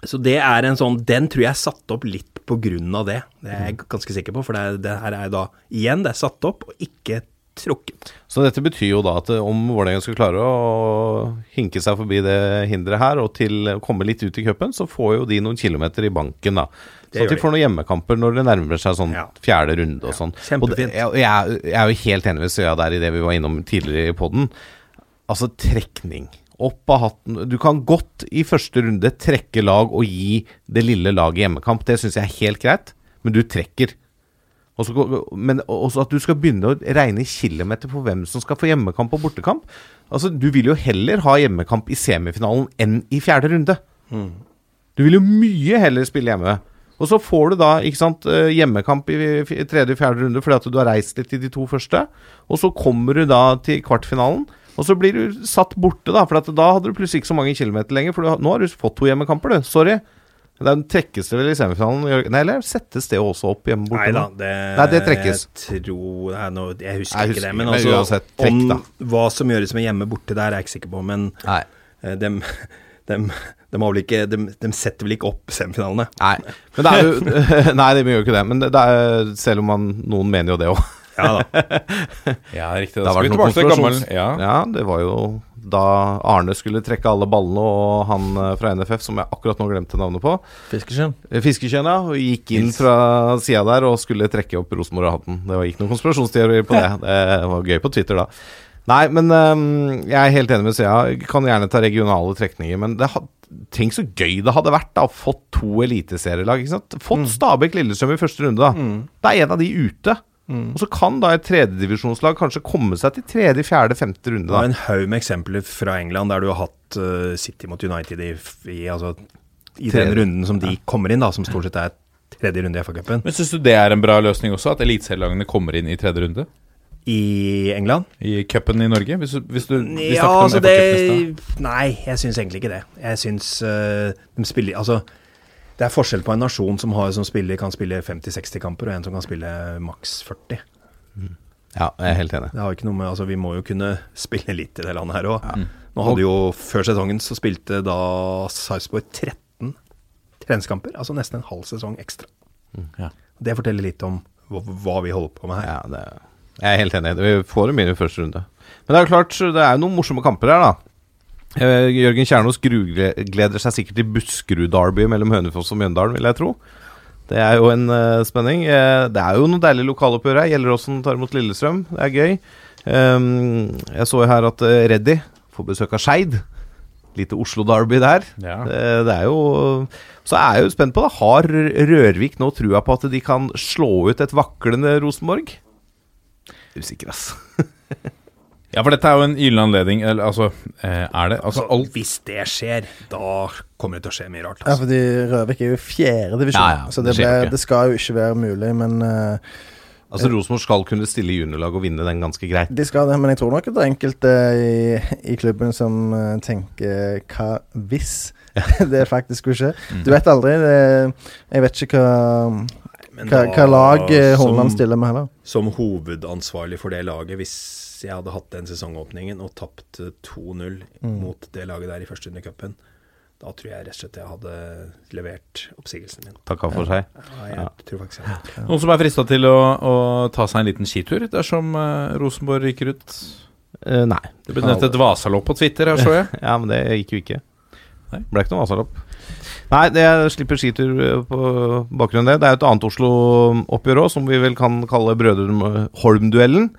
Så det er en sånn Den tror jeg er satt opp litt på grunn av det. Det er jeg ganske sikker på, for det, er, det her er da igjen, det er satt opp og ikke trukket. Så dette betyr jo da at eh, om Vålerenga skal klare å hinke seg forbi det hinderet her og til å komme litt ut i cupen, så får jo de noen kilometer i banken, da. Det Så at de får noen hjemmekamper når det nærmer seg sånn Ja. fjerde runde og sånn. Og det, jeg, jeg, jeg er jo helt enig med Søya der i det vi var innom tidligere i poden. Altså trekning. Opp av hatten. Du kan godt i første runde trekke lag og gi det lille laget hjemmekamp. Det syns jeg er helt greit, men du trekker. Og så men også at du skal begynne å regne kilometer på hvem som skal få hjemmekamp og bortekamp. Altså, Du vil jo heller ha hjemmekamp i semifinalen enn i fjerde runde. Du vil jo mye heller spille hjemme. Og så får du da ikke sant, eh, hjemmekamp i tredje og fjerde runde fordi at du har reist litt i de to første. Og så kommer du da til kvartfinalen, og så blir du satt borte, da. For da hadde du plutselig ikke så mange kilometer lenger, for har- nå har du fått to hjemmekamper, du. Sorry. Den trekkes det vel i semifinalen? Nei, eller settes det også opp hjemme borte? Nei da, det, Nei, det trekkes. Jeg tror nei, nå, Jeg husker Jeg ikke det. Men, men også, uansett, trekk, om da. hva som gjøres med hjemme borte der, er jeg ikke sikker på. Men Nei. eh, dem, (laughs) dem, dem, har vel ikke, dem, dem setter vel ikke opp semifinalene. Nei. Men det er jo (laughs) Nei, de gjør ikke det. Men det er, selv om man, noen mener jo det òg. Ja da. (laughs) Ja, riktig. Det Da var det noen konspirasjons- ja. Ja, det var jo da Arne skulle trekke alle ballene, og han eh, fra NFF, som jeg akkurat nå glemte navnet på, Fiskeskjønn. eh, Fiskekjønna, og gikk inn fra sida der og skulle trekke opp Rosenborg-hatten. Det var ikke noen konspirasjonsteori på det. (laughs) Det var gøy på Twitter da. Nei, men um, jeg er helt enig med Sea. Kan gjerne ta regionale trekninger, men det had, Tenk så gøy det hadde vært da å fått to eliteserielag. Fått Stabæk Lillestrøm i første runde, da. Det er en av de ute. Og så kan da et tredjedivisjonslag kanskje komme seg til tredje, fjerde, femte runde. Det er da en haug med eksempler fra England der du har hatt uh, City mot United i, i, altså, i den runden som de kommer inn, da, som stort sett er tredje runde i FA-cupen. Men syns du det er en bra løsning også, at eliteserielagene kommer inn i tredje runde? I England? I cupen i Norge? Hvis hvis du hvis Ja, altså det Nei, jeg syns egentlig ikke det. Jeg syns uh, de spiller Altså, det er forskjell på en nasjon som, har, som spiller, kan spille 50-60 kamper, og en som kan spille maks 40. Ja, jeg er helt enig. Det har ikke noe med Altså, vi må jo kunne spille litt i det landet her òg. Nå hadde jo Før sesongen så spilte da Sarpsborg 13 treningskamper. Altså nesten en halv sesong ekstra. Ja. Det forteller litt om hva, hva vi holder på med her. Ja, det, jeg er helt enig. Vi får dem mye i første runde. Men det er jo klart, det er jo noen morsomme kamper her, da. Eh, Jørgen Kjernås grugleder seg sikkert til Buskerud-derby mellom Hønefoss og Mjøndalen, vil jeg tro. Det er jo en uh, spenning. Uh, det er jo noen deilige lokaloppgjør her. Gjelleråsen tar imot Lillestrøm. Det er gøy. Um, jeg så jo her at uh, Reddy får besøk av Skeid. Lite Oslo-derby der. Ja. Det, det er jo Så er jeg jo spent på det. Har Rørvik nå trua på at de kan slå ut et vaklende Rosenborg? Usikker, ass. (laughs) Ja, for dette er jo en gyllen anledning. Eller, altså, eh, er det altså, Altså, alt hvis det skjer, da kommer det til å skje mye rart. Ja, Altså. fordi Røvik er jo i fjerde divisjon, Ja, ja, så det ble, det skal jo ikke være mulig. Men uh, Altså Rosenborg skal kunne stille i juniorlag og vinne den ganske greit. de skal det. Men jeg tror nok at det er enkelte i, i klubben som uh, tenker hva hvis (laughs) det faktisk skulle skje? Mm. Du vet aldri. Det, jeg vet ikke hva, hva, da, hva lag Holmland stiller med heller. Som hovedansvarlig for det laget, hvis jeg hadde hatt den sesongåpningen og tapt eh, 2-0 Mm. mot det laget der i første runde i cupen, da tror jeg rett og slett jeg hadde levert oppsigelsen min. Takka for seg. Ja, jeg Ja. tror faktisk jeg. Noen som er frista til å, å ta seg en liten skitur dersom uh, Rosenborg ryker ut? Uh, nei. Det ble nevnt et Vasalopp på Twitter, her så jeg. (laughs) Ja, men det gikk jo ikke. Nei. Ble ikke noe Vasalopp. Nei, det jeg slipper skitur eh, på bakgrunn av det. Det er jo et annet Oslo-oppgjør òg, som vi vel kan kalle Brødrene Holm-duellen.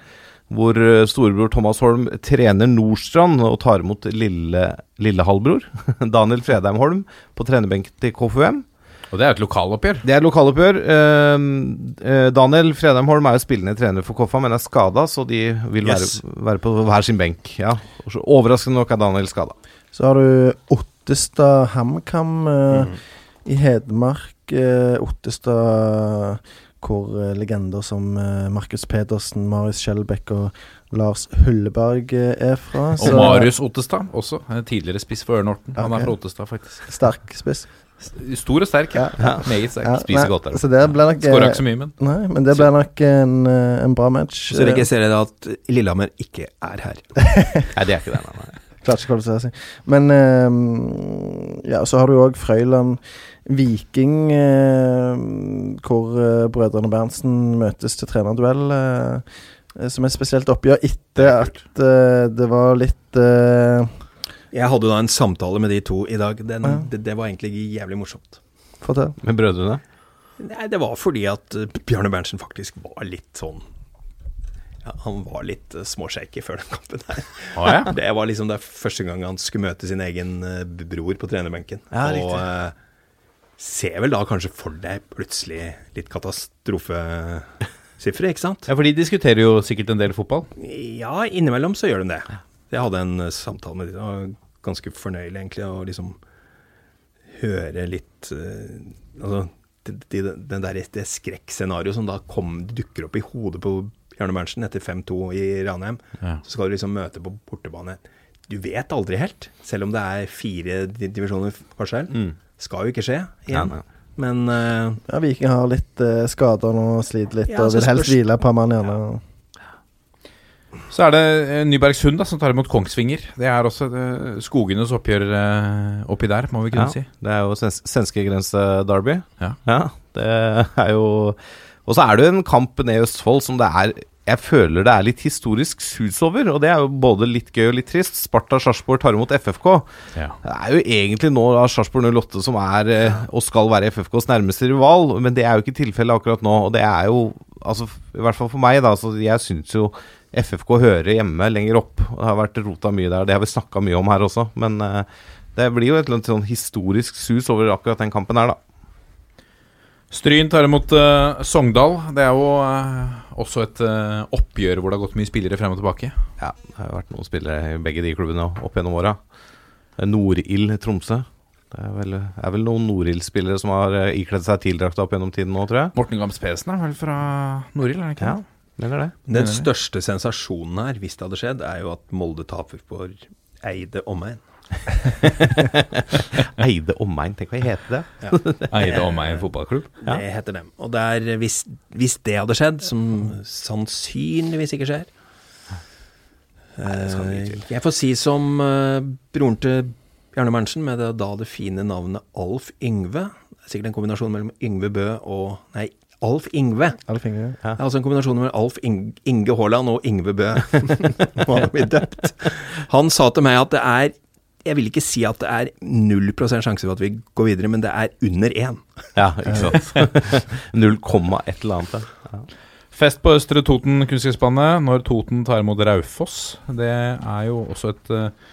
Hvor eh, storebror Thomas Holm trener Nordstrand og tar imot lille, lille halvbror (laughs) Daniel Fredheim Holm på trenerbenken til KFUM. Og det er et lokaloppgjør. Det er et lokaloppgjør. Eh, eh, Daniel Fredheim Holm er jo spillende trener for Koffa, men er skada, så de vil Yes. være, være på hver sin benk. Ja. Overraskende nok er Daniel skada. Så har du Ottestad HamKam eh, i Hedmark. Eh, Ottestad hvor eh, legender som eh, Markus Pedersen, Marius Skjelbæk og Lars Hulleberg eh, er fra. Og Marius Ottestad også. En Tidligere spiss for Ørnorten. Han Ok. er fra Ottestad, faktisk. Sterk spiss. Stor og sterk. Ja. Ja. Meget sterk. Ja, Spiser nei, godt der. Så det ble nok Skåra eh, ikke så mye, men Nei, men det ble nok en, en bra match. Så registrerer jeg at Lillehammer ikke er her. (laughs) Nei, det er ikke det. Nei, nei. Klarte ikke å kvalifisere seg. Men eh, Ja, så har du òg Frøyland Viking, eh, hvor eh, brødrene Berntsen møtes til trenerduell. eh, som et spesielt oppgjør etter at eh, det var litt eh, Jeg hadde da en samtale med de to i dag. Den, Ja. det, det var egentlig jævlig morsomt. Fortell. Med brødrene? Nei, det var fordi at uh, Bjarne Berntsen faktisk var litt sånn ja, Han var litt uh, småshaky før den kampen her. Ah, ja. (laughs) Det var liksom det første gang han skulle møte sin egen bror på trenerbenken. Ja, og riktig. Ser vel da kanskje for deg plutselig litt katastrofesifre, ikke sant? ja, for de diskuterer jo sikkert en del fotball. Ja, innimellom så gjør de det. Jeg hadde en eh, samtale med dem. Det var ganske fornøyelig, egentlig, å liksom høre litt eh, Altså, det, den der, det skrekkscenarioet som da kom, dukker opp i hodet på Bjarne Berntsen etter 5-2 i Ranheim. Ja. Så skal du liksom møte på bortebane. Du vet aldri helt, selv om det er fire divisjoner forskjell. Mm. Skal jo ikke skje igjen. Nei, nei. Men uh, Ja, Viking har litt uh, skader nå, sliter litt Ja, og vil helst hvile et par mann gjerne. Så er det eh, Nybergsund da, som tar imot Kongsvinger. Det er også eh, skogenes oppgjør eh, oppi der, må vi kunne Ja, si. det er jo svens svenskegrense-derby. Ja. det er jo Og så er det jo en kamp nede i Østfold som det er Jeg føler det er litt historisk sus over, og det er jo både litt gøy og litt trist. Sparta Sarpsborg tar imot FFK. Ja. Det er jo egentlig nå Sarpsborg 08 som er, eh, og skal være FFKs nærmeste rival, men det er jo ikke tilfellet akkurat nå. Og det er jo, altså i hvert fall for meg, da, så jeg syns jo FFK hører hjemme lenger opp. Det har vært rota mye der, det har vi snakka mye om her også, men eh, det blir jo et eller annet sånn historisk sus over akkurat den kampen her, da. Stryn tar imot uh, Sogndal. Det er jo uh, også et uh, oppgjør hvor det har gått mye spillere frem og tilbake. Ja, det har vært noen spillere i begge de klubbene opp gjennom åra. Norild Tromsø. Det er vel, er vel noen Norild-spillere som har ikledd seg TIL-drakta opp gjennom tiden nå, tror jeg. Morten Gams Pedersen er vel fra Norild, er det ikke? Ja, mener det. den største sensasjonen her, hvis det hadde skjedd, er jo at Molde taper for Eide omegn. (laughs) Eide omegn, tenk hva heter det? Eide omegn fotballklubb. (laughs) Ja. Det heter dem. Og der, hvis, hvis det hadde skjedd, som sannsynligvis ikke skjer Nei, Jeg får si som eh, broren til Bjarne Berntsen, med det, da det fine navnet Alf Yngve. Det er sikkert en kombinasjon mellom Yngve Bø og Nei, Alf Yngve. Alf. Det er altså en kombinasjon mellom Alf Inge, Inge Haaland og Yngve Bø. (laughs) Han. Han sa til meg at det er Jeg vil ikke si at det er 0 sjanse for at vi går videre, men det er under én. Ja, ikke sant. (laughs) 0, et eller annet. Ja. Fest på Østre Toten kunstgressbane når Toten tar imot Raufoss. Det er jo også et eh,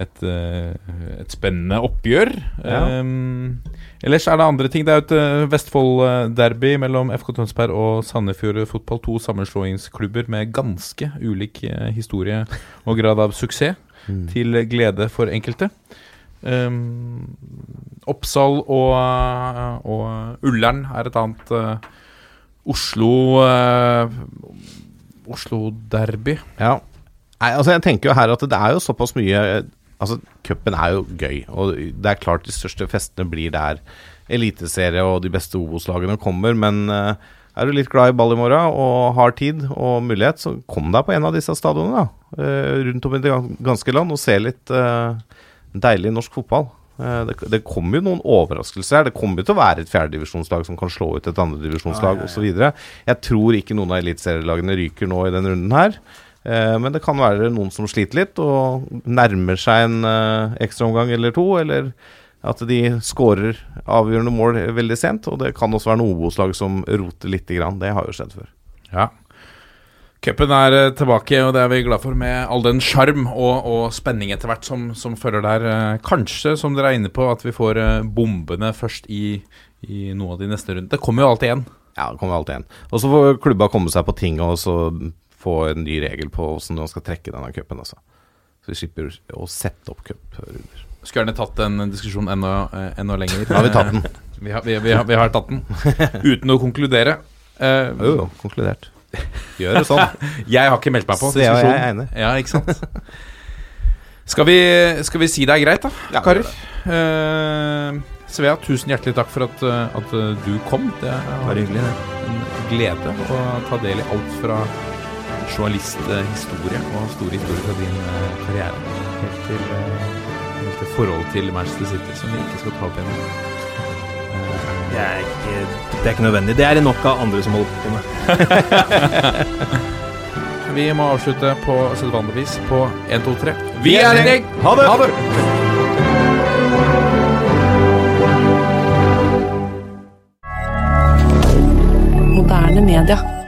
et, eh, et spennende oppgjør. Ja. Um, ellers er det andre ting. Det er jo et eh, Vestfold-derby mellom FK Tønsberg og Sandefjord Fotball. To sammenslåingsklubber med ganske ulik historie og grad av suksess. Mm. Til glede for enkelte. Um, Oppsal og, og Ullern er et annet uh, Oslo uh, Oslo-derby. Ja. Nei, altså jeg tenker jo her at det er jo såpass mye Altså, cupen er jo gøy, og det er klart de største festene blir der eliteserie og de beste Obos-lagene kommer, men eh, er du litt glad i ball i morgen og har tid og mulighet, så kom deg på en av disse stadionene da, eh, rundt om i det ganske land og se litt eh, deilig norsk fotball. Eh, Det, det kommer jo noen overraskelser her. Det kommer jo til å være et fjerdedivisjonslag som kan slå ut et andredivisjonslag ah, ja, ja. osv. Jeg tror ikke noen av eliteserielagene ryker nå i denne runden her. Men det kan være noen som sliter litt og nærmer seg en ekstraomgang eller to. Eller at de skårer avgjørende mål veldig sent. Og det kan også være noen Obos-lag som roter lite grann. Det har jo skjedd før. Ja. Cupen er eh, tilbake, og det er vi glad for, med all den sjarm og, og spenning etter hvert som, som følger der. Eh, Kanskje, som dere er inne på, at vi får eh, bombene først i, i noen av de neste rundene. Det kommer jo alltid igjen. Ja, det kommer alltid igjen. Og så får klubba komme seg på tinget og så få en ny regel på hvordan man skal trekke denne cupen. Altså. Så vi slipper å sette opp cuprunder. Skulle gjerne tatt den diskusjonen enda, eh, enda lenger. Har vi tatt den. Vi har, vi, vi, har, vi har tatt den. Uten å konkludere. Eh, Jo, jo, konkludert. Gjør det sånn. (laughs) jeg har ikke meldt meg på. Så jeg og jeg er enig. Ja, ikke sant? Skal vi, skal vi si det er greit, da, Ja, karer? Uh, Svea, tusen hjertelig takk for at, at du kom. Det var hyggelig, det. en glede å ta del i alt fra journalisthistorie og store historier fra din karriere helt til, eh, forhold til til Manchester City, som vi ikke skal ta opp igjen. Det er ikke, det er ikke nødvendig. Det er det nok av andre som holder på med. (laughs) Vi må avslutte på sedvanlig vis på 1, 2, 3. Vi er en gjeng! Ha det! Ha det! Moderne media.